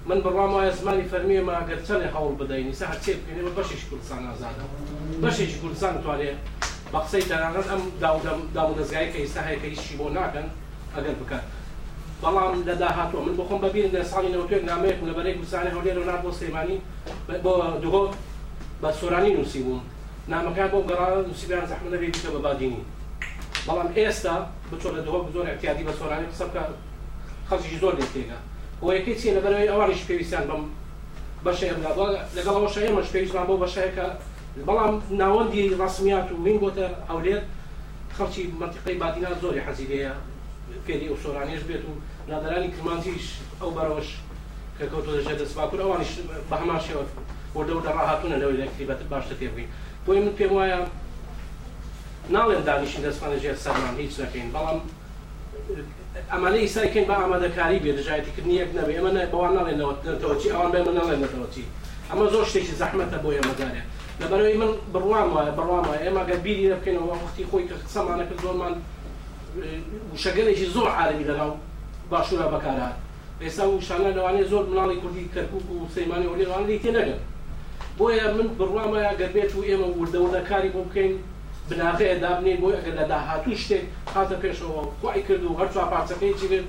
[SPEAKER 4] من بڕوام وایە زمانی فەرمیە ماگەر چەندێ هەوڵ بدەین سا هەچێ بکەینەوە بەشیش کوردستان ئازادە بەشێکی کوردستان توانێت بە قسەی تەنانەت ئەم داودەزگای کە ئێستا هەیە کە هیچی بۆ ناکەن ئەگەر بکات بەڵام لە داهاتوە من بخۆم بەبیین لە ساڵی نەوتێک نامەیەکم لە بەرەی کوردستانی هەولێر و نابۆ سلێمانی بۆ دگۆ بە سۆرانی نووسی بووم نامەکان بۆ گەڕان نووسیدان زەحمە بێتە بە بادینی بەڵام ئێستا بچۆ لە دۆ زۆر احتیادی بە سۆرانی قسە بکە خەڵکی زۆر لێ تێگە ئەوەیەکەی چیە لەبەرەوەی ئەوانیش پێویستیان بەم بەشەیەدا لەگەڵ ئەوە شەیەمەش پێویستمان بۆ بەشەیەکە بەڵام ناوەندی ڕسمیات و من بۆتە هەولێت خەڵکی منطقەی بادینا زۆری حەزی لێە فێری ئەو سۆرانێش بێت و نادرانی کرمانتیش ئەو بەرەوەش کە کەوتۆ دەژێت دەست باکوور ئەوانیش بە هەمان شێوە وەردە وردە ڕاهاتونە لەوەی لە کتیبەتت باشتە تێ بگەین بۆی من پێم وایە ناڵێن دانیشین دەستمانە ژێر سەرمان هیچ نەکەین بەڵام ئەمانە ئیسایکەین بە ئامادەکاری بێدەژایەتیکردنی یەک نەبێ ئەمە بەوان ناڵێنەوەتەوەچی ئەوان بێ من ناڵێنەتەوەچی ئەمە زۆر شتێکی زەحمەتە بۆ ئێمەدارێ لەبەرەوەی من بڕوان وایە بڕوان وایە ئێمە گە بیری دەبکەینەوە وەختی خۆی کە قسەمانە کرد زۆرمان وشەگەلێکی زۆر عربی لەناو باشوورە بەکارات ئێستا وشانە لەوانەیە زۆر مناڵی کوردی کەرکک و سەیمانی وەلیڕوانی تێ نەگەن بۆیە من بڕوامەیە گەربێت و ئێمە وردەوردەکاری بۆ بکەین بناغەیە دابنین بۆی ئەگەر لە داهاتوو شتێک هاتە پێشەوە خی کرد و هەرچوا پارچەکەی چیگرن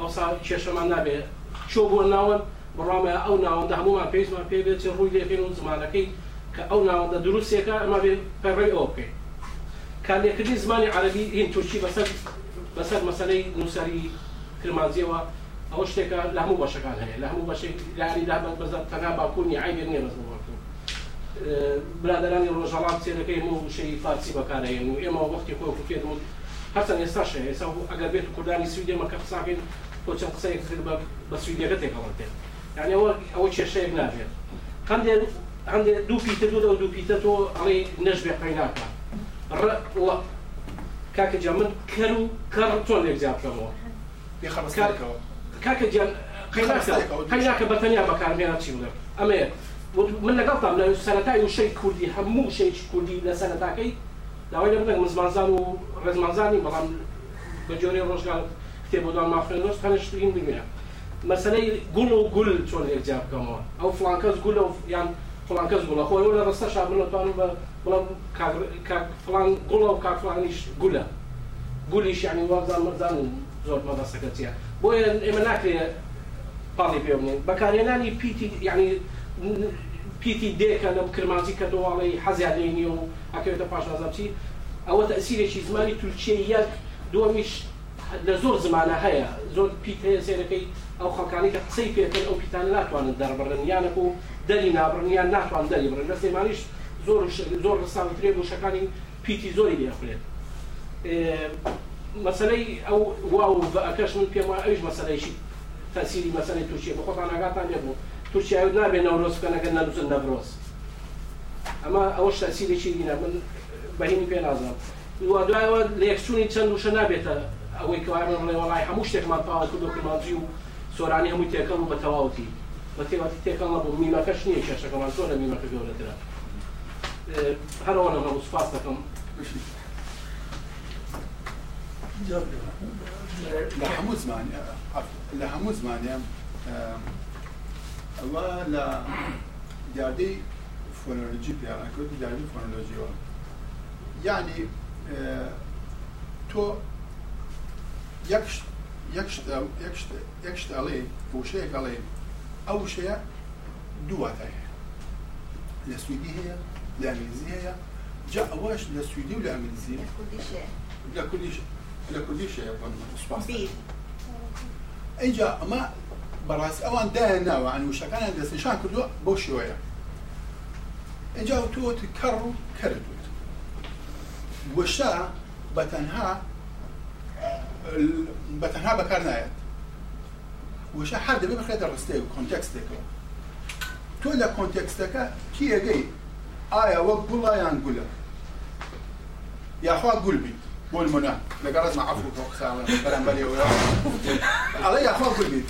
[SPEAKER 4] ئەوسا کێشەمان نابێت چۆ بۆ ناوەن بڕامە ئەو ناوەندە هەمومان پێیسمان پێ بێت ڕووی لێکەین و زمانەکەی کە ئەو ناوەندە دروستێکە ئەمە بێت پەڕی ئەو بکەین کارلێکردی زمانی عەربی هین تورکی بەسەر بەسەر مەسلەی نووسری کرمانزیەوە ئەو شتێکە لە هەموو بەشەکان هەیە لە هەموو بەشێک لاری دابەت بەزەر تەنا باکوونی عیبێ نیە بەزەوە برادرانی ڕۆژەڵات سێنەکەی مە وشەی فارسی بەکارەیەن و ئێمە وەختی خۆ کوکێت و هەرچەند ئێستاش ئێستا ئەگەر بێت کوردانی سویدێمە کە قساکەین بۆ چەند قسەیە کرد بە سویدەکە تێکەڵێت یعنی ئەوە کێشەیەک نابێت هەندێک هەندێک دوو پیتە دوو دە دوو پیتە تۆ ئەڵێ نەشبێ قەیناکە کاکە جا من کەر و کەڕ تۆ لێکزیاتەوە کاکە جیان قەیناکە بەتەنیا بەکارمێنە چی بڵێ ئەمەیە ولا قطع من سنتاي وشي كولي همو شي كولي لا سنتاكي لا وين بدك مزمانزان و رزمانزاني بلام بجوري روش قال كتبوا دان ما فرنوش تانا شتين بالمية مثلا قول وقول شلون الجاب كمان او فلانكاز قول يعني فلانكاز قول اخوي ولا رستا شعب من طان بلا كاك فلان قول وكاك فلان ايش قول قول ايش يعني وابزان مرزان زور ما بس كتيا وين امناك بالي بيومنين بكاريناني پیتی یعنی پیتی دێکە لەم کرمازی کە دۆواڵی حەزیادێنی و ئەکەوێتە پاشازابچی ئەوە تەسیرێکی زمانی تورکیە یەک دووەمیش لە زۆر زمانە هەیە زۆر پیت هەیە سێرەکەی ئەو خەکانی کە قسەی پێکرد ئەو پیتان ناتوانن دەربڕن یانەک و دەری نابڕنیان ناتوان دەری بڕن لە سێمانیش زۆر زۆر ڕساوترێ بۆشەکانی پیتی زۆری دێخولێت مەسلەی ئەو واو بەەکەش من پێم ئەوش مەسلەیشی تەسیری مەسلەی تووشێ بە خۆتان ئاگاتان نەبوو تووشیاوی نابێ ناوڕۆستەکەەکە نەنووسن دەبڕۆز ئەمە ئەوەش تاسیێکی دیە من بەهینی پێ نازان وا دوایەوە لە یەکسونی چەند وشە نابێتە ئەوەی کەوارن ڕێوەڵی هەموو شتێکمان پاوە کردۆکرماجی و سۆرانی هەموو تێکەڵ و بە تەواوتی بە تێواتی تێکەڵ نەبوو میمەکەش نییە کێشەکەمان زۆرە میمەکە گەورەترە هەرەوە نەمە سوپاس دەکەم
[SPEAKER 3] لە هەموو زمانە لە هەموو زمانیان va la garder fonolojik yani kötü derdi fonoloji var. Yani e, to yakış yakıştı yakıştı yakıştı alay bu şey alay او شيء دواتها لا سويدي هي لا انجليزي هي جاء واش لا سويدي ولا انجليزي لكل شيء لكل شيء لكل شيء اظن اي جاء ما بەڕاستی ئەوان داهێناوە ئەنوشەکانیان دەستنیشان کردووە بۆ شێوەیە ئەجا تۆت کەڕ و کردوت وەشا بە تەنها بە تەنها بەکار نایەت وشە هەر دەبێت بخێتە ڕستەی و کۆنتەکسێکەوە تۆ لە کۆنتەکسەکە کیەگەی ئایا وەک گوڵیان گولە یاخوا گول بیت بۆ منە لەگەڕ مەعفو بۆ قساڵە بەرەمبەرەوە ئەڵە یاخوا قول بي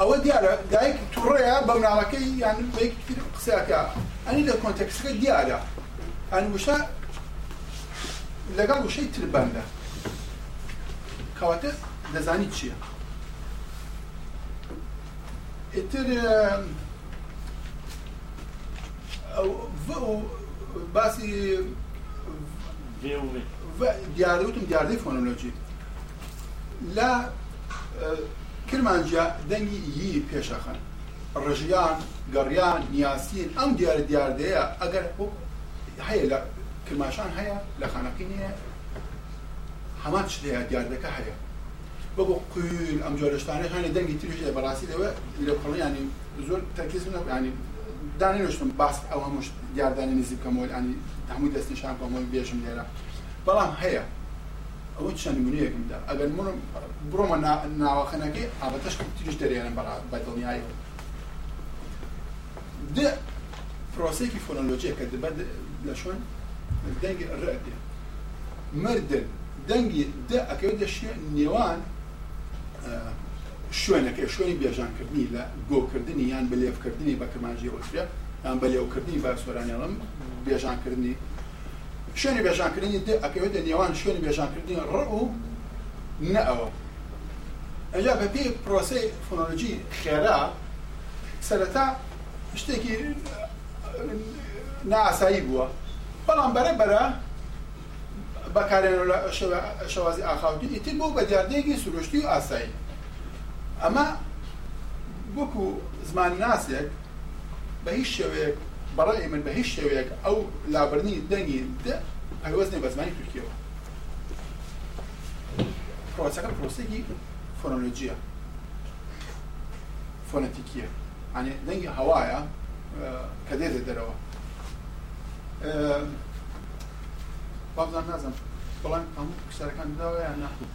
[SPEAKER 3] ئەوە دیارە دایکی تووڕەیە بە مناڵەکەی یان بەیەکی قسەکە ئەنی لە کۆنتەکسەکە دیارە ئەن وشە لەگەڵ وشەی تربەندە کەواتە دەزانی چییە ئیتر باسی دیارەوتم دیاردەی فۆنۆلۆجی لە کرمانجیا دەنگی یی پێشەخن ڕژیان گەڕیان نیاسین ئەم دیارە دیاردەیە ئەگەر هەیە لە کرماشان هەیە لە خانەقی نیە هەمان شتەیە دیاردەکە هەیە بەگو قیل ئەم جۆرەشتانە هەانە دەنگی تریش لە بەڕاستی دەوە لە پڵیانی زۆر تەرکیز منە ینی دانێشتم باس ئەو هەموو دیاردانی نزیکەمەوەی ینی هەمووی دەستنیشان بەمەوەی بێژم لێرە بەڵام هەیە ئەوە چەند نمونەیەکمدا ئەگەر من بڕۆمە ناوەخەنەکەی ئابەتەش تریش دەریێنە بەڕ بەدڵنیایی د پرۆسێکی فۆنۆلۆژیە کە دەبەت لە شوێن دەنگی ڕێدێ مردن دەنگی د ئەکەوێتە نێوان شوێنەکە شوێنی بێژانکردنی لە گۆکردنی یان بەلێفکردنی بە کەمانجی ئۆستریا یان بەلێوکردنی بە سۆرانیاڵم بێژانکردنی شوێنی بێژانکردنی ئەکەوێتە نێوان شوێنی بێژانکردنی ڕ و نە ئەوە ئەجا بە پێی پرۆسی فۆنۆلۆژی خێرا سەرەتا شتێکی ناسایی بووە بەڵام بەرەبەرە بەکارێنەوە لە شێوازی ئاخاوتی ئیتر بۆ بە دیاردێکی سروشتی و ئاسایی ئەمە وەکو زمان ناسێک بە هیچ شێوەیەک بەڕای من بە هیچ شێوەیەک ئەو لابرنی دەنگی پەیوەزنێ بە زمانی تورکیەوە پرۆسەکە پرۆسێکی فۆنۆلۆجیە فۆنەتیکیە ئەنی دەنگی هەوایە کە دێتێ دەرەوە بابزان نازم بەڵام هەموو پرسیارەکان داوە یان ناخوو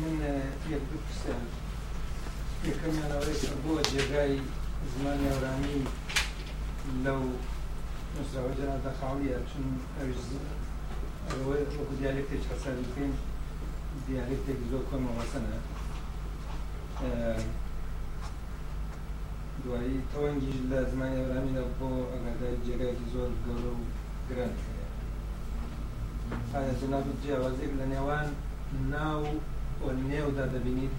[SPEAKER 5] من يبدو یەکەمیانەوەیشم بۆ جێگای زمانی ئەورامی لەو مسراوەجان دەخاویە چون ئەوەی وەکو دیالێکێک حسابی بکەین دیالێکێک زۆر کۆن مەوەسەنە دوایی تەوەنگیش لە زمانی ئەورامی لە بۆ ئەگەدای جێگایکی زۆر گەور و گران ئایا جناب جیاوازێک لە نێوان ناو نێودا دەبینیت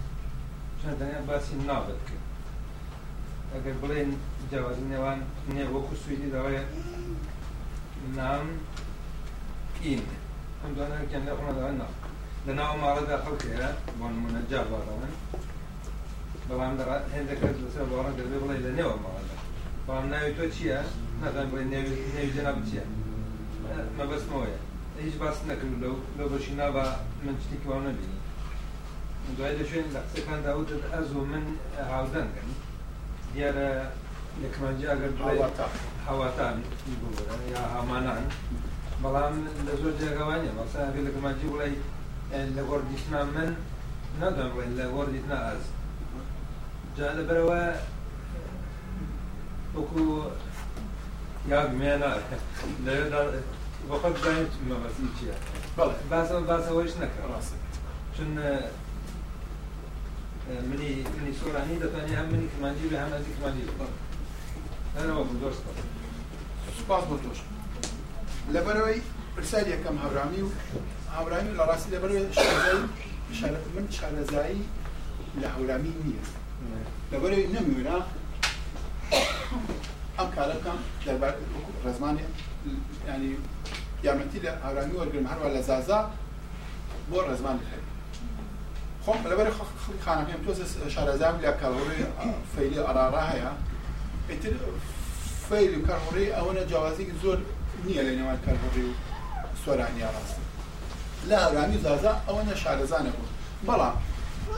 [SPEAKER 5] ژەدانە باسی ناوبەت کرد ئەگەر بڵێن جیاوازی نێوان نیە وەکو سویدی دەوەیە نام ئین ئەم دوانەکەیان لە ڕۆنەداوە ناو لە ناو ماڵەدا خەڵکەیە بۆ نمونە جاواڕەوەن بەڵام هێندەکەت لەسەر باڕە دەبێ بڵێ لە نێوە ماڵەدا بەڵام ناوی تۆ چییە نەدان بڵێ نێوی جەناب چییە مەبەستمەوەیە هیچ باس نەکرد لەو لەو بەشی نابا من شتێکی وا نەبینی دوای دەشێن لە قسەکان داوت ئەز و من هاودەنگن دیارە لەکمانجی
[SPEAKER 3] ئەگەر هاواتان
[SPEAKER 5] یا هامانان بەڵام لە زۆر جێگەوانە بەسا لە کەماجی بڵی لە گۆردیشنا من نادەم بڵێن لە گۆردیتنا ئاز جا لەبەرەوە وەکو یاگمێنە لە بەخەت بزانێت مەبەسی چییە باسە باسەوەش نەکە ڕاستە چون مني مني صورة عنيدة ثانية هم مني كمانجيل هم أزي كمانجيل أنا ما بدوش سپاس
[SPEAKER 3] بۆ تۆش لەبەرەوەی پرسیار یەکەم هەورامی و هاورامی لە ڕاستی لەبەرەوە من شارەزایی لە هەورامی نییە لەبەرەوەی نەمیێنا ئەم کارە بکەم دەربار ڕزمانی ینی یارمەتی لە هاورامی وەرگرم هەروە لە زازا بۆ ڕزمانی خەری خۆم لەبەر خەڵکی خانەکەم تۆ شارەزام لە کارۆڕی فەیلی ئارارا هەیە ئیتر فەیل و کارهۆڕی ئەوەنە جیاوازی زۆر نییە لە نێوان کارهۆڕی و سۆرانی ڕاست لە ئەرامی زازا ئەوەنە شارەزانە بوو بەڵام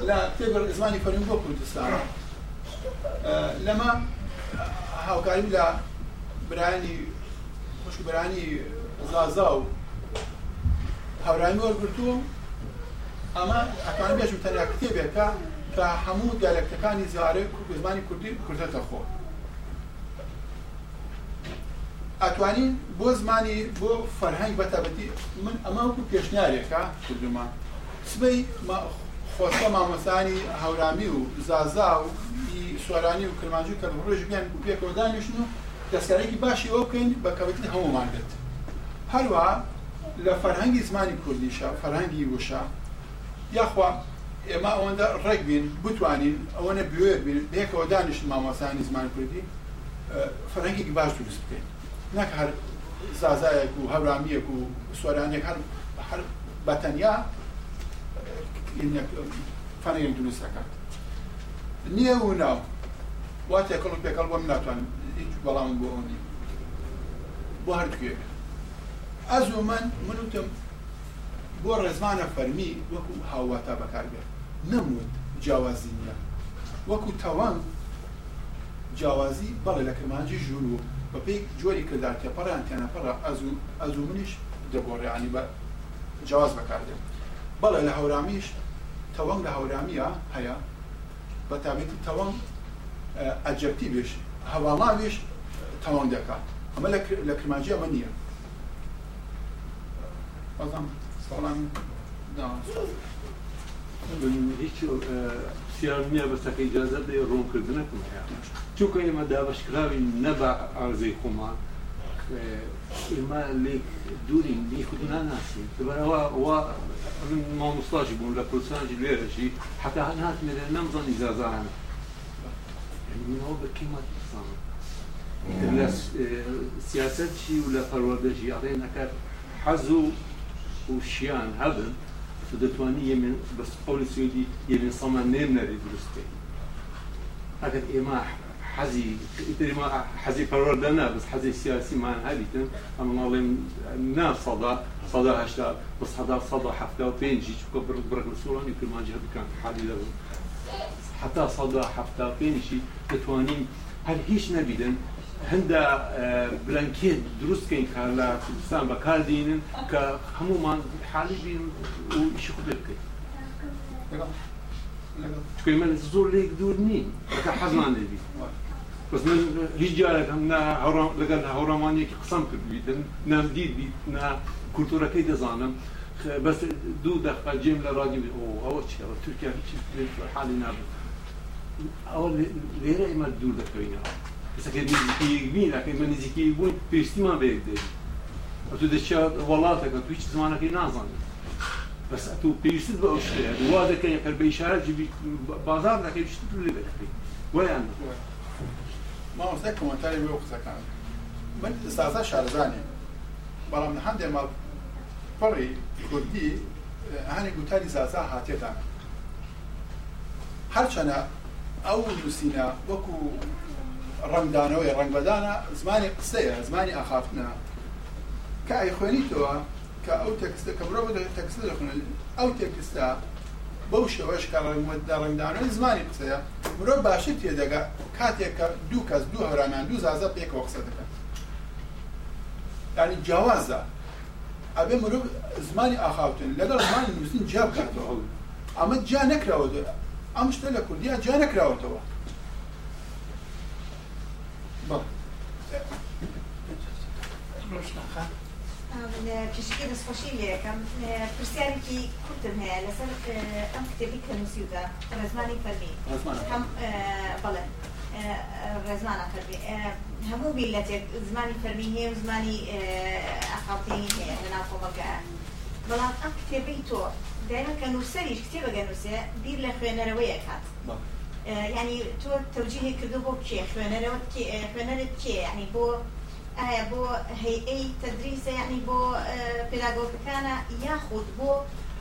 [SPEAKER 3] لە تێبەر زمانی فەرمی بۆ کوردستان لەمە هاوکاری لە برانی خوشبرانی زازا و هەورامی وەرگرتووە ئەمە ئەکان بێژ تەنیا کتێبێکە کە هەموو دیالکتەکانی زیارە و زمانی کوردی کوردێتە خۆ ئەتوانین بۆ زمانی بۆ فەرهەنگ بەتابەتی من ئەماکو پێشنیارێکە کوردمان سبەی خۆستە مامۆستانی هەورامی و زازا و سوارانی و کرمانجی کە ڕۆژ بیان و پێکۆدانیشن و دەستکارێکی باشی ئەو بکەین بە کەوتی هەمومان بێت هەروە لە فەرهەنگی زمانی کوردیشە فەرهەنگی وشە یاخوا ئێمە ئەوەندە ڕێک بین بتوانین ئەوەنە بوێر بین بێکەوە دانیشت مامۆسانی زمان کوردی فەرەنگێکی باش دروست بکەین نەک هەر زازایەک و هەورامیەک و سۆرانێک هەر هەر بەتەنیا فەرەنگێک دروست دەکات نییە و ناو واتە کەڵ پێکەڵ بۆم ناتوانم هیچ بەڵام بۆ ئەوی بۆ هەردوێک ئەز و من منوتم بۆ ڕێزمانە فەرمی وەکو هاوواتا بەکار بێت نەموت جیاوازی نیە وەکو تەوان جیاوازی بەڵێ لە کرمانجی ژوور و بە پێی جۆری کردا تێپەڕیان تێنەپەڕ ئەزوو منیش دەگۆڕیانی بە جیاواز بەکاردێت بەڵێ لە هەورامیش تەوەنگ لە هەورامیە هەیە بە تابێتی تەوەنگ ئەجەبتی بێش هەواڵاویش تەوەنگ دەکات ئەمە لە کرمانجی ئەمە نییە. 我怎么？Solange da
[SPEAKER 6] هیچ اه، سیار نییە بەسەکە ئجازەت دێ ڕوونکردنەکم هەیە چووکە ئێمە دابشکراوی نەبا ئارزەی خۆمان اه، ئێمە لێک دوورین لی خودنا ناسی دەبەرەوە من مامۆستاژی بووم لە کوردستانجی لێرەشی حتا ناتمێ نەمزان ئیجازانە منەوە بە قیمەت ئسلامە لە اه، سیاسەت چی و لە پەروەردەژی ئەڵێ نەکات حەز و وشيان hebben, så من var nije men bez صمان ljudi je men sama nemneri druste. Akad ima حزي ما حزي قرار دنا بس حزي سياسي ما هذه اما والله نا صدا صدا هشتا بس صدى صدى حفلة وبين جي شو كبر برك مسؤول ما جهد كان حالي له حتى صدا حفتا وبين جي تتوانين هل هيش نبيدن هەندە بلەنکێت دروستکەین کار لە کوردستان بەکاردێنن کە هەمومان حالی بین و ئیش خودێ بکەین چکەی من زۆر لێک دوور نین کە حەزمان لێبی بەس من هیچ جارێک هەم لەگەر هەوڕامانیەکی قسەم کردبیتن نامدید بیت کولتورەکەی دەزانم بەس دوو دەخقا جێم لە ڕادی ئەوە چ تورکیا حالی نابێت ئەوە لێرە ئێمە دوور دەکەینەوە سەکرێت نزیکەیەک بین ئەکەی بە نزیکەی بوون پێویستیمان بەیەک دێت ئە تو دەچات وڵاتەکە توی چ زمانەکەی نازانێت بەس ئە تو پێویستت بە ئەو شتەیە وا دەکەی کە بە ئیشارەتی بازار دەکەی شت لێ دەکەی ویان مامۆستا کۆمەنتاری بۆ قسەکان من سازا شارزانێ بەڵام هەندێک ماڵ پڕی
[SPEAKER 3] کوردی هەنێ گوتاری زازا هاتێتان هەرچەنە ئەو نووسینە وەکو ڕنگدانەوەی ڕنگبدانە زمانی قسەیە زمانی ئاخافتنە کە ئای خوێنیتەوە کە ئەو تەکستە کە بڕۆ تەکسە دەخونن ئەو تێکستە بەو شەوەش کە ڕنگدا ڕنگدانەوەی زمانی قسەیە مرۆڤ باشتر تێدەگا کاتێک کە دوو کەس دوو هەرانان دوو زازە پێکەوە قسە دەکەن ینی جیاوازە ئەبێ مرۆڤ زمانی ئاخاوتن لەگەڵ زمانی نووسین جیاب کاتەوە ئەمە جا نەکراوە ئەم شتە لە کوردیا جا نەکراوەتەوە پێشکی
[SPEAKER 7] دەستخۆشی لەکەم پرسیارێکی کورتم هەیە لەسەر ئەم کتێبی کەنووسیدا ڕێزمانی فەرمی هەم بڵێ ڕێزمانە فەرمی هەموو میلەتێک زمانی فەرمی هەیە و زمانی ئەخڵتینی هەیە لەناو کۆمەلگە بەڵام ئەم کتێبەی تۆ داینا کەنووسەریش کتێبە گەنووسێ بیر لە خوێنەرەوەی ئەکات یعنی يعني تۆ تەوجیهی کردو بۆ کێ خوێنەرەوەت خوێنەرت کێ ینی بۆ ئایا بۆ هەیئەی تدريس يعني بو پێراگۆکەکانە آه، كان ياخد بو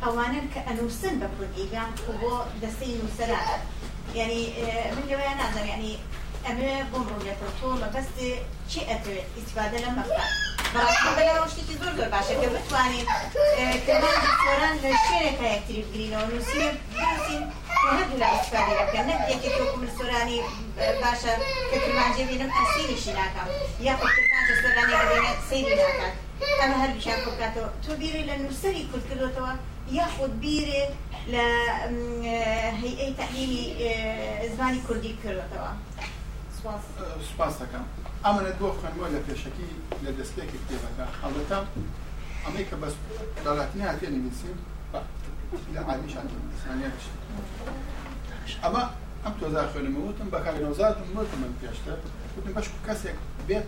[SPEAKER 7] قوانين يعني آه، كأنوسن بە کوردیگان و بۆ دەستەی من لەوەیان نازار يعني أمي بۆ ڕۆژێکۆ تۆ مەبەست چی ئەتوێت ئیسفادە لە بەڵام شتێکی زۆر زۆر باشە کە بتوانین کەمان لە شوێنێک یەکتری بگرینەوە نووسین بنووسین هەردوو لە ئیسفاده دەکەن نەک یەکێ تۆ کومرسۆرانی باشە کە کرمانجێ بینم ئەسیریشی ناکەم یا خۆ کرمانجە سۆرانێکە بێنێت سەیری ناکات ئەمە هەردووشیان کۆ بکاتەوە تۆ بیری لە نووسری کورد کردوتەوە یاخود بیرێ لە هەیئەی تەحلیلی زمانی کوردی کردەوە
[SPEAKER 3] سپاس دەکەم ئەمانە دۆ بس لە اما لە دەستێکی کتێبەکە حڵەتە ئەمەی کە بەس دەڵاتنی هاتێ نویسیم لە عادیشان ئینسانیش من پێشتر وتم بەش کەسێک بێت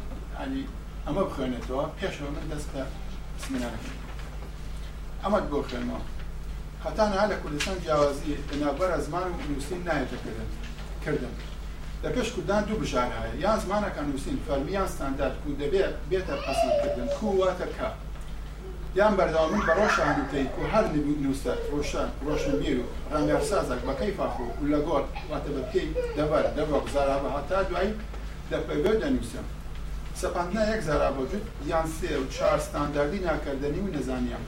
[SPEAKER 3] پیش من دەستە سمینانەکە دو خانم خوێنەوە هەتانە لە کوردستان جیاوازی بنابەر زمان از من نه لە پێش کوردان دوو بژارایە یان زمانەکان نووسین فەرمیان ستاندارد کو دەبێت بێتە پەسەندکردن کوواتە کا یان بەرداوم بە ڕۆژانوتەی و هەر نووسە ڕۆشان ڕۆشنبیر و ڕنگەرسازک بەکەی فاخۆ و لە گۆر واتە بەکەی دەبەر دەبە زارابە هەتا دوایی دەپەگە دەنووسم سەپاندنا یەک زارابەجود یان سێ و چهار ستانداردی ناکردنی و نەزانیان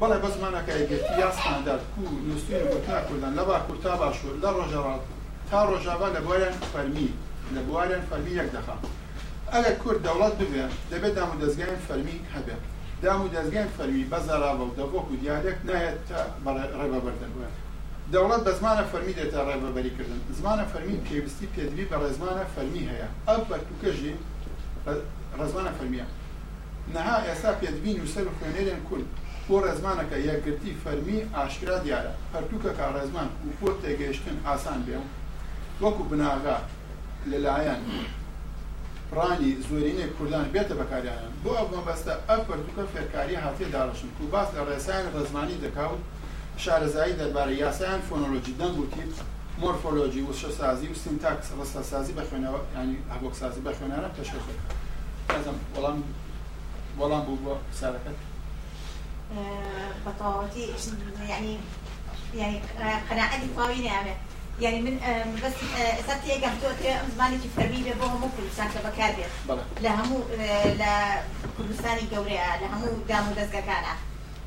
[SPEAKER 3] بەڵێ بە زمانەکە یەکگرتی یا ستاندارد کو و نووسین و بەکار کوردان لەبا کورتا باشوور لە ڕۆژەڕات تا ڕۆژاوا لە بواران فەرمی لە بواران فەرمی یەک دەخا ئەگە کورد دەوڵەت ببێ دەبێت دام و دەستگایان فەرمی هەبێت دام و دەستگایان فەرمی بەزاراوە و دەبۆک و دیارێک نایەت تا ڕێبەبەردن بێت دەوڵەت بە زمانە فەرمی دێتە ڕێبەبەریکردن زمانە فەرمی پێویستی پێدوی بە ڕێزمانە فەرمی هەیە ئەو بەرتوکەژی ڕزمانە فەرمیە نەها ئێستا پێدبین و سەر خوێنێرێن کورد بۆ ڕێزمانەکە یەکگرتی فەرمی ئاشکرا دیارە هەرتوکە کا ڕێزمان و بۆ تێگەیشتن ئاسان بێ وەکو بناغا لەلایەن پرانی زۆرینەی کوردان بێتە با بۆ ئەو مەبەستە ئەف بەردووکە فێرکاری هاتیە داڕشن و باس لە ڕێسایان ڕزمانی دەکاوت شارەزایی دەربارە یاسایان فۆنۆلۆجی دەنگ و سازی و وشە سازی و سینتاکس ڕستەسازی بەخوێنەوە ینی هەبۆکسازی بەخوێنەرە وەڵام وەڵام بوو بۆ سارەکەت
[SPEAKER 7] بەتەواوەتی یعنی, یعنی قەناعەتی يعني من آه، بس صرت يقع توتر زمانك في تربية بوها مو كل سنة بكابر لهمو آه، لا كردستاني جوريا لهمو دامو دزقا كان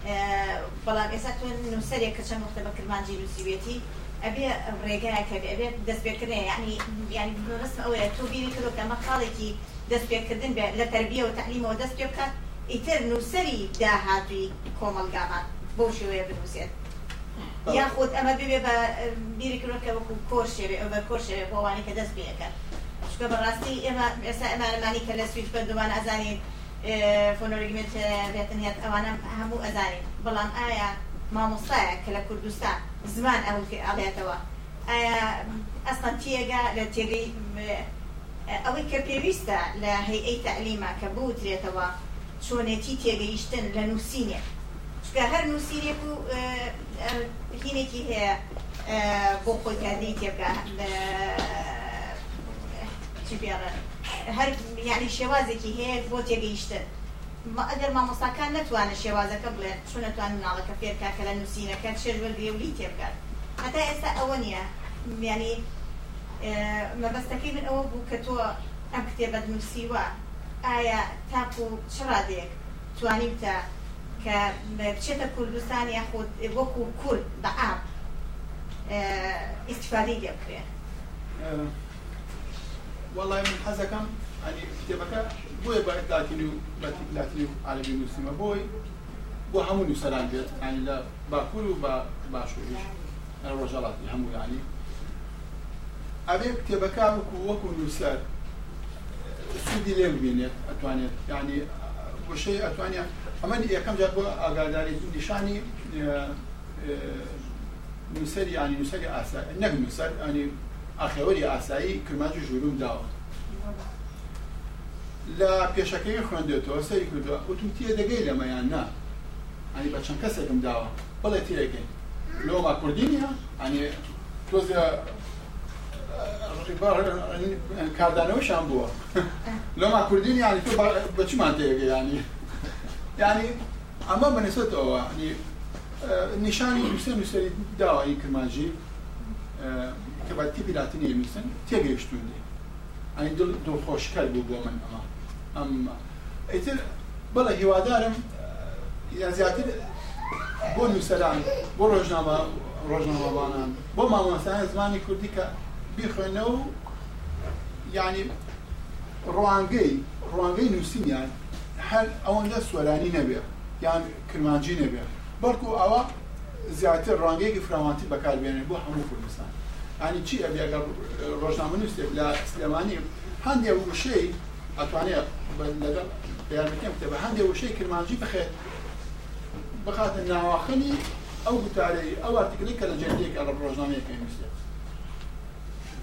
[SPEAKER 7] آه، بلام إسا تون نسري كشان وقت بكرمان جيلو سيبيتي أبي رجاء كبي أبي دست بكرني يعني يعني بس أول تو بيني كده كمان خالكي دست بكردن لتربية وتعليم ودست بكر إتر نسري داهاتي كومال جامعة بوشي ويا بنوسيت یاخود ئەمە ببێ بە بیرکردەکە وەکو کۆشێوێ بە کۆشێوێ بۆوانی کە دەست بێەکە چکە بەڕاستی ئێمە ئێستا ئەمانمانی کە لە سویت بە دومان ئازانین فۆنۆریگمنت بێتنیات ئەوانم هەموو ئەزانین بەڵام ئایا مامۆسایە کە لە کوردستان زمان ئەوکی ئاڵێتەوە ئایا ئەستان تێگە لە تێگەی ئەوەی کە پێویستە لە هەیئەی تەعلیما کە بوترێتەوە چۆنێتی تێگەیشتن لە نووسینێت چکە هەر نووسیرێک و هینێکی هەیە بۆ خۆیکردی تێبکە هەر یعنی شێوازێکی هەیە بۆ تێگەیشتن ئەگەر مامۆساکان نتوانە شێوازەکە بڵێن چون نتوان ناڵەکە فێرکا کە لە نووسینەکە شێژوەگرێولی تێبکات هەتا ئێستا ئەوە نییە میانی مەبەستەکەی من ئەوە بوو کە تۆ ئەم کتێبەت نووسیوە ئایا تاپ و چڕادێک توانی بتە كبشتا بچێتە کوردستان یاخود وەکو کورد بە ئاب
[SPEAKER 3] ئیسفای اه، اه، لێ من حزكم يعني کتێبەکە بوي بعد لاتین و على و ما بوي بو همون هەموو بيت يعني لا باكل وبا باشويش بە باشوریش ڕۆژەڵاتی هەموو ینی ئەبێ وكو وەکو وەکو نووسەر سودی لێ ببینێت گوشەی ئەتوانیا ئەمە یەکەم جار بۆ ئاگاداری نیشانی نووسری ینی نووسری ئاسا نەک نووسەر ئەنی ئاخێوەری ئاسایی کرمانجی ژوروم داوە لە پێشەکەی خوێندێتەوە سەری کردووە وتم تە دەگەی لەمەیان نا ئەنی بە چەند کەسێکم داوە بڵێ تێگەین لۆما کوردینە ئەنی تۆزە کردنوش هم بود لما کردین یعنی تو به چی منطقه یعنی یعنی اما به نسبت او یعنی نشانی میسن میسری دا این کماجی که بعد تیپی لاتینی میسن تیگشتونده یعنی دل دل خوشکل بود با من اما اما ایتر بلا هوادارم یعنی زیادتر بۆ نووسران بۆ ڕۆژنامە ڕۆژنامەوانان بۆ مامۆسان زمانی کوردی کە بیخوێنە و ینی ڕوانگەی ڕوانگەی نووسینیان هەر ئەوەندە سوەرانی نەبێ یان کرمانجی نەبێ بەڵکو ئەوە زیاتر ڕانگەیەکی فراوانتی بەکاربیێنێ بۆ هەموو کوردستان ینی چی ئەبیگەر ڕۆژنامە نووسێک لە سلێمانی هەندێک وشەی ئەتوانێت لەگەڵ یارمەکەم کتێبە هەندێک وشەی کرمانجی بخێت بخاتە ناواخنی ئەو گوتارەی ئەو ئارتیکلی کە لە جێندێک لە ڕۆژنامەیەەکەی نووسێت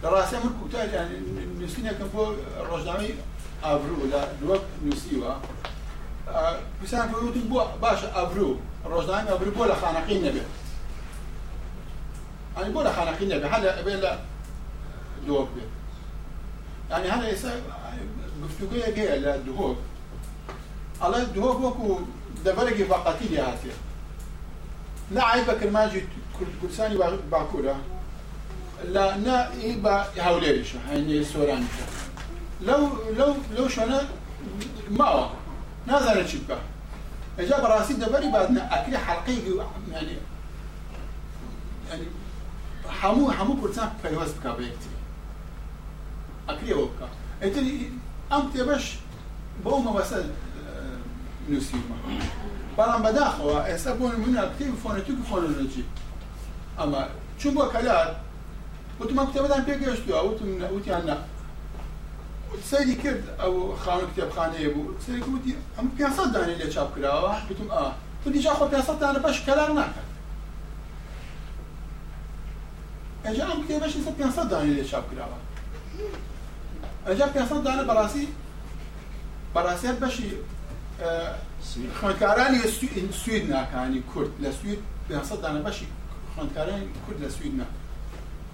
[SPEAKER 3] لە من من يعني نسينا كم بو ئابروو أبرو لا دوك نسيوا بس أنا باشە ئابروو باش أبرو بۆ أبرو بولا خانقين نبي يعني بولا خانقين نبي هذا ئەبێ دوك دووەک بێت یعنی هەلە ئێستا گفتوگەیەک هەیە لە دووەک ئەڵە دووەک وەکو دەبەرێکی فەقەتی لێ هاتێ نە عیبە کرماجی کوردستانی باکوورە لا نا يبا إيه يحاولي هوليش يعني سوران لو لو لو شنا ما نظر شبه اجاب راسي دبري بعدنا أكل حلقي يعني يعني حمو حمو كرسان في الوسط بيكتي أكل وبكا أنتني أم تبش بوم وصل آه، نسيما بلان بداخوا أسابون من الكتاب فونتيك فونولوجي أما شو بكلات وتو ما كتابة بيك يشتوها تو من اوتي عنا سيدي كرد او خاون كتاب خانه ابو سيدي ام 500 داني اللي چاپ قلت اه تو ديجا خو 500 دانه باش كلام نكرد اجا ام اللي اجا دانه براسي براسي باش خانكاراني سوید کورد كرد لسويد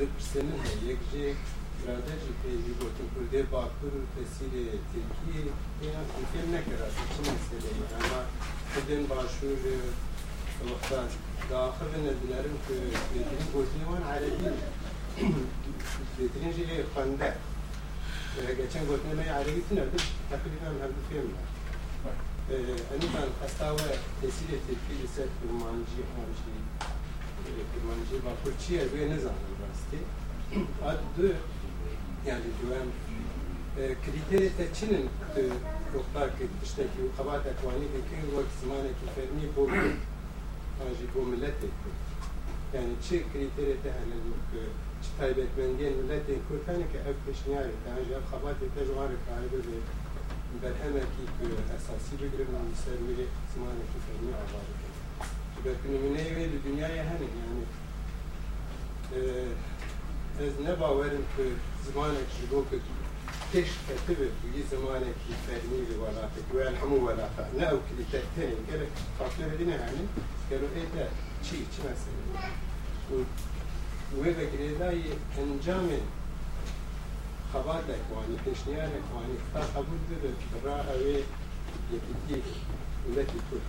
[SPEAKER 8] دەپرسێنن یەکژێک برادەرژی پێوی گوتن کوردێ باکوور و تەسیرێ ترکی پێیان فکر نەکەرا چ مەسلەی ئەما کردن باشوور وەختان داخل نەدلەرم بێترین گوتنیوان عەرەبی بێترین ژێ خوەندە geçen gördüğüm yani ailesi nerede? Takriben her bir film var. Ee, yani ben hastava tesir ettiği bir set romancı olmuştu tecnologie va Turčije vezana na vlasti, a yani diyorum kriteri de Çin'in işte ki kabahat ekvani dikin ve kısmaneki fermi bu taji bu milleti yani çi kriteri de hani çi gen mendiyen milleti kurtani ki ev peşniyari taji ev kabahat de juhari karibi ve berhemeki esasi bir grimden serviri kısmaneki fermi avarik بەکنی منەیوێ لە دنیای هەنێک یانێ ez ne bawerim ki zimanekî rokek têş fetibe bû yî zimanekî fermî ve welate ve hemû welate ne ew kilî tehtenên gelek faktörê dîne hene gelo ê te çî çi mesele wê vegirêdayê encamê xebardek wanî pêşniyanek wanî ta qebûl bibe ra ew ê yekîtiyê milletê kurd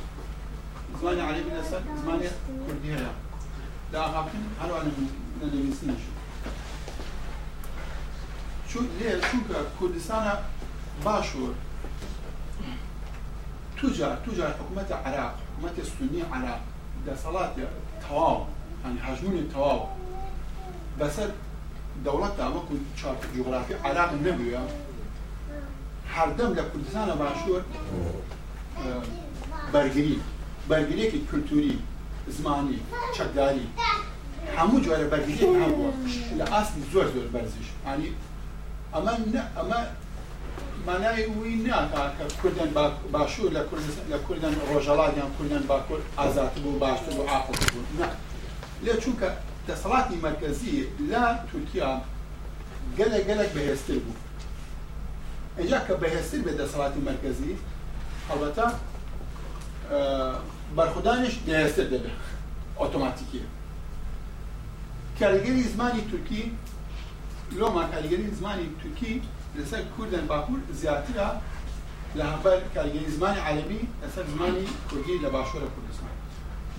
[SPEAKER 3] زمانی عربی لەسەر زمانی کوردی هەیە داهاکن هەروان نەنویسنیش چون لێ چونکە کوردستانە باشوە توجار توجار حکوومەتە عراق حکوومەتی سنی عراق دەسەڵاتی تەواو هەن هەژمونی تەواو بەسەر دەوڵەت تاوەکو چارت جغرافی عراق نەبووە هەردەم لە کوردستانە باشوە بەرگری بەرگریەکی کولتوری زمانی چەکداری هەموو جۆرە بەرگری هەبووە لە ئاستی زۆر زۆر بەرزش ئانی ئەمە ئەمە مانای وی ناکە کوردن باشوور لە لە کوردن ڕۆژەڵاتیان کوردن باکۆر ئازات بوو باشتر بوو ئاقڵ بوو لێ چونکە دەسەڵاتی مرکزی لە تورکیا گەلە گەلک بەهێستر بوو اینجا کە بەهێستر بێ دەسەڵاتی مرکزی ئەڵەتە بەرخدانش دەهێستە دەبێت ئۆتۆماتیکیە کاریگەری زمانی تورکی لۆما کاریگەری زمانی تورکی لەسەر کوردن باکوور زیاترە لە هەبەر کاریگەری زمانی عالمی لەسەر زمانی کوردی لە باشوورە کوردستان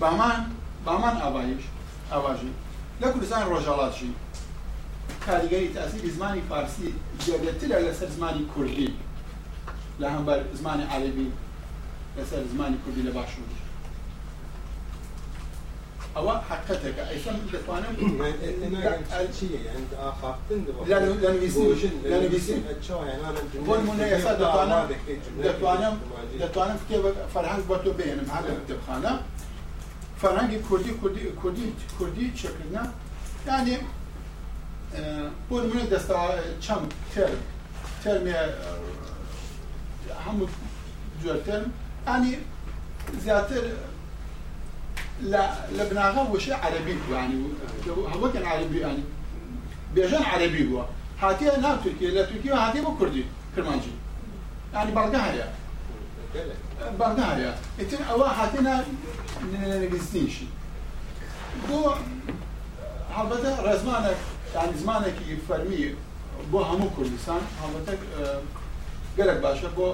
[SPEAKER 3] بامان بامان ئاوایش ئاواژی لە کوردستان ڕۆژهڵاتشی کاریگەری تاسیری زمانی فارسی زیادەترە لەسەر زمانی کوردی لە هەمبەر زمانی عالمی لەسەر زمانی کوردی لە باشووری أو حقتك أيضا بالإخوان لأنه لأنه بيسين لأنه بيسين بون منا يسا دتوانا دتوانا دتوانا في كيف فرهنگ باتو بين محل التبخانة فرهنگ كردي كردي كردي كردي شكلنا يعني بون منا دستا چم ترم ترم همو جور ترم يعني زيادة لا هو وشي عربي يعني هو كان عربي يعني بيجان عربي هو هاتي نا تركيا لا تركيا هاتي بو كردي كرمانجي يعني بلغاريا بلغاريا برقها يا اتن اوا هاتينا نجزنيش بو هبدا رزمانك يعني زمانك يفرمي بو همو كردستان هبدا قالك آه، باشا بو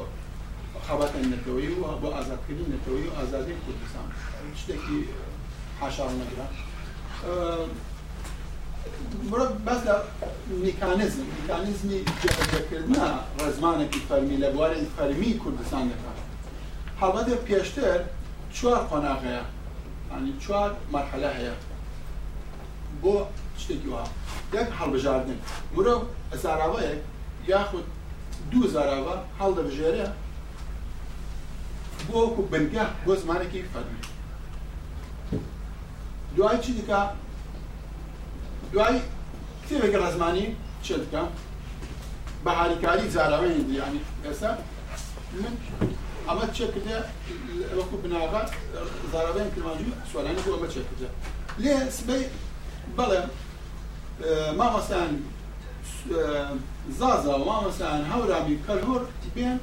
[SPEAKER 3] خەبەتە نەتەوەی و بۆ ئازادکردنی نەتەوەی و ئازادی کوردستان شتێکی حاشار نەگرا بەس لە میکانزم میکانزمی جەکردنا ڕزمانێکی فەرمی لە بوارێن فەرمی کوردستان دەکات هەڵبەدە پێشتر چوار قۆناغەیە ینی چوار مەرحەلە هەیە بۆ شتێکی وا یەک هەڵبژاردن مرۆڤ زاراوەیەک یاخود دوو زاراوە هەڵدەبژێرە بۆ وەکو بنگە بۆ زمانێکی فەرمی دوای چی دیکە دوای کتێبێکی ڕزمانی چ بکە بەهاریکاری جاراوەی دیانی ئێستا من ئەمە چێکردێ وەکو بناغا زاراوەیان کرمانجی سوالانی بۆ ئەمە چێکردە لێ سبەی بەڵێ مامەسان زازا و مامەسان هەورامی کەلهۆر بێن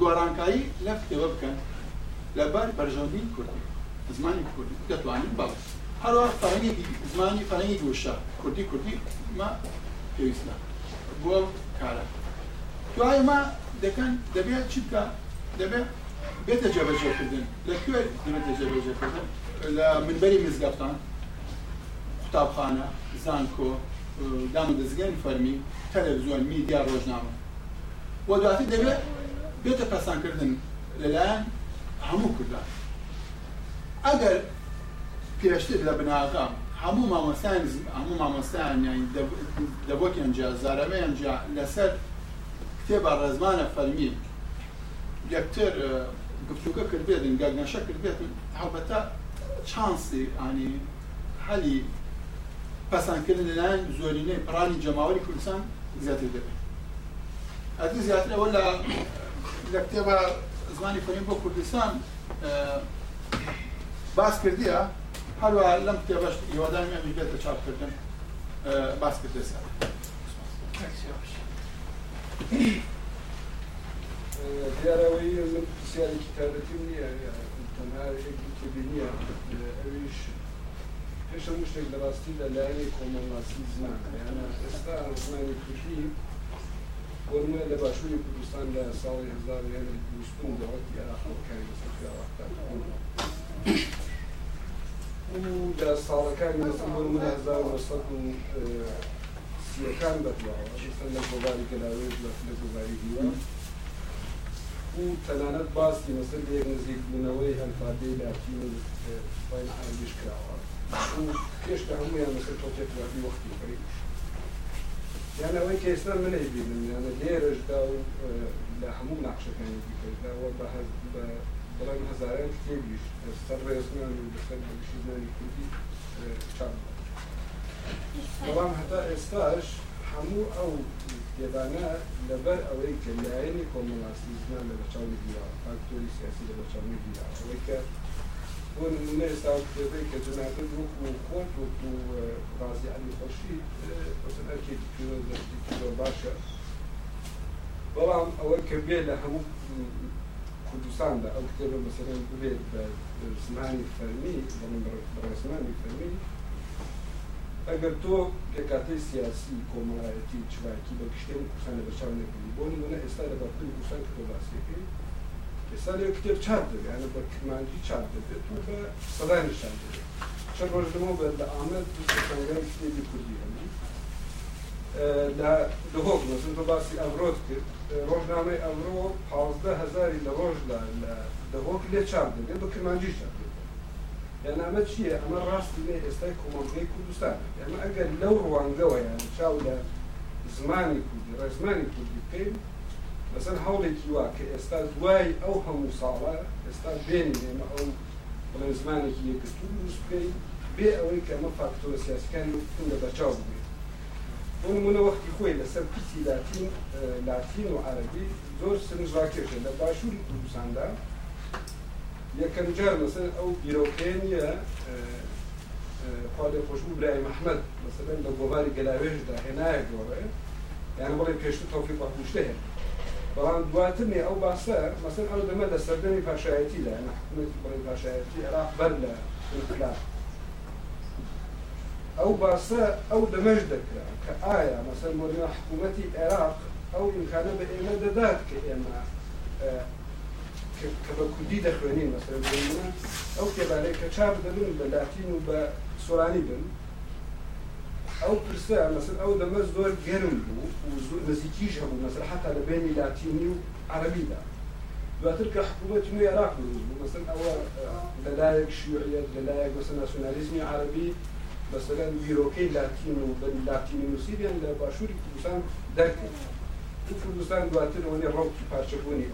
[SPEAKER 3] گۆڕانکاری لە کتێوە بکەن لەبار بەرژەوەندی کوردی زمانی کوردی دەتوانین باس هەروە فەرەنگێکی زمانی فەرەنگی گۆشە کوردی کوردی ما پێویستە بۆ کارە دوای ما دەکەن دەبێت چی بکە دەبێت بێتە جێبەجێکردن لەکوێ دەبێتە جێبەجێکردن لە منبەری مزگەفتان قوتابخانە زانکۆ دامەدەستگەری فەرمی تەلەڤزیۆن میدیا ڕۆژنامە وەدواتر دەبێت بێتە پەسانکردن لەلایەن همو كردان هەموو کوردان ئەگەر پێشتر لە بناغام هەموو مامۆستان هەموو يعني دبوك انجا زارمه انجا لسر لەسەر الرزمان فرمي يكتر یەکتر اه، گفتوکە کردبێتن گەگەشە کردبێتن هەڵبەتە چانسی ئانی هەلی پەسانکردن لەلایەن زۆرینەی پرانی جەماوەری کوردستان زیاتر دەبێت ئەدی زیاتر ئەوە ولی لکتی کتێبە زمانی فەرین بۆ کوردستان باس کردیە هەروە لەم کتێبەش هیواداریان بێتە چاپکردن باس کردێ سەر
[SPEAKER 9] دیارەوەی پرسیارێکی تابەتی نییە تەنها یەکێبی نییە ئەویش پێشەم شتێک لە ڕاستی لە لایەنی کۆمەڵاسی زمان یانە ئێستا زمانی کوژنی ونمونه لباشوی کردستان در سال 1920 دەوەتی عراقەکانی لە ساڵەکانی نمونە 1930ەکان بەتەوە لە گۆباری گەلاوێت لە گۆباری دیوە و تەنانەت باسی مەسەر لێک نزیک بوونەوەی هەلفادەی لاکیشکراوە پێشتا هەمویان مەسەر تۆتێک وەختی پەریش یانەوەی کە ئێستا منێ بینمە لێرەشدا و لە هەموو ناقشەکانی دیکەداوە بە بەڵام هزاران کتێبیش سەر ڕێزمان و بەسەر شیزانی کوردی چاپ بەڵام هەتا ئێستاش هەموو ئەو گێدانە لەبەر ئەوەی کە لایەنی کۆمەڵاستی زمان لە بەچاوی دیوە فاکتۆری سیاسی لە بەچاوی دیوە ئەوەی کە بۆ نمونە ئێستا کتێبەی کە جەنابەت وەکو خۆت وەکو ڕازی علی خۆشی پرسەرکێکی پیرۆ دەستی زۆر باشە بەڵام ئەوە کە بێ لە هەموو کوردستاندا ئەو کتێبە مەسەرەن بێت بە زمانی فەرمی بەڕێزمانی فەرمی ئەگەر تۆ پێکاتەی سیاسی کۆمەڵایەتی چواکی بە کشتێن کوردستان لە بەشار نەکردی بۆ نمونە ئێستا لە بەڵکن کوردستان کە تۆ باسیەکەی ئێستا لێ کتێب چاپ دەبێت بە کمانجی چاپ دەبێت بە سەدانی چاپ دەبێت چەند ڕۆژەوە بە لە ئامەد سەنگای کتێبی کوردی هەمی دهۆک مەزن بە باسی ئەمرۆت کرد ڕۆژنامەی ئەمرۆ پازدە هزاری لە ڕۆژدا لە دهۆک لێ چاپ دەبێت بە کمانجی چاپ ئەمە چییە ئەمە ڕاستی لێ ئێستای کۆمەڵگەی کوردستان ئەمە ئەگەر لەو ڕوانگەوە یان چاو لە زمانی کوردی ڕێزمانی کوردی بکەین بەسەر هەوڵێکی وا کە ئێستا دوای ئەو هەموو ساڵە ئێستا بێنین ئێمە ئەو بڵێ زمانێکی یەکستون وسپی بێ ئەوەی کە ئەمە فاکتۆرە سیاسەکان وتون لە بەچاو بێت بۆ نمونە وەختی خۆی لەسەر پیسی لاتین لاتین و عەربی زۆر سنجڕاکێشە لە باشووری کوردستاندا یەکەم جار مەسەر ئەو بیرۆکێنە خوالی خۆشبوو برای مححمد مەسەر لە گۆواری گەلاوێژدا هێنایە گۆڕێ یان بڵێ پێشتر تۆفی باکوشتە هێن بەڵام دواترێ او باسەر مەسن ئەو دەمە لە سەردەمی پاشایەتی لە حکوومەتی پاشایەتی عراق بەر لە انقلاب ئەو او ئەو دەمەش دەکرا کە ئایا مەسەر مۆرینا حکوومەتی عێراق او امکانە بە ئێمە دەدات کە ئێمە کە بە کوردی دەخوێنین مەسەر ئەو کێبارەی کە چاپ و او پرسە آه، مثلا او لەمە زور گەرم بوو و زۆر نزیکیش هەبوو مەسل حتا لە بینی لاتینی و عربیدا دواتر کە حکوومەت نوێ عراق دروست مثلا مەسل ئەوە لەلایەک شیوعیت لەلایەک بەسە عربی مثلا بیرۆکەی لاتین و بەن لاتینی نووسیبیان لە باشووری کوردستان دەرکرد کوردستان دواتر ئەوەی ڕەوکی پارچەبوونی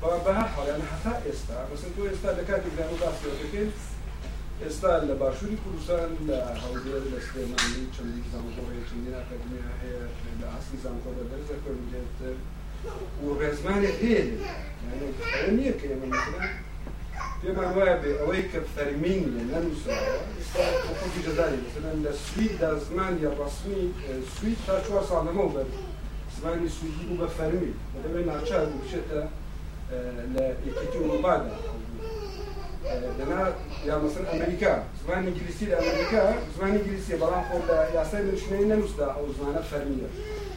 [SPEAKER 9] بەر بەها حاڵیان حتا ئێستا مەسل تۆ ئێستا لە کاتی دان و باسیەکەین ئێستا لە باشووری کوردستان لە هەولێر لە سلێمانی چەندی زانکۆڕێ چندین ئەکەدمی هەیە لە ئاسی زانکۆ بە دەرزە کردێتتر و ڕێزمانێک هەیە نییە کە ئێمە پێمان وایە بێ ئەوەی کە فەرمین لە نەنووسەوەی جداری مثلەن لە سویدا زمانی ڕسمی سویت تا چوار ساڵەمەەوە بەر زمانی سویدی بوو بە فەرمی بەدەبێت ناچار بچێتە لە ئیکتی وڵبادا لنا يا مثلا امريكا زمان انجليزي لامريكا زمان انجليزي بلان خو يا سيد شنو نوستا او زمان فرميه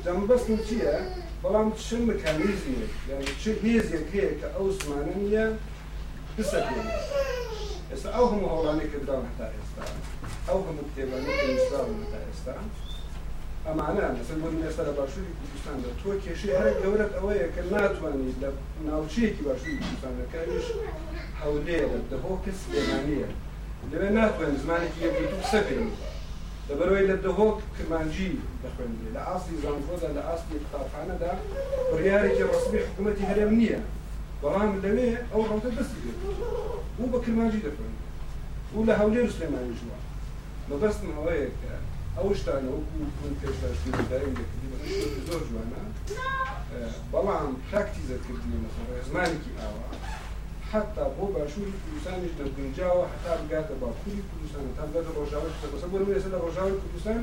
[SPEAKER 9] جام بس نتيه بلان شن مكانيزم يعني شن هيز يكيك او زمانيه بسكين هسه اوهم هولاني كدرام حتى هسه اوهم كتاباني كنسلام حتى هسه ئەمانە لەسەر بۆ ئێستا لە باشووری کوردستان لە تۆ کێشەی هەر گەورەت ئەوەیە کە ناتوانیت لە ناوچەیەکی باشووری کوردستانەکانیش هەولێ دەهۆ کەس لێمانە لەوێ ناتوانین زمانێکی یەکێت و سەپێن دەبەرەوەی لە دهۆک کرمانجی دەخوێنێ لە ئاستی زانفۆدا لە ئاستی قوتابخانەدا بڕیارێکی ڕسمی حکوومەتی هەرێم نییە بەڵام لەوێ ئەو ڕەوتە دەستی بێت و بە کرمانجی دەخوێن و لە هەولێر سلێمانیژوە مەبەستم ئەوەیە کە ausstein okun tekrar zor جوانا بەڵام تاکتیزە کردنی مەسەڵ ێزمانێکی ئاوە حتا بۆ باشووری کوردستانیش دەگونجاوە حتا بگاتە باکووری کوردستان تا بگاتە ڕۆژاوی بەسە بۆ نوێ لە ڕۆژاوی کوردستان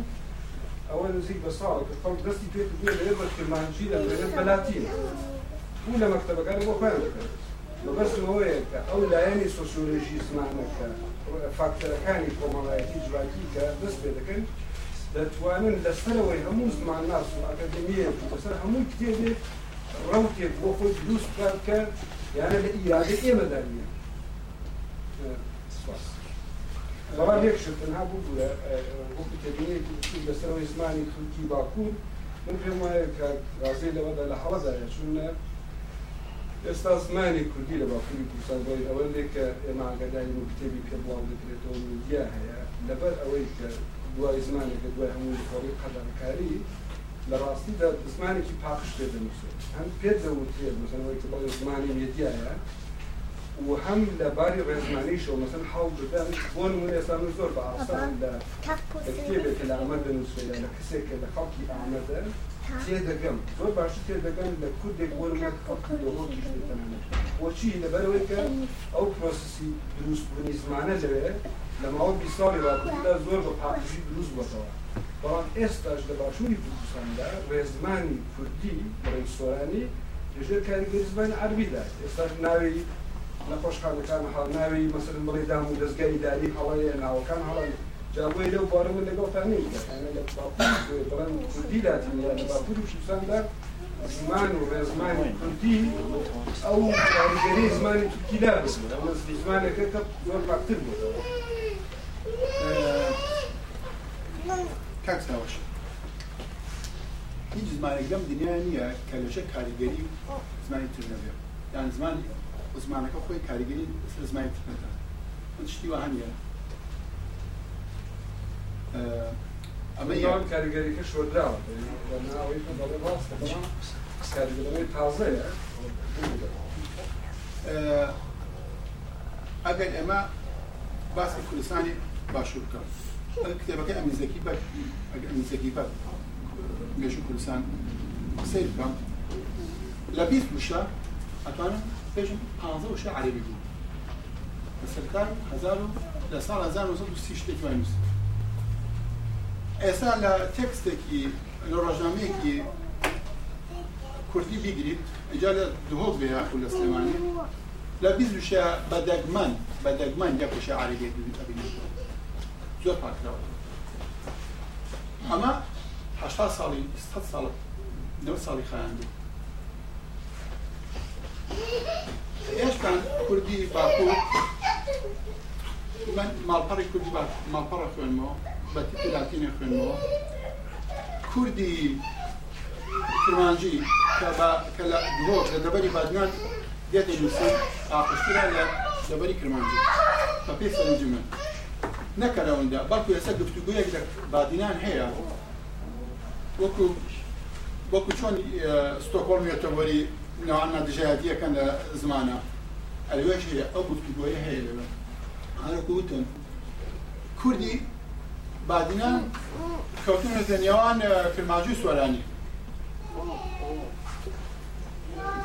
[SPEAKER 9] ئەوە نزیک بە ساڵ خەڵ دەستی پێ بێ لە بە کرمانجی لە بێنێت بەلاتی و لە مەکتتەبەکان بۆ خۆیان دەکەن بەبەستەوەیە کە ئەو لایەنی سۆسیۆلژی زمانەکە فاکتەرەکانی کۆمەڵایەتی جوواکی کە دەست پێ دەکەن دەتوانن لە سەرەوەی هەموو زمان ناس و ئەکادمیە لەسەر هەموو کتێبێ ڕوتێک بۆ خۆی دروست کار کرد یانە لە ئیرادە ئێمەدا نیە بەڵام یەکشت تەنها بوو اه، بۆ کتێبینێکی لەسەرەوەی زمانی خەڵکی باکوور من پێم وایە کە ڕازەی لەوەدا لە حەڵەدایە چونە ئێستا زمانی کوردی لە باکووری کوردستان بۆی ئەوە لێکە ئێمە ئاگاداری کتێبی پێ بڵاو دەکرێتەوە میدیا هەیە لەبەر ئەوەی کە دوای زمانێکە دوای هەمووی خەڵی قەدانکاری لە ڕاستیدا زمانێکی پاخش پێ دەنووسێت هەم پێ دەوتێت مەسەنەوەی کە بەڵێ زمانی مێدیایە و هەم لە باری ڕێزمانیشەوە مەسن حاڵ بدەن بۆ نمونە ئێستا من زۆر بە ئاسان لە کتێبێک لە ئەمە دەنووسێت لە کەسێکە لە خەڵکی ئامەدە تێدەگەم زۆر باش تێدەگەم لە کوردێک وەرمە بۆچی لەبەرەوەی کە ئەو پرۆسسی دروستبوونی زمانە لەوێت لە ماوە بی ساڵی ڕابدا زۆر بە پاقیژی دروست بەتەوە بەڵام ئێستاش لە باشووری کوردستاندا ڕێزمانی کوردی ڕێکسۆرانی لەژێر کاریگەری زمانی عەربیدا ئێستاش ناوی نەخۆشخانەکان حاڵ ناوی مەسرن بڵێدام و دەستگای داری هەڵەیە ناوەکان هەڵی جاگوی لەو بارە من لەگەڵتانەی لە بڵەن کوردی داتیان لە باکووری کوردستاندا زمان و ڕێزمانی کوردی ئەو کاریگەری زمانی تورکیدا بزمن ئەمە زمانەکە کە زۆر پاکتر بوو کاکساوەش هیچ زمانێک لەم دنیا نییە کە لەژە کاریگەری زمانی تر نەبێ یان زمان زمانەکە خۆی کاریگەری سر زمانی تر نەدا من شتی وهانە
[SPEAKER 8] ئەمە یان کاریگەریەکە شوەدراوە
[SPEAKER 3] تازەیە ئەگەر ئێمە باسی کوردستانی başvuru kan. Kitaba kan emnizdeki bak, emnizdeki bak, meşhur kursan, seyir kan. Labis uşa, اتوانم بێژم پانزە وشە عەربی بوو بە سەرکار هزار لە ساڵ 1930 شتێکوای نووس ئێستا لە تێکستێکی لە ڕۆژنامەیەکی کوردی بیگریت ئەجا لە دهۆک بێ یاخو لە سلێمانی لە بیست وشە بە دەگمان بە دەگمان یەک وشە عەربی ببینێت زۆر پاکنەوە ئەمە هەشتا ساڵی سە ساڵ نە ساڵی خایاندوو هێشتان کوردی باکوور من ماڵپەڕی کوردی ماڵپەڕە خوێنمەوە بە تیلاتینە خوێنمەوە کوردی کرمانجی کە لە درۆژ لە دەبەری بادنان دێتە نووسن ئاخسترا لە دەبەری کرمانجی بە پێی سەرنجی من نەکەرەوەدا بەڵکو ئێستا گفتوگویەک لە بادینان هەیە وەکو وەکو چۆن ستۆکۆڵ مێتەوەری ناوانە دژایەتیەکەن لە زمانە ئەلوێش هەیە ئەو گفتوگوۆیە هەیە لەوێ هەرکو وتم کوردی بادینان کەوتونەتە نێوان فرماجوی سوۆرانی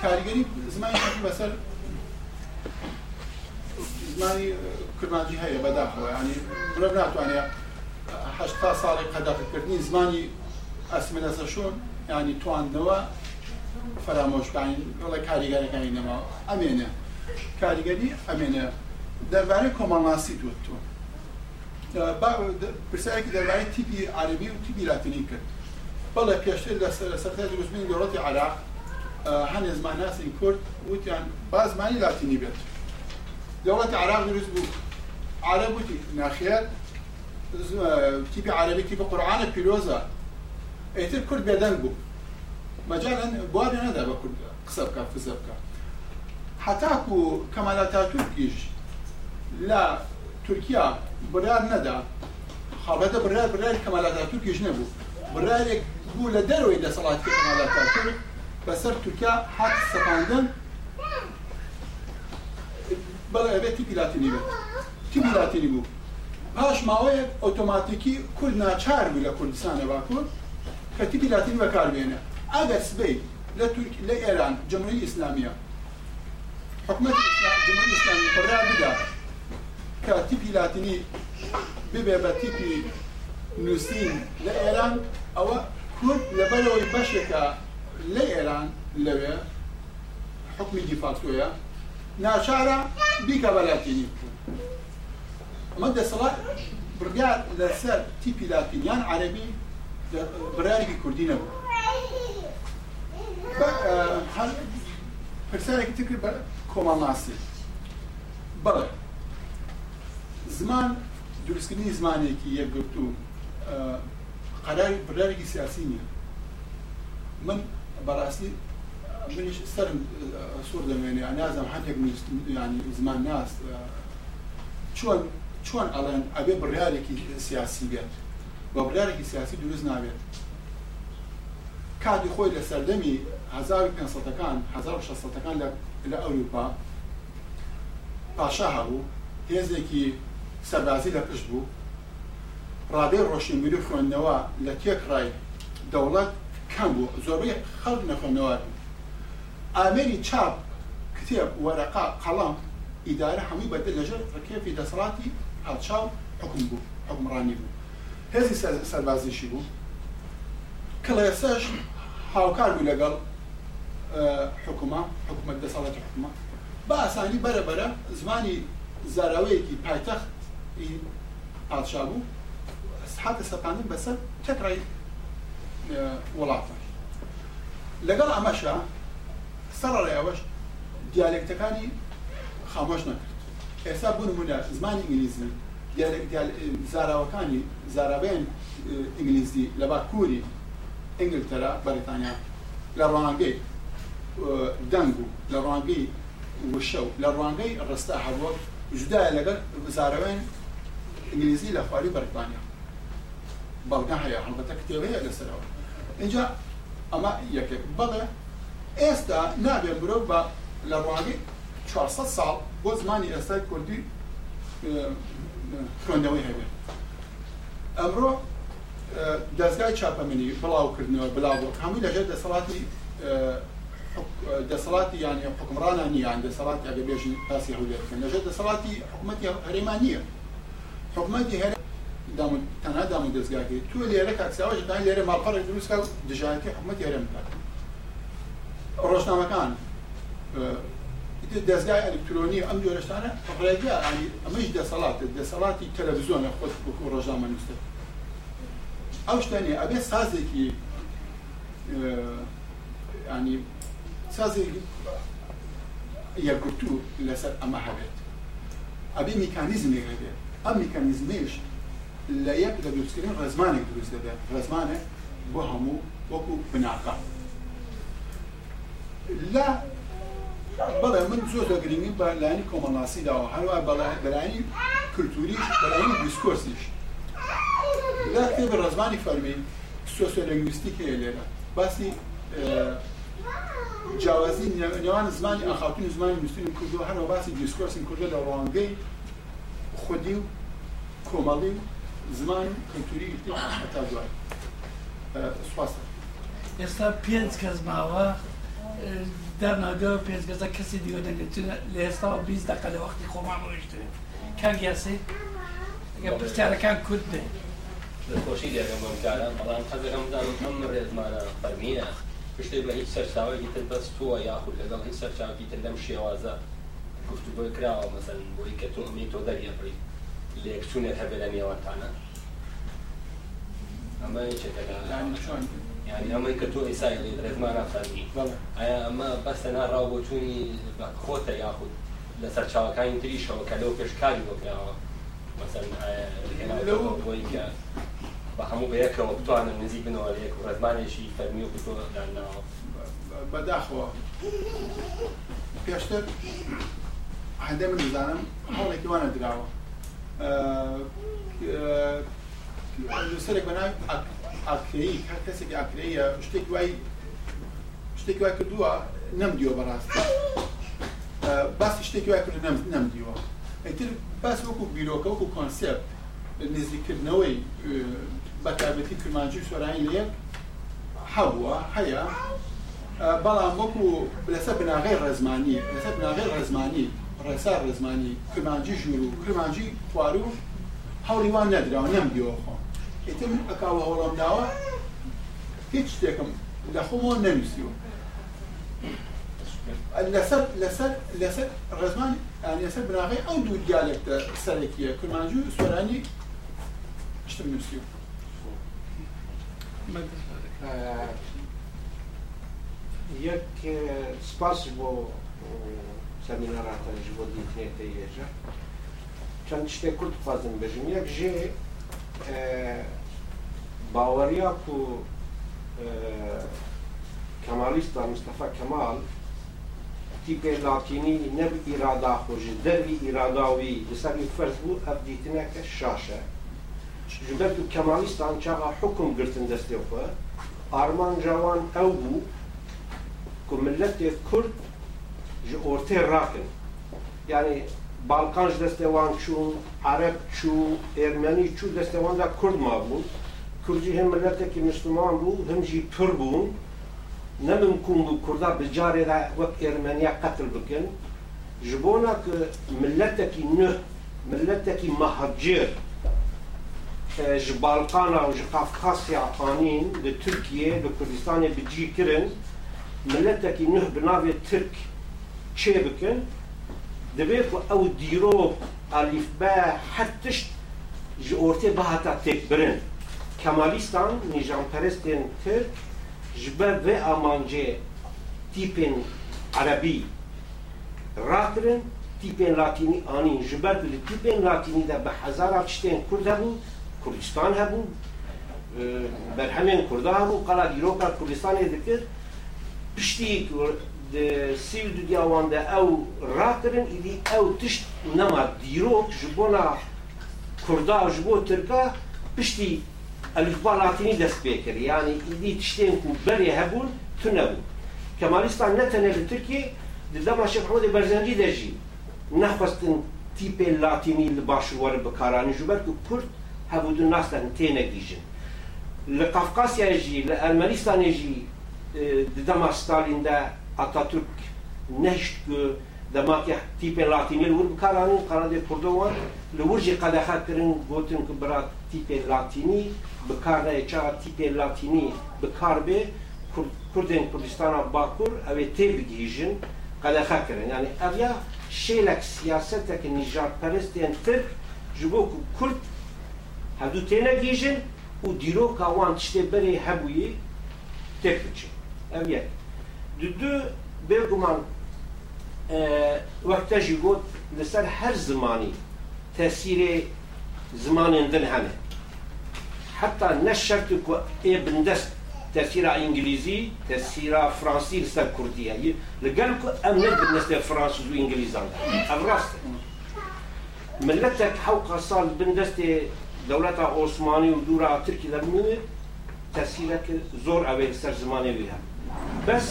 [SPEAKER 3] کاریگەری زمانی بەسەر زمانی کردمانجی هەیە بەداخەوە ینی برم ناتوانێت هەشتا ساڵی قەدەقکردنی زمانی ئەسمەسە شۆن ینی تواندنەوە فرامۆشکانی بڵێ کاریگەرەکانی نەما ئەمێنە کاریگەری ئەمێنە دەربارەی کۆمەڵناسی دوتتو پرسیارێکی دەربارەی تیبی عربی و تیبی لاتینی کرد بەڵێ پێشتر لە سەرتای دروستبوونی دەوڵەتی عراق هەنێ زمانناسی کورد وتیان با زمانی لاتینی بێت دولت عراق درسبو عربوتي ناخيا تيبي عربي تيبي قرآن بيلوزا ايتر كرد بيدنبو مجالا بواري ندا بكرد قصبكا فزبكا حتى كو كمال تاتوكيش لا تركيا برار ندا خابده برار برار كمال تاتوكيش نبو برارك بو لدروي لصلاة كمال تاتورك بسر تركيا حق سفاندن بەڵێ تیپی لاتینی بێت تیپی لاتینی بوو پاش ماوەیەک ئۆتۆماتیکی کورد ناچار بوو لە کوردستانە باکوور کە تیپی لاتین بەکاربێنە ئەگەر سبەی لە تورک لە ئێران جمهوری ئیسلامیە حکومت جمهوری ئیسلامی قرار بدا کە تیپی لاتینی ببێ بە تیپی نووسین لە ئێران ئەوە کورد لەبەرەوەی بەشێکە لە ئێران لەوێ حکمی دیفاتۆیە ناشارە بیکە بەلاتینی بکە ئەمە دەسەڵات بڕگار لەسەر تیپی لاتینیان عەرەبی بڕیارێکی کوردی نەبوو پرسیارێکی تکر بە کۆمەڵناسی بەڵێ زمان دروستکردنی زمانێکی یەکگرت و قەراری بڕیارێکی سیاسی نییە من بەڕاستی منیش سرم سوور دەمێنێ نازم هەندێک ینی زمان ناس چۆن چۆن ئەڵێن ئەبێ بڕیارێکی سیاسی بێت بە بڕارێکی سیاسی دروست نابێت کاتی خۆی لە سەردەمی 1500ەکان 1600ەکان لە ئەوروپا پاشا هەبوو هێزێکی سەربازی لە پشت بوو ڕادێ ڕۆشنبیری خوێندنەوە لە تێکڕای دەوڵەت کەم بوو زۆربەی خەڵ نەخۆندنەوە ئامێری چاپ کتێب وەرەقا قەڵام ئیدارە هەمووی بەدە لەژێر ڕکێفی دەسەڵاتی پادشاو حکم بوو حکمڕانی بوو هێزی سەربازیشی بوو کە لە ئێسەش هاوکار بوو لەگەڵ آه، حكومة حکومەت دەسەڵاتی حکومە بە ئاسانی بەرەبەرە زمانی زاراوەیەکی پایتەخت پادشا بوو حتە سەپاندن بەسەر تەکڕای آه، وڵاتە لەگەڵ ئەمەشە سەرڕێ ئەوەش دیالکتەکانی خامۆش نەکرد ئێستا بوو نمونە زمانی ئینگلیزی زاراوەکانی زارابێن ئینگلیزی لە باکووری ئینگلتەرا بەریتانیا لە ڕوانگەی دەنگ و لە ڕوانگەی وشە و لە ڕوانگەی ڕستا هەبووە جدایە لەگەر زارەوێن ئینگلیزی لە خواری بەریتانیا بەڵگە هەیە هەڵبەتە کتێبەیە لەسەرەوە اینجا ئەمە یەکێک بەڵێ ئێستا نابێن برۆ بە لە ڕواگەی 400 ساڵ بۆ زمانی ئێستای کوردی خوێندەوەی هەبێت ئەمڕۆ دەستگای چاپەمنی بڵاوکردنەوە بلاوەک هەموو لەژێر دەسەڵاتی دەسەڵاتی یان حکمڕانانی یان دەسەڵاتی ئەگە بێژی پاسی هەولێتکەن لەژێر دەسەڵاتی حکوومەتی هەرێمان نییە حکوومەتی هەر تەنها دام دەستگاکەی تو لێرە کاکساوەش لێرە ماپەڕێک دروستکە دژایەتی حکوومەتی هەرێمدا ڕۆژنامەکان دەستگای ئەلکترۆنی ئەم جۆرەشتانە ڕێگا ئەمەش دەسەڵات دەسەڵاتی تەلەڤزیۆنە خۆت بکو ڕۆژنامە نووسە ئەو شتانی ئەبێ سازێکی ینی سازێکی یەکگرتو لەسەر ئەمە هەبێت ئەبێ میکانیزمێک هەبێت ئەم میکانیزمێش لە یەک لە دروستکردن ڕێزمانێک دروست دەبێت ڕێزمانێک بۆ هەموو وەکو بناکە لە بەڵێ من زۆر دەگرنگی بەلایانی کۆمەڵاسی داوە هەروە بەلایانی کللتوریش بەلایانی دیسکۆرسیش لە کتێب ڕزمانی فەرمی سۆسیۆلینگویستیک هەیە لێرە باسی جیاوازی نێوان زمانی ئەخاتون زمانی نووسین کردو هەروە باسی دیسکۆرسین کردو لە ڕوانگەی خودی و کۆمەڵی و زمان کللتوری تا دوای
[SPEAKER 10] سواستە ئێستا پێنج کەس ماوە دەرناگەوە پێزگەزە کەسی دیوە دەگەێتە لە ئێستا بیست دقە لە وەختی خۆمانەوەشت کاک یاسی پرسیارەکان کورد بێ
[SPEAKER 11] خۆشی دەگەمکاران بەڵام قەزەکەمدان ئەم ڕێزمانە فەرمیە پشتی بە هیچ سەرچاوێکی تر بەست تووە یاخود لەگەڵ هیچ سەرچاوی تر لەم شێوازە گفتوگوۆی کراوە مەسەن بۆی کە تۆمی تۆ دەریەبری لێکچوونێت هەبێ لە نێوانتانە ئەمە چێتەکان چۆن يعني اما انك تو اساي رزمان افساني ايا اما بس انا راو بوتوني خوتا ياخد لسر شاوكاين تري شاوكا لو بيشكاري وكلا مثلا لو وينك بحمو بيك وقتو انا نزي بنو عليك ورزمان شي فرميو بتو لانه بداخوا پێشتر هەندێ من دەزانم
[SPEAKER 3] هەڵێکی وانە دراوە لەسەرێک بەناوی ئاکرەیی هەر کەسێکی ئاکرەیە شتێک وای شتێک وای کردووە نەمدیوە بەڕاستی باسی شتێکی وای کرد نەمدیوە ئەتر باس وەکو بیرۆکە وەکو کۆنسپت نزیکردنەوەی بەتابەتی کرمانجی سۆرانی لەیەک هەبووە هەیە بەڵام وەکو لەسەر بناغی ڕێزمانی لەسەر بناغی ڕێزمانی ڕێسا ڕێزمانی کرمانجی ژور و کرمانجی خوار و هەوڵی وان نەدراوە نەمدیوە خۆم ئیتر من ئەکاوە هەوڵم داوە هیچ شتێکم لە خۆمەوە نەنووسیوە لەسەر لەسەر لەسەر ڕێزمان لەسەر بناغی ئەو دوو دیالێکتە سەرێکیە کورمانجی و سۆرانی شتم
[SPEAKER 12] نووسیوە یەک سپاس بۆ سەمینەڕاتە ژ بۆ دیتنێتە ێژە چەند شتێک کورد خوازم بژم یەک ژێ باوەڕیا و کەمالیستا مستەفا کەمال تی پێلاکینی نەب ئیرادا خۆش دەروی ئیراداوی لەسەری فەرز بوو ئەبدیتنەکە شاشە جبەت و کەمالیستان چاغا حکم گرتن دەستێ خۆ ئارمان جاوان ئەو بوو کو ملەتێک کورد ji ortê rakin yani Balkanj destevan çûn, Arap çû, Ermeni çû destevan da Kurd mabûn. Kurdî hem milleteki Müslüman bu, hem jî pür bûn. Ne mümkün bû Kurda bi carê de wek Ermeniye qetil ki Ji bona ku e, milleteki neh, milleteki mehecir, e, ji Balkana û ji Kafkasya anîn li Türkiye, li Kurdistanê bicî kirin, milleteki ki bi navê Türk, çê bikin. دەبێت ئەو دیرۆ ئەلیفبە هەرتشت ji ortê bihata têkbirin Kemalistan nîjanperestên Tirk ji ber vê amancê tîpên erebî rakirin tîpên latînî anîn ji ber li tîpên latînî de bi hezara tiştên Kurd hebû Kurdistan hebû berhemên Kurda hebû qala dîroka Kurdistanê dikir piştî د سیو د دیوان د او راکرن ایدی او تشت نما دیروک جبونا کردا جبو ترکا پشتی الفبا لاتینی دست بیکر یعنی ایدی تشتین کو بری هبون تنبو کمالیستان نتنه لترکیه دلما شیخ حمود برزنجی دجی نخواستن تیپ لاتینی لباشوار بکارانی جبر که کرد هبود ناس لن تینه گیجن لقفقاسیا جی لألمانستان جی دلما ستالین ده Atatürk نشد که دماغی تیپ لاتینی لور بکارانن قرارداد کردوان لورجی جی قدخت کرن گوتن که برا تیپ لاتینی بکار نه چه تیپ لاتینی بکار به کردن کردستان باکور اوه تی بگیجن قدخت کرن یعنی اویا شیلک سیاست که نجات پرست ترک جبو که کرد هدو تی نگیجن و دیرو که وان تشتی بری هبویی تک بچه دو بێگومان اه، وەکتەژی گوت لەسەر هەر زمانی تەسیرێ زمانێن دن هەنێ حتا نەشەرت کو ئێ بندەست تەسیرا ئینگلیزی تاثير فرانسی لەسەر کوردیە لەگەل کو ئەم نە بنەستێ فرانسوز و ئینگلیزان ئەم ڕاستە ملتك حوق صال بندستي دولة عثماني ودورة تركي لمنه تاثيرك زور اوي سر زماني بها بس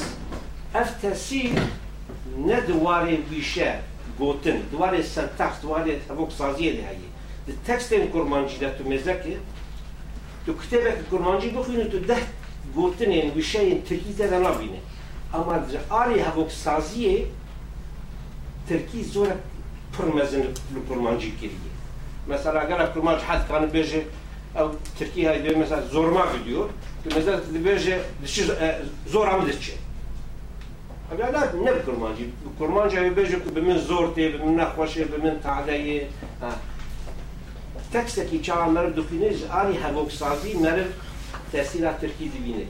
[SPEAKER 12] افتسي ندواري بيشا غوتن دواري سنتاكس دواري تبوك سازية لهاي التكست الكرمانجي كورمانجي دا تو مزاكي تو كتابك كورمانجي بخينو تو ده قوتن تركي دا لا نبينه اما دي آري هبوك سازية تركي زورة پرمزن الكرمانجي كريه مثلا اگر الكرمانج حد كان بيجي ev Türkiye haydi mesela zorma gidiyor. Mesela dibeje dişi e, zor am dişi. Abi la ne kurmancı. Kurmancı dibeje bimin zor diye bimin nakvaşı bimin tadeyi. Teksteki çağanları dukiniz ani havoksazi merif tesila Türkiye dibine.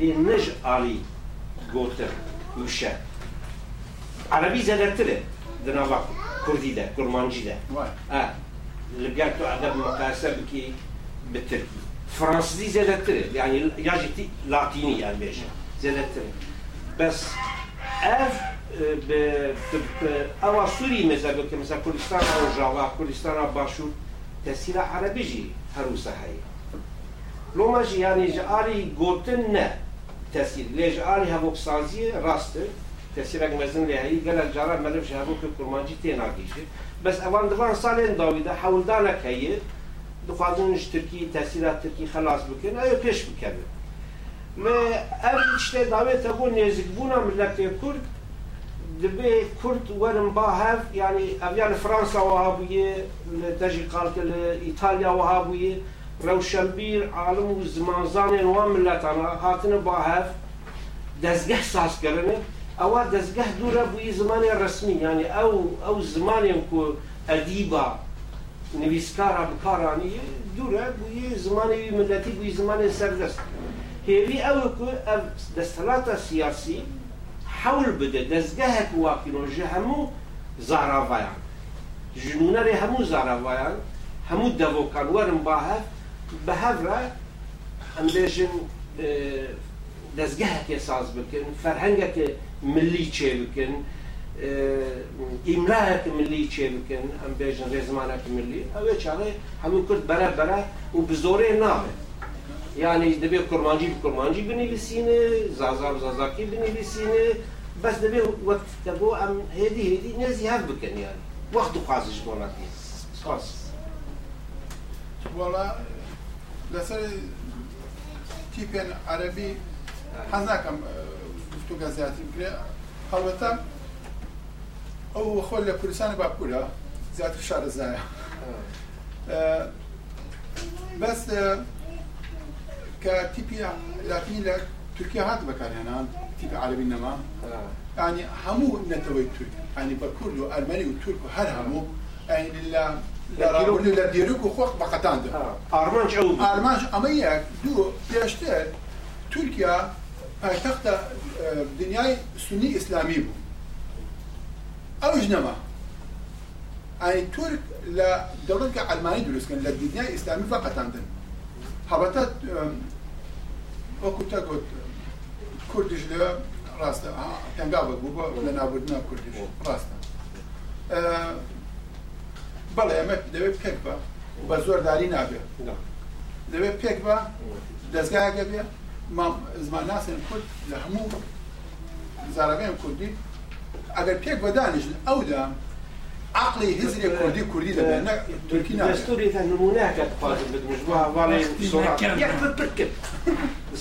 [SPEAKER 12] Linnej ali goter müşe. Arabi zedettire. Dına bak. Kurdi de, kurmancı da. Ha. Libyan tu adab mukasebe ki Fransızı zelettirir. Yani yaciti latini yani beşe. Zelettirir. Bes ev e, ava Suriye mezarlıkı mesela Kürdistan'a Rojava, Kürdistan'a Başur tesila Arabici harusa hayır. Lomacı yani jari gotin ne tesir. Le jari havok sazi rastı. Tesir ekmezin rehayi gelen cara melif javuk kurmancı tenagişi. Bes evan salen davide havuldanak hayır. دخوازنش ترکی تاثیرات ترکی خلاص بکن ایو پیش بکنه ما اول چته داوی تگو نزدیک بونا ملت کرد دبی کرد ورم با هف یعنی یعنی فرانسا و هابویه تجی قالت ایتالیا و هابویه روشنبیر عالم و زمانزان و ملتانا هاتن با هف دزگه ساز کرنه او دزگه دوره بوی زمان رسمی یعنی او او زمان که ادیبا نویسکاران کاران دوورە بووی زمانی بوی زمان زمانی هیوی او که او دستلات سیاسی حول بدە جنونه واقیۆژە همو زاراڤایان ژنوونەری همو دوکان ورن باها به باهە هم دیشن دستگاه که ساز بکن که ملی چه بکن امراه ملی چه بکن ام بیجن رزمانه ملی اوه چاره همین کرد بره بره و بزوره نامه یعنی دبی کرمانجی بکرمانجی بنویسینه زازار زازاکی بنویسینه بس دبی وقت تبو ام هدی هدی نزی هف بکن یعنی وقت خوازش بولد نیست
[SPEAKER 3] خاص والا لسر تیپن عربی حزاکم گفتو گزیاتی بکره البته ئەو خۆ لە کوردستان باپورە زیاتر شارەزایە بەس کە تیپی لاتینی لە تورکیا هات بەکارهێنان تیپ عربی نەما ینی هەموو نەتەوەی تورک ینی بە کورد و ئەلمەنی و تورک و هەر هەموو لە دیرک و خۆخ بەقەتان ئارمانج
[SPEAKER 12] ئارمانج ئەمە یەک دوو پێشتر تورکیا پایتەختە دنیای سنی ئیسلامی بوو
[SPEAKER 3] ئەوش نەما ئای تورک لە دەوڵەتکە ئەلمانی دروستکردن لە دیدنیای ئیسلامی فەقەتاندن هەبەتە وەکو تا گوت کوردش لە ڕاستە تەنگا بوو بۆ لە نابودنا کوردش ڕاستە بەڵێ ئەمە دەوێت پێک بە بە زۆرداری نابێت دەوێت پێک بە دەستگاگە بێ زمان ناسن کورد لە هەموو زارەکەیان کوردی اگر پیک بەدانیش اودا عقلی هزری کوردی کوردی دەبێت نە تورکی نە دەستوریتە
[SPEAKER 12] نمونەکەت خوازم بدمش واڵێ یەک بکرد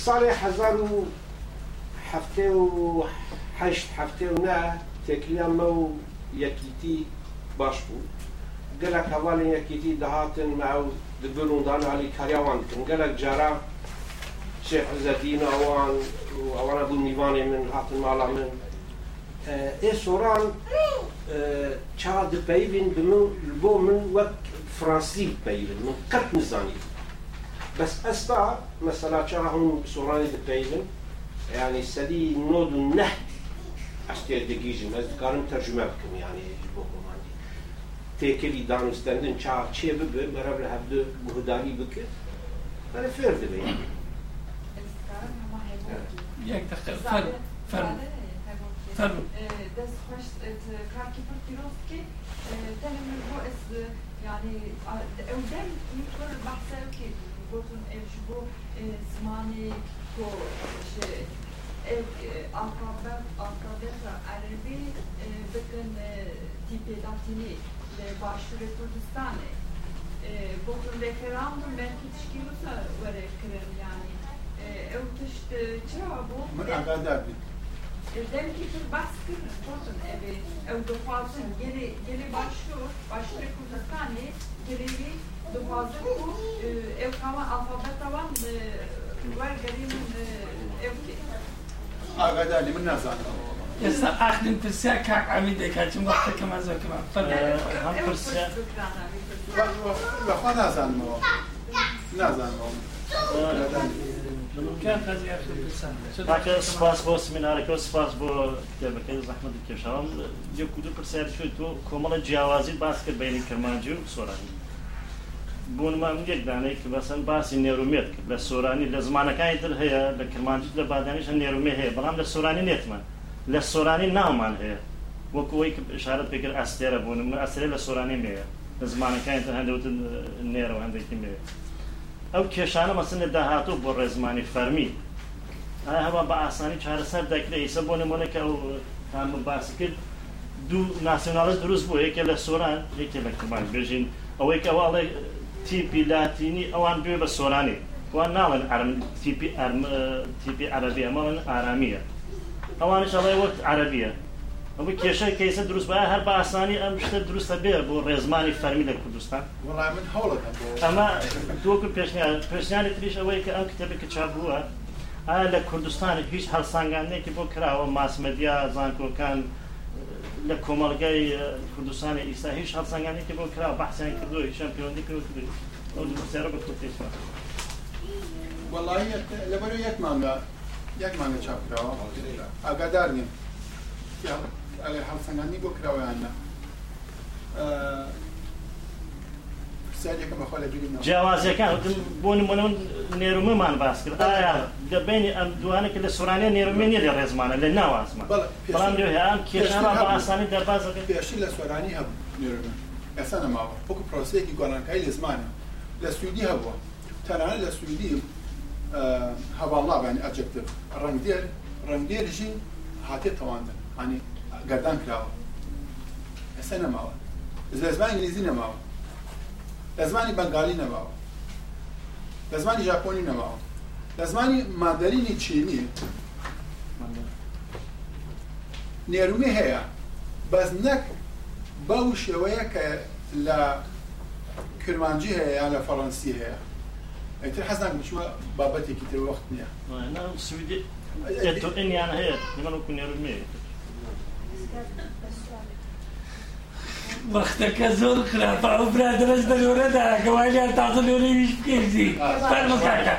[SPEAKER 12] ساڵی حەزار و هفته و هشت هفته و نه نا ما و یەکیتی باش بود بوو گەلک هەواڵی دهاتن دەهاتن ماو دبن و دانالی کاریاوان بکن گەلک جارا زدین اوان و اوان ابو میوانی من هاتن ماڵا من e soran qa dhe pejvin dhe më lbo më wak fransil pejvin, më kërtë në zanit. Bes asta, mesela qa hun sorani dhe pejvin, yani sedi nodu neht, ashtiye dhe gijim, ez dikarım tercüme bikim yani bu komandi. Tekeli danustendin qa çe bibi, beraber hebde buhdani bikir, beraber ferdi beyvin.
[SPEAKER 10] Yani, فرد فرد Tabii.
[SPEAKER 13] Bez hoş kaki për Kirovski, tani më po es yani evden ilk për bahse ki botun evşbu ko şey Arabi referandum belki tişkilusa var ekran kadar Demek ki bir baskın tutun evi, ev dopazın geri geri başlıyor, başlıyor kurda tane
[SPEAKER 3] geri dopazın bu ev kama alfabet tavan var gerimin ev ki. Ağada limin nazar.
[SPEAKER 10] يسا أخدم ترسيا كاك عميدة كاتم وقتا كما زو كما هم ترسيا وخوا نازان مو
[SPEAKER 11] نازان مو سپاس بۆ سمینارەکە و سپاس بۆ کتێبەکەی زەحمە کێشاوم یەک و دوو پرسیار شوێت تۆ کۆمەڵە جیاوازی باس کرد بینی کەمانجی و سۆرانی بوونمان یەک دانەی کە بەسەن باسی نێرومێت کرد لە سۆرانی لە زمانەکانی تر هەیە لە کرمانجی لە بادانیش نێرومێ هەیە بەڵام لە سۆرانی نێتمان لە سۆرانی ناومان هەیە وەکوی شارت پێکرد ئاستێرە بوون ئەسرێ
[SPEAKER 12] لە سۆرانی مێە لە زمانەکانی تر هەندەوتن نێرەوە هەندێکی مێ ئەو کێشانە مەسنە داهاتوو بۆ ڕێزمانی فەرمی ئایا هەوا بە ئاسانی چارەسەر دەکرێت ئیسە بۆ نمونەکە ئەو تام باسی کرد دوو ناسیۆناڵە دروست بوو یەکێ لە سۆران یەکێ لە کومان بژین ئەوەی کەواڵێ تیپی لاتینی ئەوان بێ بە سۆرانی وان ناڵێن تیپی ئەرم تیپی عەربی ئەمەڵن ئارامیە ئەوانش ئەڵێ وەک عەربیە ئەوە کێشە کەیسە دروست بە هەر بە ئاسانی ئەم شتە دروستە بێ بۆ ڕێزمانی فەرمی لە کوردستان ئەمە دووەکو پێشنیان پرسیانی تریش ئەوەی کە ئەم کتێبێک کە چابووە ئایا لە کوردستان هیچ هەرسانگانێکی بۆ کراوە ماسمەدیا زانکۆکان لە کۆمەلگای کوردستانی ئیسا هیچ هەرسانگانێکی بۆ کرا بەحسیان کردو هیچیان پەیوەندی کردو ئەوسیێرە بە کوردستان وەڵی لەبەر یەک مانگە یەک مانگە چاپ کراوە ئاگادار نیم. Yeah. ئەلێ هەڵسەنگاندی بۆ کراوەیانە جیاوازەکان بۆ نمونەوە نێرومەمان باس کرد دەبێنی ئەم دوانە کە لە سورانە نێرومێنی لە ڕێزمانە لە ناوازمە بەڵام لەیان کێشانە بە ئاسانی دەربازەکە پێشی لە سۆرانی هەبوو ئەسا نەماوە پۆک پرۆسەیەکی گۆرانکایی لە زمانە لە سوئدی هەبووە
[SPEAKER 3] تەنانە لە سوئدی هەواڵابانی ئەجکتر ڕنگدێر ڕنگدێرژی هاتێ تەواندن هانی گردان کراوە ئێستا نەماوە لە زمان ئینگلیزی نەماوە لە زمانی بەنگالی نەماوە لە زمانی ژاپۆنی نەماوە لە زمانی مادەرینی چینی نێرومی هەیە بەس نەک بەو شێوەیە کە لە کرمانجی هەیە یا لە فەڕەنسی هەیە ئەتر حەزان بچوە بابەتێکی تر وەخت نییە سویدی
[SPEAKER 12] هەیە نێرومی
[SPEAKER 10] وەختەکە زۆر خراپە ئەو برادرەش دەلۆرەدا گەوایان تازە لۆرەویش بکردی فەرمەکەکە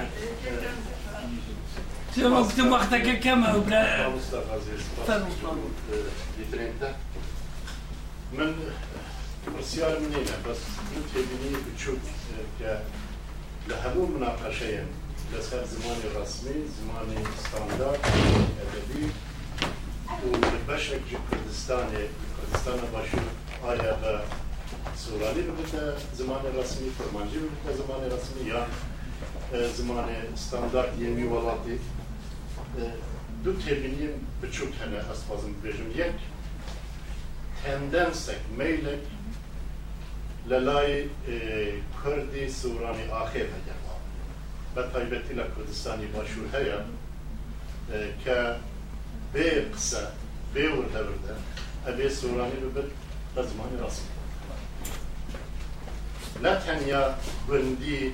[SPEAKER 10] وەختم وەختەکە کەمە
[SPEAKER 14] من پرسیار منێنە بەس من تێبینی بچووک کە لە مناقشه مناقەشەیە لەسەر زمان ڕسمی زمان استاندار ئەدەبی و به شکل کردستانی، کردستان باشور آیاق سورانی بود در زمان رسمی، فرمانجی بود زمان رسمی یا زمان ستاندارد یمیولادی یعنی دو دوو هم بچوک هنه اسبازم بشم. یک، تندنس اک میلک للای کردی سورانی آخر ها گرمان به طیبتی لکردستانی باشور که بي قصة بي ورده ورده أبي سوراني ببت تزماني راسي لا تنيا بندي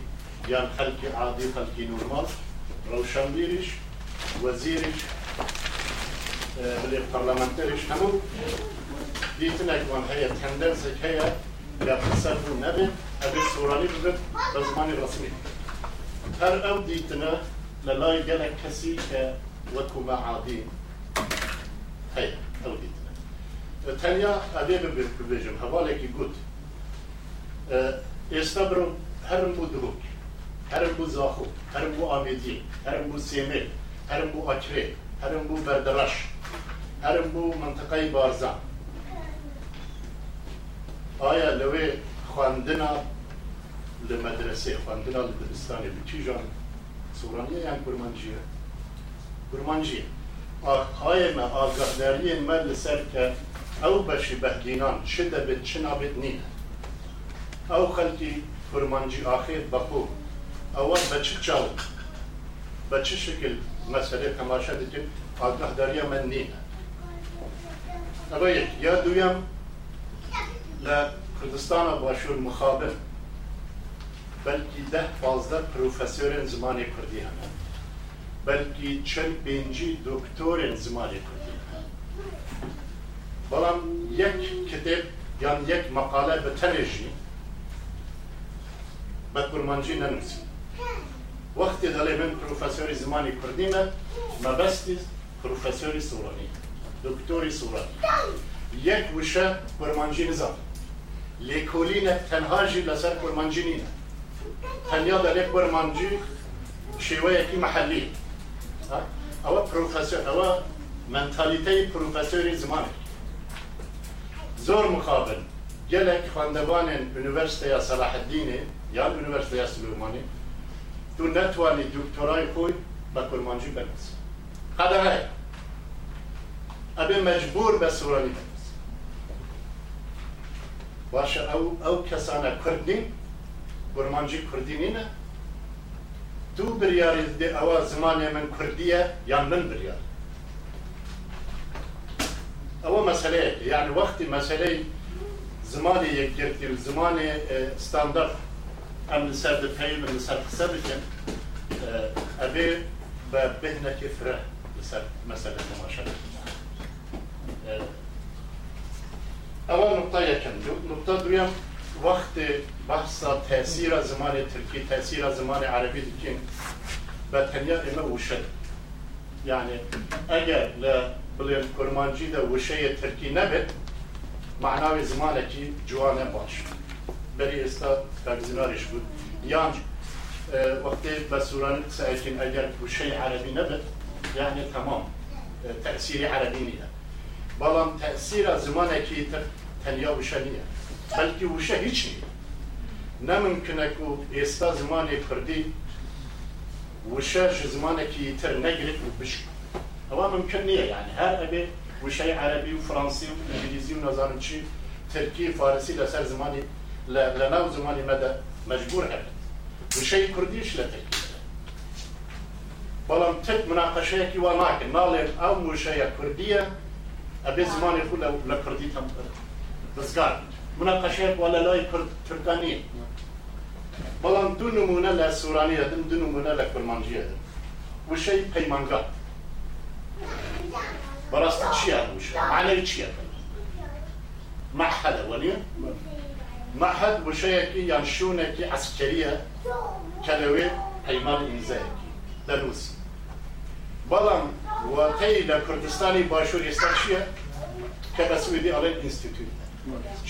[SPEAKER 14] يا خلقي عادي خلقي نورمال روشنبيرش وزيرش آه، بلي برلمانترش همو دي تنقوان هي تندنسك هي يا قصة نبي أبي سوراني ببت تزماني رسمي هر أو ديتنا للاي جلك كسيكة وكما عادين Hayır, elbette. Tanja adebe bi približim, havaleki gut. Ee, Estabro herim bu duhuk, herim bu zahu, herim bu amedi, herim bu semel, herim bu akre, herim bu berdaraş, herim bu mantıkayı barza. Aya lewe خواندنا لمدرسه خواندنا لدبستانه بچی جان سورانیه یا کرمانجیه کرمانجیه قایم آگاهداری من لسر که او بشی دینان چه دبید چه نابید نید او خلقی فرمانجی آخر بخو اول بچه چاو بچه شکل مسئله تماشا دیدیم آگاهداری من نید یک، یا دویم لکردستان باشور مخابر بلکه ده پازده پروفسور زمانی کردی همه بلکی چەند پێنجی دکتور زمانی کوردی بەڵام یک کتێب یان یک مقاله به تەرێژی بە کرمانجی نەنووسی وقتی دلی من پروفەسۆری زمانی کردیم کوردیمە مەبەستی پروفەسۆری سوورانی دکتۆری سوورانی یەک وشە کورمانجی نزان لێکۆلینە لسر کرمانجی کورمانجی تنیا دلی کرمانجی شیوه یکی محلی پروفسور اوه منتالیته پروفسوری زمانه. زور مقابل مخابن گەلێک خوێندەوانێن صلاح الدین یان ئونیڤەرسیتەیە سلێمانی تو نتوانی دکتۆرای خۆی بە کورمانجی بنویسی قەدە هەیە مجبور به بە سورانی بنویسی باشە او ئەو کسانه کوردین کورمانجی کوردی دوو بریارێ دی ئەوە زمانێ من کردیه یا من بریار ئەوە مەسلەیە یان وەختی مەسلەی زمانی یەکگرتی و زمانی اه، ستاندەر ئەم لەسەر دەپەی من لەسەر قسە بکەم اه، ئەبێ بە بهنەکی فرە لەسەر مەسلە تەماشا اه، ئەوە نقطە یەکەم نقطه دویم وقتی بحث تاثير زمان ترکی، تاثير زمان عربی دكين بتنيا اما وشه یعنی اگر ل بلين كرمانجي ده ترکی نبید، نبت زمان جوان جوانه باش بری استا فرزنارش بود یعنی وقتی بسوران سعیتین اگر وشه عربی نبد یعنی تمام تأثیر عربی نیه بلان تأثیر زمان که تنیا وشه نید، بلکه وشه هیچ نیه نەممکنەک و ئێستا زمانی پردی وشە زمانێکی تر نەگرێت و بش ئەوە ممکن نییە یعنی هەر ئەبێ وشەی عەربی و فرانسی و ئینگلیزی و نەزانم چی ترکی فارسی لەسەر زمانی لە ناو زمانی مەدە مەجبور هەبێت وشەی کوردیش لە ترکی بەڵام تک مناقەشەیەکی وا ناکە ناڵێن ئەو وشەیە کوردیە ئەبێ زمانی خو لە کوردی تەم دزگار مناقەشەیەک وا لە لای تورکانی بەڵام دوو نمونە لە سوورانیدن دو نمونە لە دم وشي پەیمانگا بەڕاستی چیە معنەی معنى مححەلە معهد مححەد معهد وشي شوونێکی ينشون کە عسكرية پەیمان قيمان لە رووسی بەڵام واتەی لە کوردستانی باشوور ئێستا چییە کە بە سوودی ئەڵێن ئینستیتوت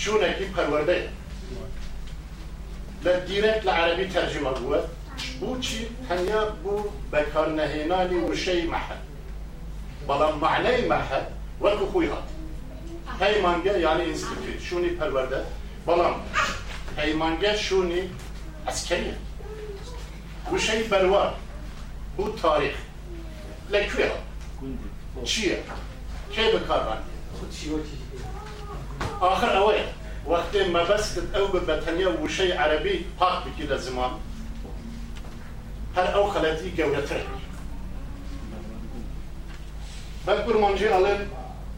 [SPEAKER 14] شوونێکی پەروەردەیە للديرات العربي ترجمة هو بوشي هنيا بو بكار نهيناني وشي محل بلا معنى محل وكو خويها هاي مانجا يعني انستيتوت شوني پرورده بلا هاي مانجا شوني عسكرية وشي بروار بو تاريخ لكوي هات چیه؟ بكار بکار آخر اوه وقتی مەبەستت ئەو ببە تەنیا وشەی عەربی پاک بکی لە زمان هەر ئەو خەلەتی گەورەتر بەکوور مۆنجی ئەڵێن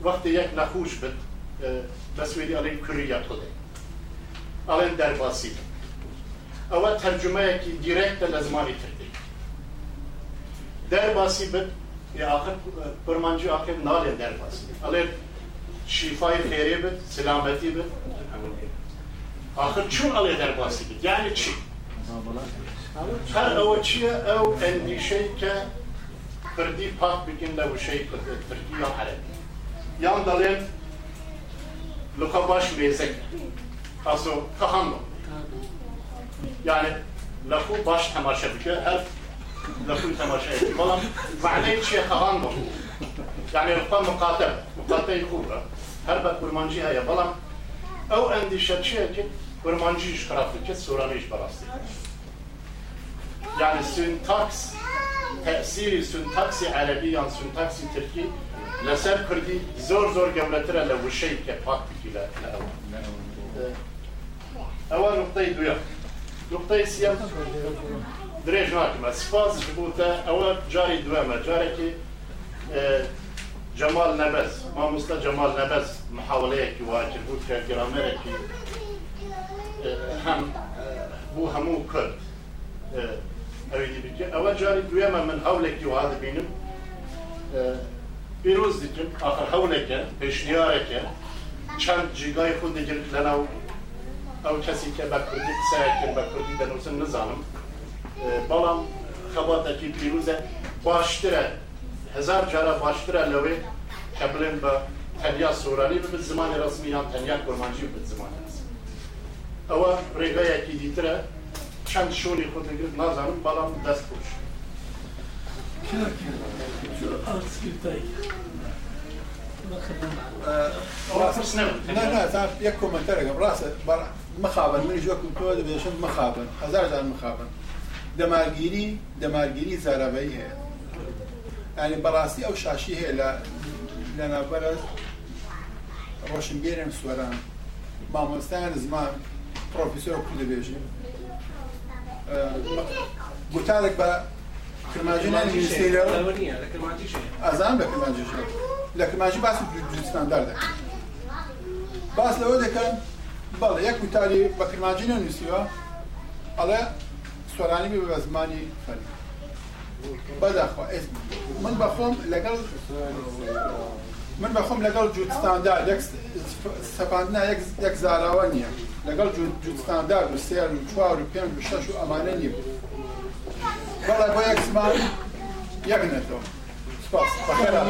[SPEAKER 14] وەختی یەک نەخوش بت بەسوێری ئەڵێن کوری یا خودی ئەڵێن دەرباسی ئەوە تەرجمەیەکی دیرێکتە لە زمانی تردی دەرباسی بت آخر پرمانجی آخر نالێن دەرباسی ئەڵێن شیفای خێری بت سلامەتی بت آخر چون علی در باسی بید؟ یعنی چی؟ هر او چیه او اندیشه که پردی پاک بگین لوشه پردی یا حرمی یان دلیم لکه باش میزک اصو که هم کهانو یعنی لکه باش تماشا بگه هر لکه تماشا بگه بلام معنی چیه که هم یعنی يعني مقاطب مقاطب خوبه هر هربا كرمانجي هيا بلام او اندیشه چیه که iş вырманчиш карафлыкка сураниш барасты. Yani süntaks, tesiri süntaksi Alebi yan süntaksi Türkî li ser Kurdî zor zor gemletire le wişeyke pak dikîle le ew. Ewa noktayı duya. Noktayı siyem dirêj nakime. Spas ji bo te ewa carî duweme. Carekî Cemal Nebez, mamusta Cemal Nebez muhaweleyekî wakir bû ke gramerekî هم بو همو کرد اوی دی بکن اول جاری دویم من هولکی و هاد بینم بیروز دیتون آخر هولکه پیشنیارکه چند جیگای خود دیگرد لناو او کسی که بکردی سعی کرد بکردی بنوزن نزانم بلام خبات کی پیروزه باشتره هزار جارا باشتره لوی قبلن با تنیا سورانی به زمان رسمی هم تنیا کرمانجی به زمان ئەوە ڕێگایەکی دیترە چەند شۆری خۆتەگرت نازانم بەڵام دەست خۆش
[SPEAKER 3] یەک کۆمەتەرەکەم ڕاستە مەخابن منیش وەکم تۆ دەبێشن مەخابن هزار جار مخابن دەماگیری دەمارگیری زارەبەی هەیە ینی بەڕاستی ئەو شاشی هەیە لە لەنابەرە ڕۆشنگێرم سوەران مامۆستایان زمان پرۆفیسۆر کو دەبێژین گوتارێک بە کرماجیان نووسیرە ئازان لە کرماجیش لە کرماجی باسی پرستاندار دەکەن باس لەوە دەکەن بەڵێ یەک وتاری بە کرماجی نووسیوە ئەڵێ سۆرانی بێ بە زمانی فەرمی بەداخوا من بەخۆم لەگەڵ من بەخۆم لەگەڵ جوستاندا سەپاندنا یەک زاراوە نییە لەگەڵ جوستاندا و سێر و چوار و پێنج و شەش و ئەمانە نیە بەڵە بۆ یەک زمان یەکنێتەوە سپاس بەخێرا